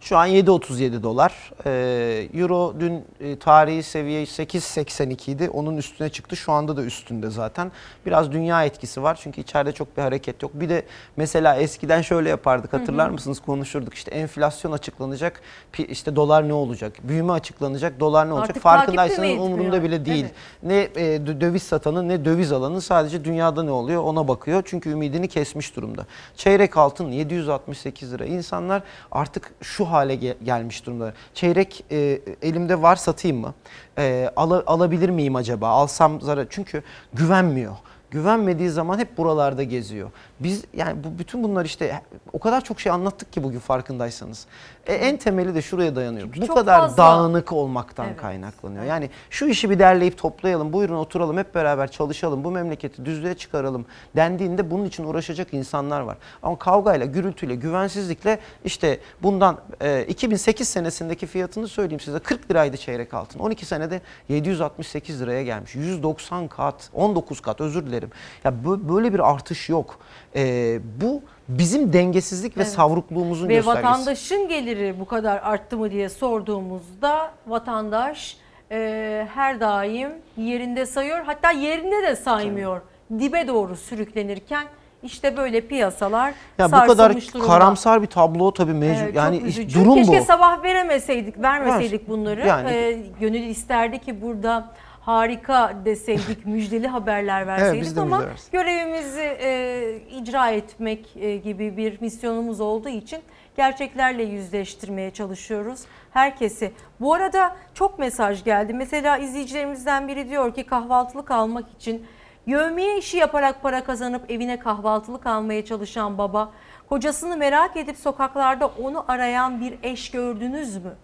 Şu an 7.37 dolar. Ee, Euro dün e, tarihi seviye 8.82 idi. Onun üstüne çıktı. Şu anda da üstünde zaten. Biraz dünya etkisi var. Çünkü içeride çok bir hareket yok. Bir de mesela eskiden şöyle yapardık. Hatırlar Hı hı. mısınız? Konuşurduk. İşte enflasyon açıklanacak. işte dolar ne olacak? Büyüme açıklanacak. Dolar ne olacak? Artık Farkındaysanız etmiyor? bile değil. Evet. Ne e, dö- döviz satanı ne döviz alanı sadece dünyada ne oluyor ona bakıyor. Çünkü ümidini kesmiş durumda. Çeyrek altın 768 lira. İnsanlar artık şu hale ge- gelmiş durumda. Çeyrek e, elimde var satayım mı? E, ala- alabilir miyim acaba? Alsam zarar. Çünkü güvenmiyor. Güvenmediği zaman hep buralarda geziyor. Biz yani bu bütün bunlar işte o kadar çok şey anlattık ki bugün farkındaysanız. E, en temeli de şuraya dayanıyor. bu çok kadar fazla- dağınık olmaktan Evet. kaynaklanıyor. Yani şu işi bir derleyip toplayalım, buyurun oturalım hep beraber çalışalım, bu memleketi düzlüğe çıkaralım dendiğinde bunun için uğraşacak insanlar var. Ama kavgayla, gürültüyle, güvensizlikle işte bundan e, 2008 senesindeki fiyatını söyleyeyim size 40 liraydı çeyrek altın. 12 senede 768 liraya gelmiş. 190 kat, 19 kat özür dilerim. Ya bö- böyle bir artış yok. E, bu bizim dengesizlik ve Evet. savrukluğumuzun Ve göstergesi. vatandaşın geliri bu kadar arttı mı diye sorduğumuzda vatandaş e, her daim yerinde sayıyor. Hatta yerinde de saymıyor. Dibe doğru sürüklenirken işte böyle piyasalar Ya bu kadar durumda. karamsar bir tablo tabii mecbur. Evet, yani iş- durum Keşke bu. sabah veremeseydik, vermeseydik Ver. bunları. Yani- Ee, gönül isterdi ki burada harika deseydik, müjdeli haberler verseydik de ama versin. görevimizi e, icra etmek e, gibi bir misyonumuz olduğu için gerçeklerle yüzleştirmeye çalışıyoruz herkesi. Bu arada çok mesaj geldi. Mesela izleyicilerimizden biri diyor ki kahvaltılık almak için Yövmiye işi yaparak para kazanıp evine kahvaltılık almaya çalışan baba, kocasını merak edip sokaklarda onu arayan bir eş gördünüz mü?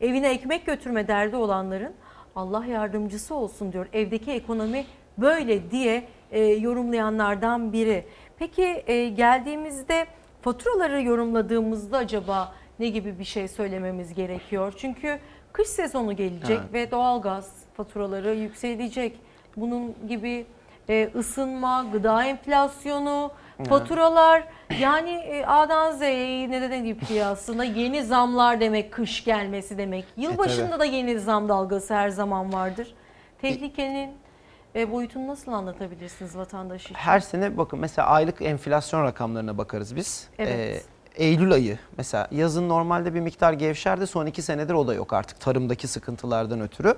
Evine ekmek götürme derdi olanların Allah yardımcısı olsun diyor. Evdeki ekonomi böyle diye e, yorumlayanlardan biri. Peki e, geldiğimizde faturaları yorumladığımızda acaba ne gibi bir şey söylememiz gerekiyor? Çünkü kış sezonu gelecek Evet. ve doğalgaz faturaları yükselecek. Bunun gibi e, ısınma, gıda enflasyonu. Faturalar yani e, A'dan Z'ye ne de ne diyeyim ki aslında yeni zamlar demek kış gelmesi demek. Yılbaşında tabii. da yeni zam dalgası her zaman vardır. Tehlikenin e, boyutunu nasıl anlatabilirsiniz vatandaş için? Her sene bakın mesela aylık enflasyon rakamlarına bakarız biz. Evet. Ee, Eylül ayı mesela yazın normalde bir miktar gevşerdi son iki senedir o da yok artık tarımdaki sıkıntılardan ötürü.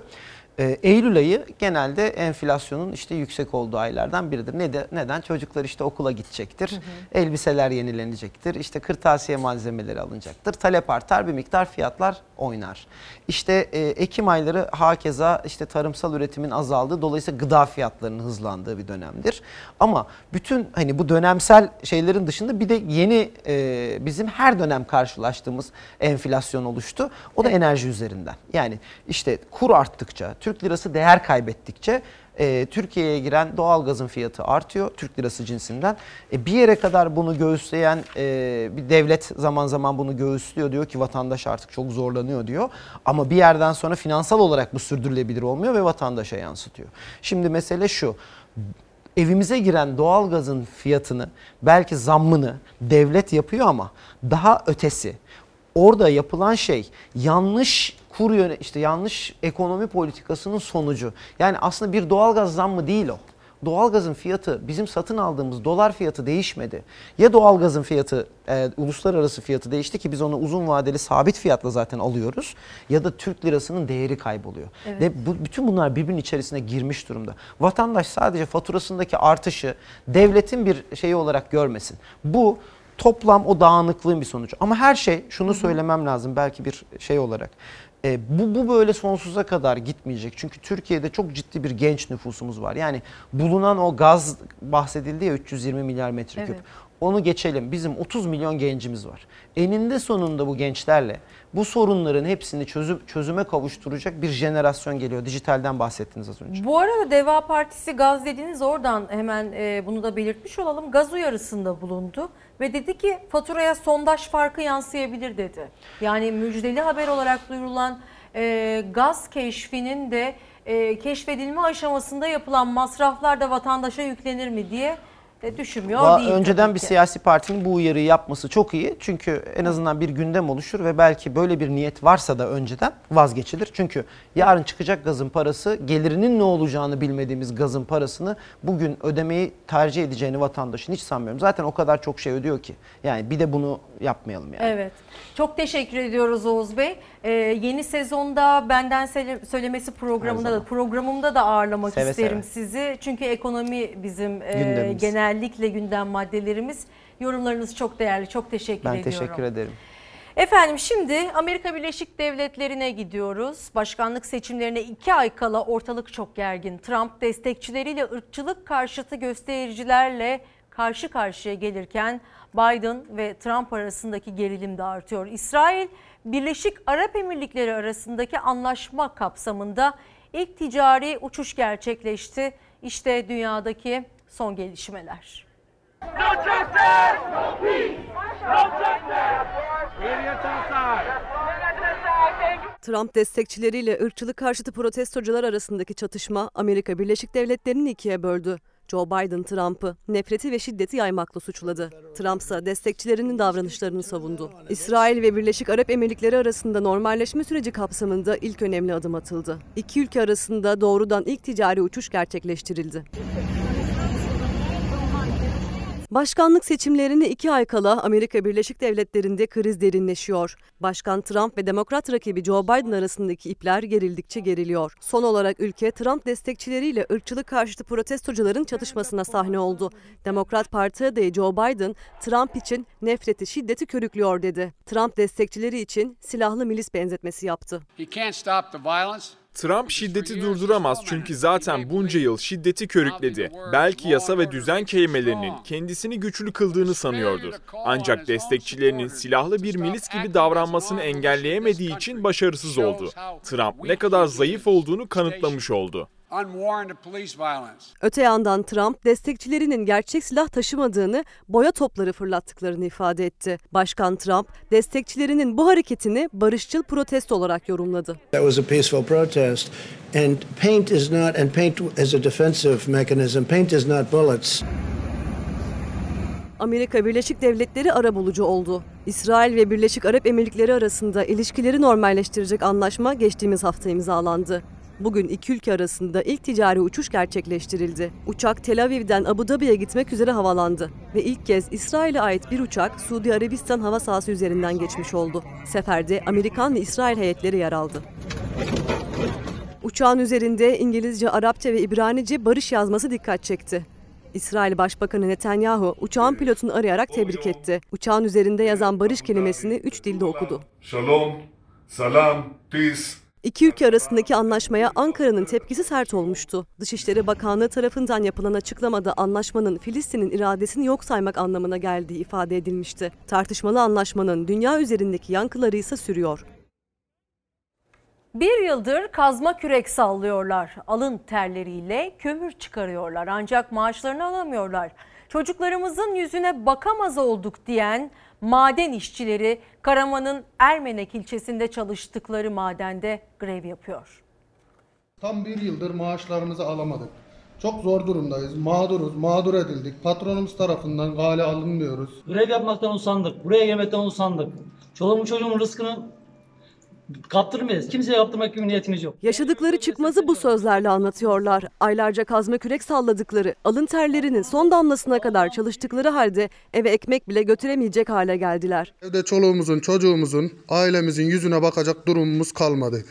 Ee, Eylül ayı genelde enflasyonun işte yüksek olduğu aylardan biridir. Ne de, neden? Çocuklar işte okula gidecektir. Elbiseler yenilenecektir. işte kırtasiye malzemeleri alınacaktır. Talep artar bir miktar fiyatlar oynar. İşte e, Ekim ayları hakeza işte tarımsal üretimin azaldığı dolayısıyla gıda fiyatlarının hızlandığı bir dönemdir. Ama bütün hani bu dönemsel şeylerin dışında bir de yeni e, bizim her dönem karşılaştığımız enflasyon oluştu. O da enerji üzerinden. Yani işte kur arttıkça, Türk lirası değer kaybettikçe e, Türkiye'ye giren doğalgazın fiyatı artıyor Türk lirası cinsinden. E, bir yere kadar bunu göğüsleyen e, bir devlet zaman zaman bunu göğüslüyor diyor ki vatandaş artık çok zorlanıyor diyor. Ama bir yerden sonra finansal olarak bu sürdürülebilir olmuyor ve vatandaşa yansıtıyor. Şimdi mesele şu evimize giren doğalgazın fiyatını belki zammını devlet yapıyor ama daha ötesi orada yapılan şey yanlış kur yöne işte yanlış ekonomi politikasının sonucu. Yani aslında bir doğalgaz zammı değil o. doğalgazın fiyatı bizim satın aldığımız dolar fiyatı değişmedi. Ya doğalgazın fiyatı e, uluslararası fiyatı değişti ki biz onu uzun vadeli sabit fiyatla zaten alıyoruz ya da Türk lirasının değeri kayboluyor. Evet. Ve bu, bütün bunlar birbirinin içerisine girmiş durumda. Vatandaş sadece faturasındaki artışı devletin bir şeyi olarak görmesin. Bu toplam o dağınıklığın bir sonucu. Ama her şey şunu söylemem lazım belki bir şey olarak. E, bu, bu böyle sonsuza kadar gitmeyecek. Çünkü Türkiye'de çok ciddi bir genç nüfusumuz var. Yani bulunan o gaz bahsedildi ya 320 milyar metreküp. Evet. Onu geçelim. Bizim 30 milyon gencimiz var. Eninde sonunda bu gençlerle bu sorunların hepsini çözüm, çözüme kavuşturacak bir jenerasyon geliyor. Dijitalden bahsettiniz az önce. Bu arada Deva Partisi gaz dediniz oradan hemen e, bunu da belirtmiş olalım. Gaz uyarısında bulundu ve dedi ki faturaya sondaj farkı yansıyabilir dedi. Yani müjdeli haber olarak duyurulan e, gaz keşfinin de e, keşfedilme aşamasında yapılan masraflar da vatandaşa yüklenir mi diye düşünmüyor Va- değil. önceden bir ki. siyasi partinin bu uyarıyı yapması çok iyi. Çünkü en azından bir gündem oluşur ve belki böyle bir niyet varsa da önceden vazgeçilir. Çünkü yarın çıkacak gazın parası gelirinin ne olacağını bilmediğimiz gazın parasını bugün ödemeyi tercih edeceğini vatandaşın hiç sanmıyorum. Zaten o kadar çok şey ödüyor ki. Yani bir de bunu yapmayalım yani. Evet. Çok teşekkür ediyoruz Oğuz Bey. Ee, yeni sezonda benden söylemesi programında da programımda da ağırlamak Seve isterim seve. sizi. Çünkü ekonomi bizim e, genellikle gündem maddelerimiz. Yorumlarınız çok değerli. Çok teşekkür Ben ediyorum. teşekkür ederim. Efendim şimdi Amerika Birleşik Devletleri'ne gidiyoruz. Başkanlık seçimlerine iki ay kala ortalık çok gergin. Trump destekçileriyle ırkçılık karşıtı göstericilerle karşı karşıya gelirken Biden ve Trump arasındaki gerilim de artıyor. İsrail, Birleşik Arap Emirlikleri arasındaki anlaşma kapsamında ilk ticari uçuş gerçekleşti. İşte dünyadaki son gelişmeler. Trump destekçileriyle ırkçılık karşıtı protestocular arasındaki çatışma Amerika Birleşik Devletleri'ni ikiye böldü. Joe Biden Trump'ı nefreti ve şiddeti yaymakla suçladı. Trump ise destekçilerinin davranışlarını savundu. İsrail ve Birleşik Arap Emirlikleri arasında normalleşme süreci kapsamında ilk önemli adım atıldı. İki ülke arasında doğrudan ilk ticari uçuş gerçekleştirildi. Başkanlık seçimlerine iki ay kala Amerika Birleşik Devletleri'nde kriz derinleşiyor. Başkan Trump ve demokrat rakibi Joe Biden arasındaki ipler gerildikçe geriliyor. Son olarak ülke Trump destekçileriyle ırkçılık karşıtı protestocuların çatışmasına sahne oldu. Demokrat Parti adayı Joe Biden, Trump için nefreti, şiddeti körüklüyor dedi. Trump destekçileri için silahlı milis benzetmesi yaptı. He can't stop the violence. Trump şiddeti durduramaz çünkü zaten bunca yıl şiddeti körükledi. Belki yasa ve düzen kelimelerinin kendisini güçlü kıldığını sanıyordur. Ancak destekçilerinin silahlı bir milis gibi davranmasını engelleyemediği için başarısız oldu. Trump ne kadar zayıf olduğunu kanıtlamış oldu. Unwarranted police violence. Öte yandan Trump destekçilerinin gerçek silah taşımadığını, boya topları fırlattıklarını ifade etti. Başkan Trump destekçilerinin bu hareketini barışçıl protesto olarak yorumladı. That was a peaceful protest. And paint is not, and paint is a defensive mechanism. Paint is not bullets. Amerika Birleşik Devletleri arabulucu oldu. İsrail ve Birleşik Arap Emirlikleri arasında ilişkileri normalleştirecek anlaşma geçtiğimiz hafta imzalandı. Bugün iki ülke arasında ilk ticari uçuş gerçekleştirildi. Uçak Tel Aviv'den Abu Dhabi'ye gitmek üzere havalandı ve ilk kez İsrail'e ait bir uçak Suudi Arabistan hava sahası üzerinden geçmiş oldu. Seferde Amerikan ve İsrail heyetleri yer aldı. Uçağın üzerinde İngilizce, Arapça ve İbranice barış yazması dikkat çekti. İsrail Başbakanı Netanyahu uçağın pilotunu arayarak tebrik etti. Uçağın üzerinde yazan barış kelimesini üç dilde okudu. Shalom, salam, peace. İki ülke arasındaki anlaşmaya Ankara'nın tepkisi sert olmuştu. Dışişleri Bakanlığı tarafından yapılan açıklamada anlaşmanın Filistin'in iradesini yok saymak anlamına geldiği ifade edilmişti. Tartışmalı anlaşmanın dünya üzerindeki yankıları ise sürüyor. Bir yıldır kazma kürek sallıyorlar. Alın terleriyle kömür çıkarıyorlar ancak maaşlarını alamıyorlar. Çocuklarımızın yüzüne bakamaz olduk diyen maden işçileri Karaman'ın Ermenek ilçesinde çalıştıkları madende grev yapıyor. Tam bir yıldır maaşlarımızı alamadık. Çok zor durumdayız. Mağduruz, mağdur edildik. Patronumuz tarafından gale alınmıyoruz. Grev yapmaktan usandık. Buraya gelmekten usandık. Çoluğumun çocuğumun rızkını Kaptırmayız. Kimseye kaptırmak gibi niyetimiz yok. Yaşadıkları çıkmazı bu sözlerle anlatıyorlar. Aylarca kazma kürek salladıkları, alın terlerinin son damlasına kadar çalıştıkları halde eve ekmek bile götüremeyecek hale geldiler. Evde çoluğumuzun, çocuğumuzun, ailemizin yüzüne bakacak durumumuz kalmadı.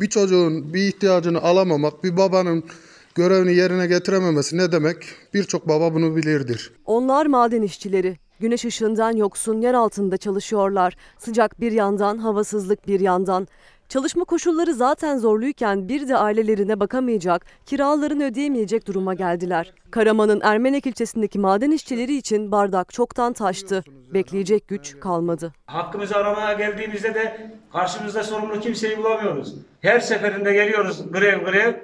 Bir çocuğun bir ihtiyacını alamamak, bir babanın görevini yerine getirememesi ne demek? Birçok baba bunu bilirdir. Onlar maden işçileri. Güneş ışığından yoksun yer altında çalışıyorlar. Sıcak bir yandan, havasızlık bir yandan. Çalışma koşulları zaten zorluyken bir de ailelerine bakamayacak, kiralarını ödeyemeyecek duruma geldiler. Karaman'ın Ermenek ilçesindeki maden işçileri için bardak çoktan taştı. Bekleyecek güç kalmadı. Hakkımızı aramaya geldiğimizde de karşımızda sorumlu kimseyi bulamıyoruz. Her seferinde geliyoruz grev grev.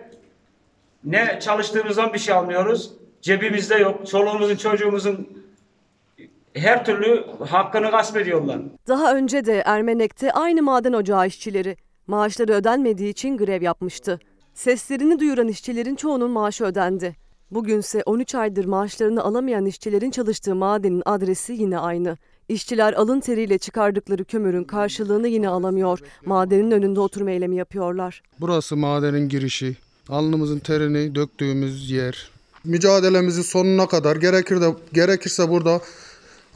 Ne çalıştığımızdan bir şey almıyoruz. Cebimizde yok. Çoluğumuzun çocuğumuzun her türlü hakkını gasp ediyorlar. Daha önce de Ermenek'te aynı maden ocağı işçileri maaşları ödenmediği için grev yapmıştı. Seslerini duyuran işçilerin çoğunun maaşı ödendi. Bugünse 13 aydır maaşlarını alamayan işçilerin çalıştığı madenin adresi yine aynı. İşçiler alın teriyle çıkardıkları kömürün karşılığını yine alamıyor. Madenin önünde oturma eylemi yapıyorlar. Burası madenin girişi. Alnımızın terini döktüğümüz yer. Mücadelemizin sonuna kadar gerekir de gerekirse burada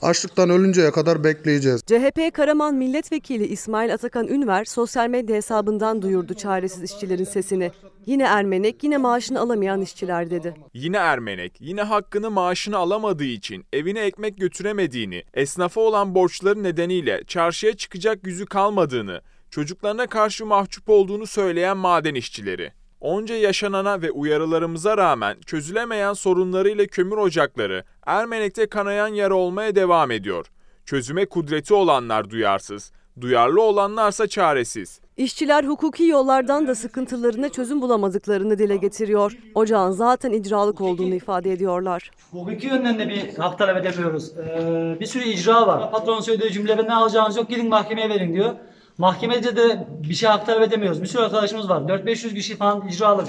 açlıktan ölünceye kadar bekleyeceğiz. CHP Karaman Milletvekili İsmail Atakan Ünver sosyal medya hesabından duyurdu çaresiz işçilerin sesini. Yine Ermenek, yine maaşını alamayan işçiler dedi. Yine Ermenek, yine hakkını maaşını alamadığı için evine ekmek götüremediğini, esnafa olan borçları nedeniyle çarşıya çıkacak yüzü kalmadığını, çocuklarına karşı mahcup olduğunu söyleyen maden işçileri. Onca yaşanana ve uyarılarımıza rağmen çözülemeyen sorunlarıyla kömür ocakları Ermenek'te kanayan yara olmaya devam ediyor. Çözüme kudreti olanlar duyarsız, duyarlı olanlarsa çaresiz. İşçiler hukuki yollardan da sıkıntılarına çözüm bulamadıklarını dile getiriyor. Ocağın zaten icralık olduğunu ifade ediyorlar. Hukuki yönden de bir hak talep edemiyoruz. Ee, bir sürü icra var. Patron söylediği cümle ne alacağınız yok gidin mahkemeye verin diyor. Mahkemede de bir şey hak talep edemiyoruz. Bir sürü arkadaşımız var. 4-500 kişi falan icralık.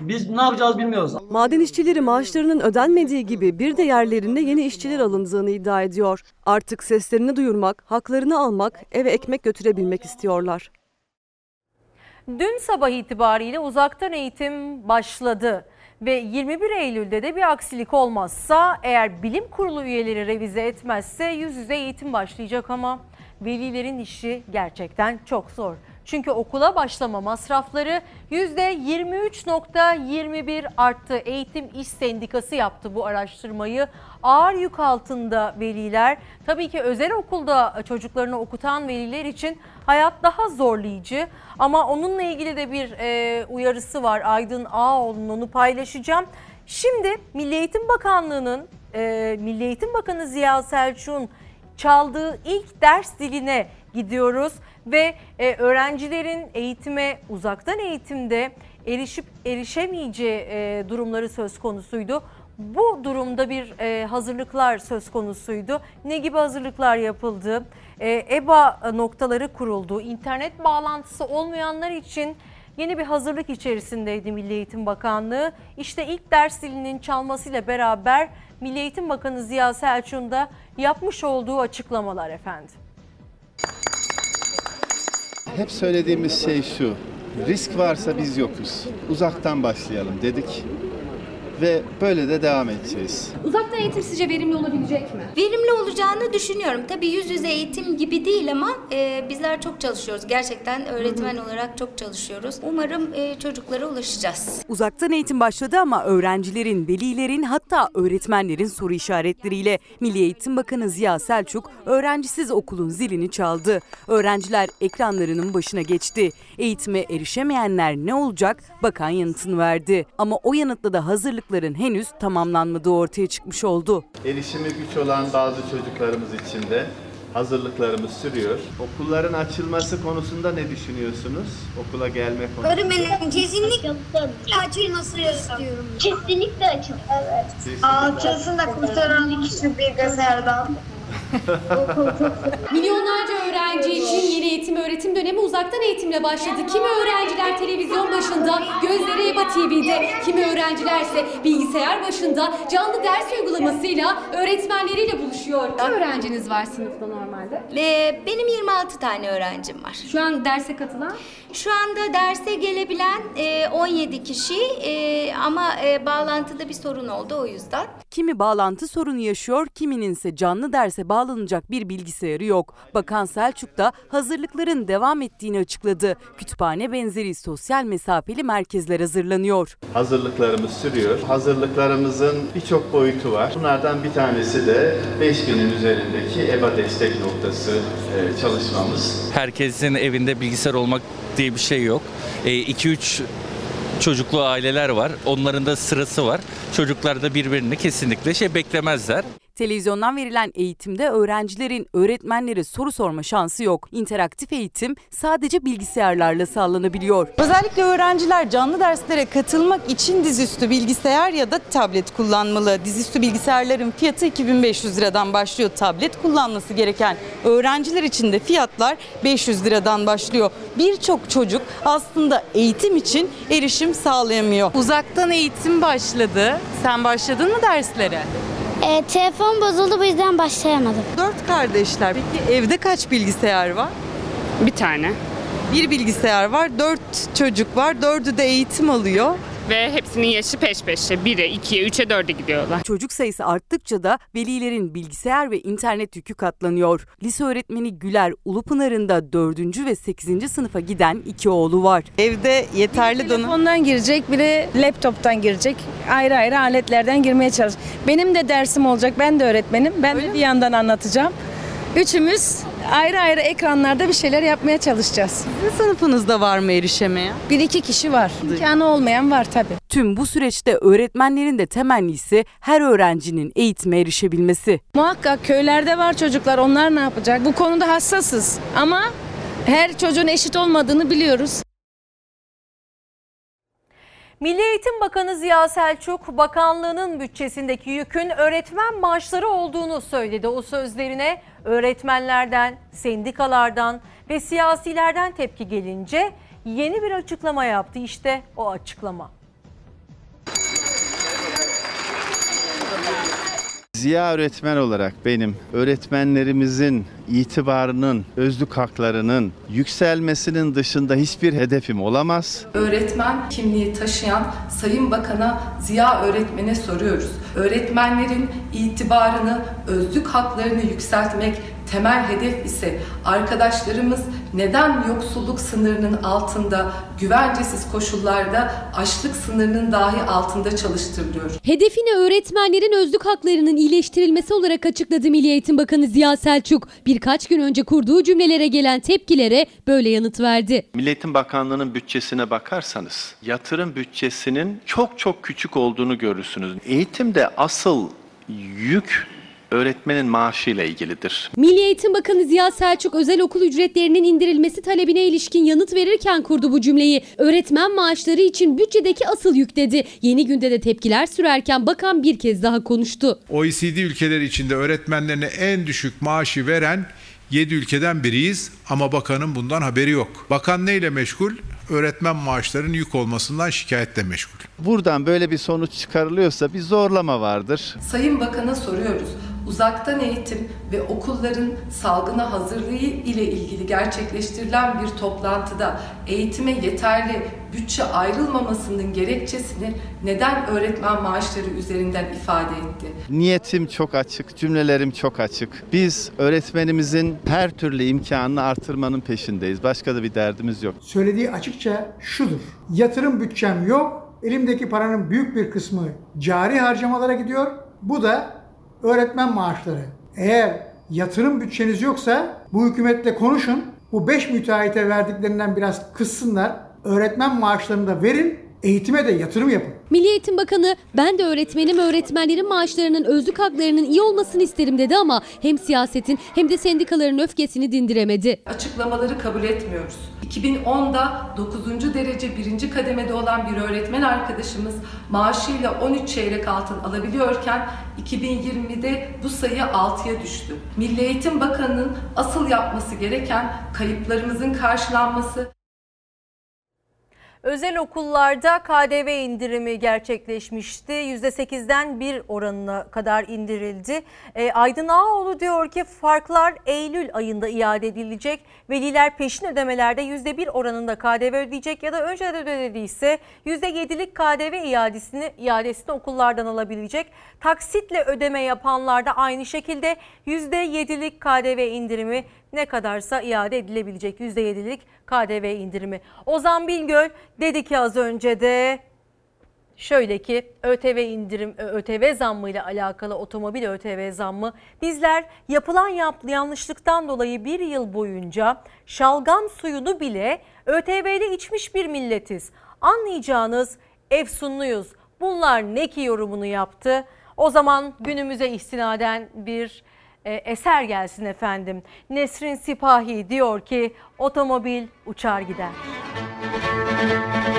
Biz ne yapacağız bilmiyoruz. Maden işçileri maaşlarının ödenmediği gibi bir de yerlerinde yeni işçiler alındığını iddia ediyor. Artık seslerini duyurmak, haklarını almak, eve ekmek götürebilmek istiyorlar. Dün sabah itibariyle uzaktan eğitim başladı ve 21 Eylül'de de bir aksilik olmazsa eğer bilim kurulu üyeleri revize etmezse yüz yüze eğitim başlayacak ama velilerin işi gerçekten çok zor. Çünkü okula başlama masrafları %23.21 arttı. Eğitim İş Sendikası yaptı bu araştırmayı. Ağır yük altında veliler. Tabii ki özel okulda çocuklarını okutan veliler için hayat daha zorlayıcı. Ama onunla ilgili de bir e, uyarısı var. Aydın Ağoğlu'nun onu paylaşacağım. Şimdi Milli Eğitim Bakanlığı'nın, e, Milli Eğitim Bakanı Ziya Selçuk'un çaldığı ilk ders diline gidiyoruz ve e, öğrencilerin eğitime uzaktan eğitimde erişip erişemeyeceği e, durumları söz konusuydu. Bu durumda bir e, hazırlıklar söz konusuydu. Ne gibi hazırlıklar yapıldı? E, EBA noktaları kuruldu. İnternet bağlantısı olmayanlar için yeni bir hazırlık içerisindeydi Milli Eğitim Bakanlığı. İşte ilk ders dilinin çalmasıyla beraber Milli Eğitim Bakanı Ziya Selçuk'un da yapmış olduğu açıklamalar efendim. Hep söylediğimiz şey şu, risk varsa biz yokuz. Uzaktan başlayalım dedik ve böyle de devam edeceğiz. Uzaktan eğitim sizce verimli olabilecek mi? Verimli olacağını düşünüyorum. Tabii yüz yüze eğitim gibi değil ama e, bizler çok çalışıyoruz. Gerçekten öğretmen olarak çok çalışıyoruz. Umarım e, çocuklara ulaşacağız. Uzaktan eğitim başladı ama öğrencilerin, velilerin hatta öğretmenlerin soru işaretleriyle Milli Eğitim Bakanı Ziya Selçuk öğrencisiz okulun zilini çaldı. Öğrenciler ekranlarının başına geçti. Eğitime erişemeyenler ne olacak? Bakan yanıtını verdi. Ama o yanıtla da hazırlıkların henüz tamamlanmadığı ortaya çıkmış oldu. Erişimi güç olan bazı çocuklarımız için de hazırlıklarımız sürüyor. Okulların açılması konusunda ne düşünüyorsunuz? Okula gelme konusunda. Öğretmenim kesinlikle açılması istiyorum. Kesinlikle açıl. Evet. Kesinlikle. Açılsın da kurtaralım şu bilgisayardan. Milyonlarca öğrenci için yeni eğitim öğretim dönemi uzaktan eğitimle başladı. Kimi öğrenciler televizyon başında, gözleri EBA TV'de, kimi öğrencilerse bilgisayar başında canlı ders uygulamasıyla öğretmenleriyle buluşuyor. Kaç öğrenciniz var sınıfta normalde? Ee, benim 26 tane öğrencim var. Şu an derse katılan? Şu anda derse gelebilen e, 17 kişi e, ama e, bağlantıda bir sorun oldu o yüzden. Kimi bağlantı sorunu yaşıyor, kiminin ise canlı derse bağlanacak bir bilgisayarı yok. Bakan Selçuk da hazırlıkların devam ettiğini açıkladı. Kütüphane benzeri sosyal mesafeli merkezler hazırlanıyor. Hazırlıklarımız sürüyor. Hazırlıklarımızın birçok boyutu var. Bunlardan bir tanesi de 5000'in üzerindeki EBA destek noktası e, çalışmamız. Herkesin evinde bilgisayar olmak diye bir şey yok. 2-3 çocuklu aileler var. Onların da sırası var. Çocuklar da birbirini kesinlikle şey beklemezler. Televizyondan verilen eğitimde öğrencilerin öğretmenlere soru sorma şansı yok. İnteraktif eğitim sadece bilgisayarlarla sağlanabiliyor. Özellikle öğrenciler canlı derslere katılmak için dizüstü bilgisayar ya da tablet kullanmalı. Dizüstü bilgisayarların fiyatı 2500 liradan başlıyor. Tablet kullanması gereken öğrenciler için de fiyatlar 500 liradan başlıyor. Birçok çocuk aslında eğitim için erişim sağlayamıyor. Uzaktan eğitim başladı. Sen başladın mı derslere? E, telefon bozuldu bu yüzden başlayamadım. Dört kardeşler. Peki evde kaç bilgisayar var? Bir tane. Bir bilgisayar var, dört çocuk var, dördü de eğitim alıyor. Ve hepsinin yaşı peş peşe. 1'e, 2'ye, 3'e, 4'e gidiyorlar. Çocuk sayısı arttıkça da velilerin bilgisayar ve internet yükü katlanıyor. Lise öğretmeni Güler Ulupınar'ın da 4. ve 8. sınıfa giden iki oğlu var. Evde yeterli donanım. Telefondan girecek, biri laptoptan girecek. Ayrı ayrı aletlerden girmeye çalış. Benim de dersim olacak, ben de öğretmenim. Ben de bir yandan anlatacağım. Üçümüz ayrı ayrı ekranlarda bir şeyler yapmaya çalışacağız. Sizin sınıfınızda var mı erişemeyen? Bir iki kişi var. İmkanı olmayan var tabii. Tüm bu süreçte öğretmenlerin de temennisi her öğrencinin eğitime erişebilmesi. Muhakkak köylerde var çocuklar onlar ne yapacak? Bu konuda hassasız ama her çocuğun eşit olmadığını biliyoruz. Milli Eğitim Bakanı Ziya Selçuk, bakanlığının bütçesindeki yükün öğretmen maaşları olduğunu söyledi. O sözlerine öğretmenlerden, sendikalardan ve siyasilerden tepki gelince yeni bir açıklama yaptı. İşte o açıklama. Ziya öğretmen olarak benim öğretmenlerimizin itibarının, özlük haklarının yükselmesinin dışında hiçbir hedefim olamaz. Öğretmen kimliği taşıyan Sayın Bakan'a Ziya öğretmene soruyoruz. Öğretmenlerin itibarını, özlük haklarını yükseltmek temel hedef ise arkadaşlarımız neden yoksulluk sınırının altında, güvencesiz koşullarda açlık sınırının dahi altında çalıştırılıyor. Hedefini öğretmenlerin özlük haklarının iyileştirilmesi olarak açıkladı Milli Eğitim Bakanı Ziya Selçuk. Birkaç gün önce kurduğu cümlelere gelen tepkilere böyle yanıt verdi. Milli Eğitim Bakanlığı'nın bütçesine bakarsanız yatırım bütçesinin çok çok küçük olduğunu görürsünüz. Eğitimde asıl yük öğretmenin maaşıyla ilgilidir. Milli Eğitim Bakanı Ziya Selçuk özel okul ücretlerinin indirilmesi talebine ilişkin yanıt verirken kurdu bu cümleyi. Öğretmen maaşları için bütçedeki asıl yük dedi. Yeni günde de tepkiler sürerken bakan bir kez daha konuştu. OECD ülkeleri içinde öğretmenlerine en düşük maaşı veren 7 ülkeden biriyiz ama bakanın bundan haberi yok. Bakan neyle meşgul? Öğretmen maaşlarının yük olmasından şikayetle meşgul. Buradan böyle bir sonuç çıkarılıyorsa bir zorlama vardır. Sayın Bakan'a soruyoruz. Uzaktan eğitim ve okulların salgına hazırlığı ile ilgili gerçekleştirilen bir toplantıda eğitime yeterli bütçe ayrılmamasının gerekçesini neden öğretmen maaşları üzerinden ifade etti? Niyetim çok açık, cümlelerim çok açık. Biz öğretmenimizin her türlü imkanını artırmanın peşindeyiz. Başka da bir derdimiz yok. Söylediği açıkça şudur. Yatırım bütçem yok. Elimdeki paranın büyük bir kısmı cari harcamalara gidiyor. Bu da öğretmen maaşları. Eğer yatırım bütçeniz yoksa bu hükümetle konuşun. Bu 5 müteahhite verdiklerinden biraz kıssınlar. Öğretmen maaşlarını da verin. Eğitime de yatırım yapın. Milli Eğitim Bakanı ben de öğretmenim öğretmenlerin maaşlarının özlük haklarının iyi olmasını isterim dedi ama hem siyasetin hem de sendikaların öfkesini dindiremedi. Açıklamaları kabul etmiyoruz. 2010'da 9. derece 1. kademede olan bir öğretmen arkadaşımız maaşıyla 13 çeyrek altın alabiliyorken 2020'de bu sayı 6'ya düştü. Milli Eğitim Bakanı'nın asıl yapması gereken kayıplarımızın karşılanması Özel okullarda KDV indirimi gerçekleşmişti. %8'den 1 oranına kadar indirildi. E, Aydın Ağaoğlu diyor ki farklar Eylül ayında iade edilecek. Veliler peşin ödemelerde %1 oranında KDV ödeyecek ya da önceden ödediyse %7'lik KDV iadesini, iadesini okullardan alabilecek. Taksitle ödeme yapanlar da aynı şekilde %7'lik KDV indirimi ne kadarsa iade edilebilecek %7'lik KDV indirimi. Ozan Bilgöl dedi ki az önce de şöyle ki ÖTV indirim ÖTV zammı ile alakalı otomobil ÖTV zammı bizler yapılan yanlışlıktan dolayı bir yıl boyunca şalgam suyunu bile ÖTV'de içmiş bir milletiz. Anlayacağınız efsunluyuz. Bunlar ne ki yorumunu yaptı. O zaman günümüze istinaden bir e, eser gelsin efendim. Nesrin Sipahi diyor ki otomobil uçar gider. Otomobil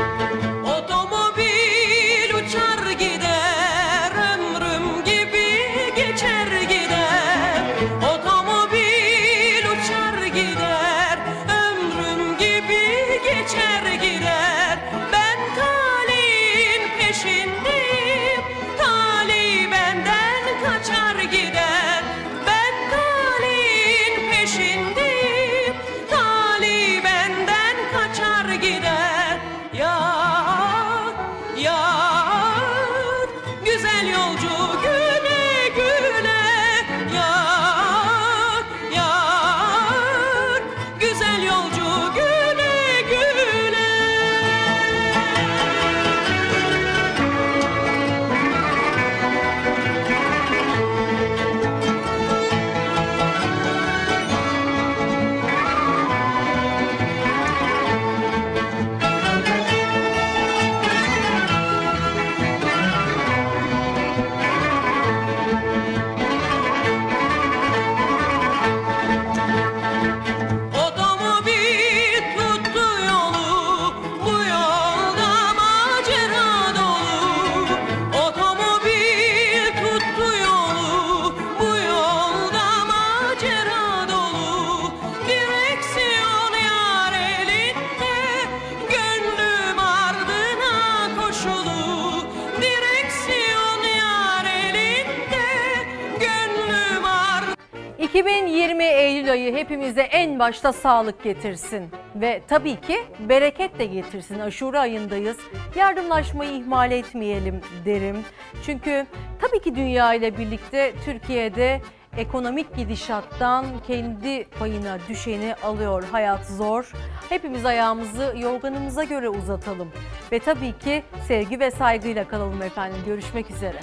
ayı hepimize en başta sağlık getirsin ve tabii ki bereket de getirsin. Aşure ayındayız. Yardımlaşmayı ihmal etmeyelim derim. Çünkü tabii ki dünya ile birlikte Türkiye'de ekonomik gidişattan kendi payına düşeni alıyor. Hayat zor. Hepimiz ayağımızı yorganımıza göre uzatalım. Ve tabii ki sevgi ve saygıyla kalalım efendim. Görüşmek üzere.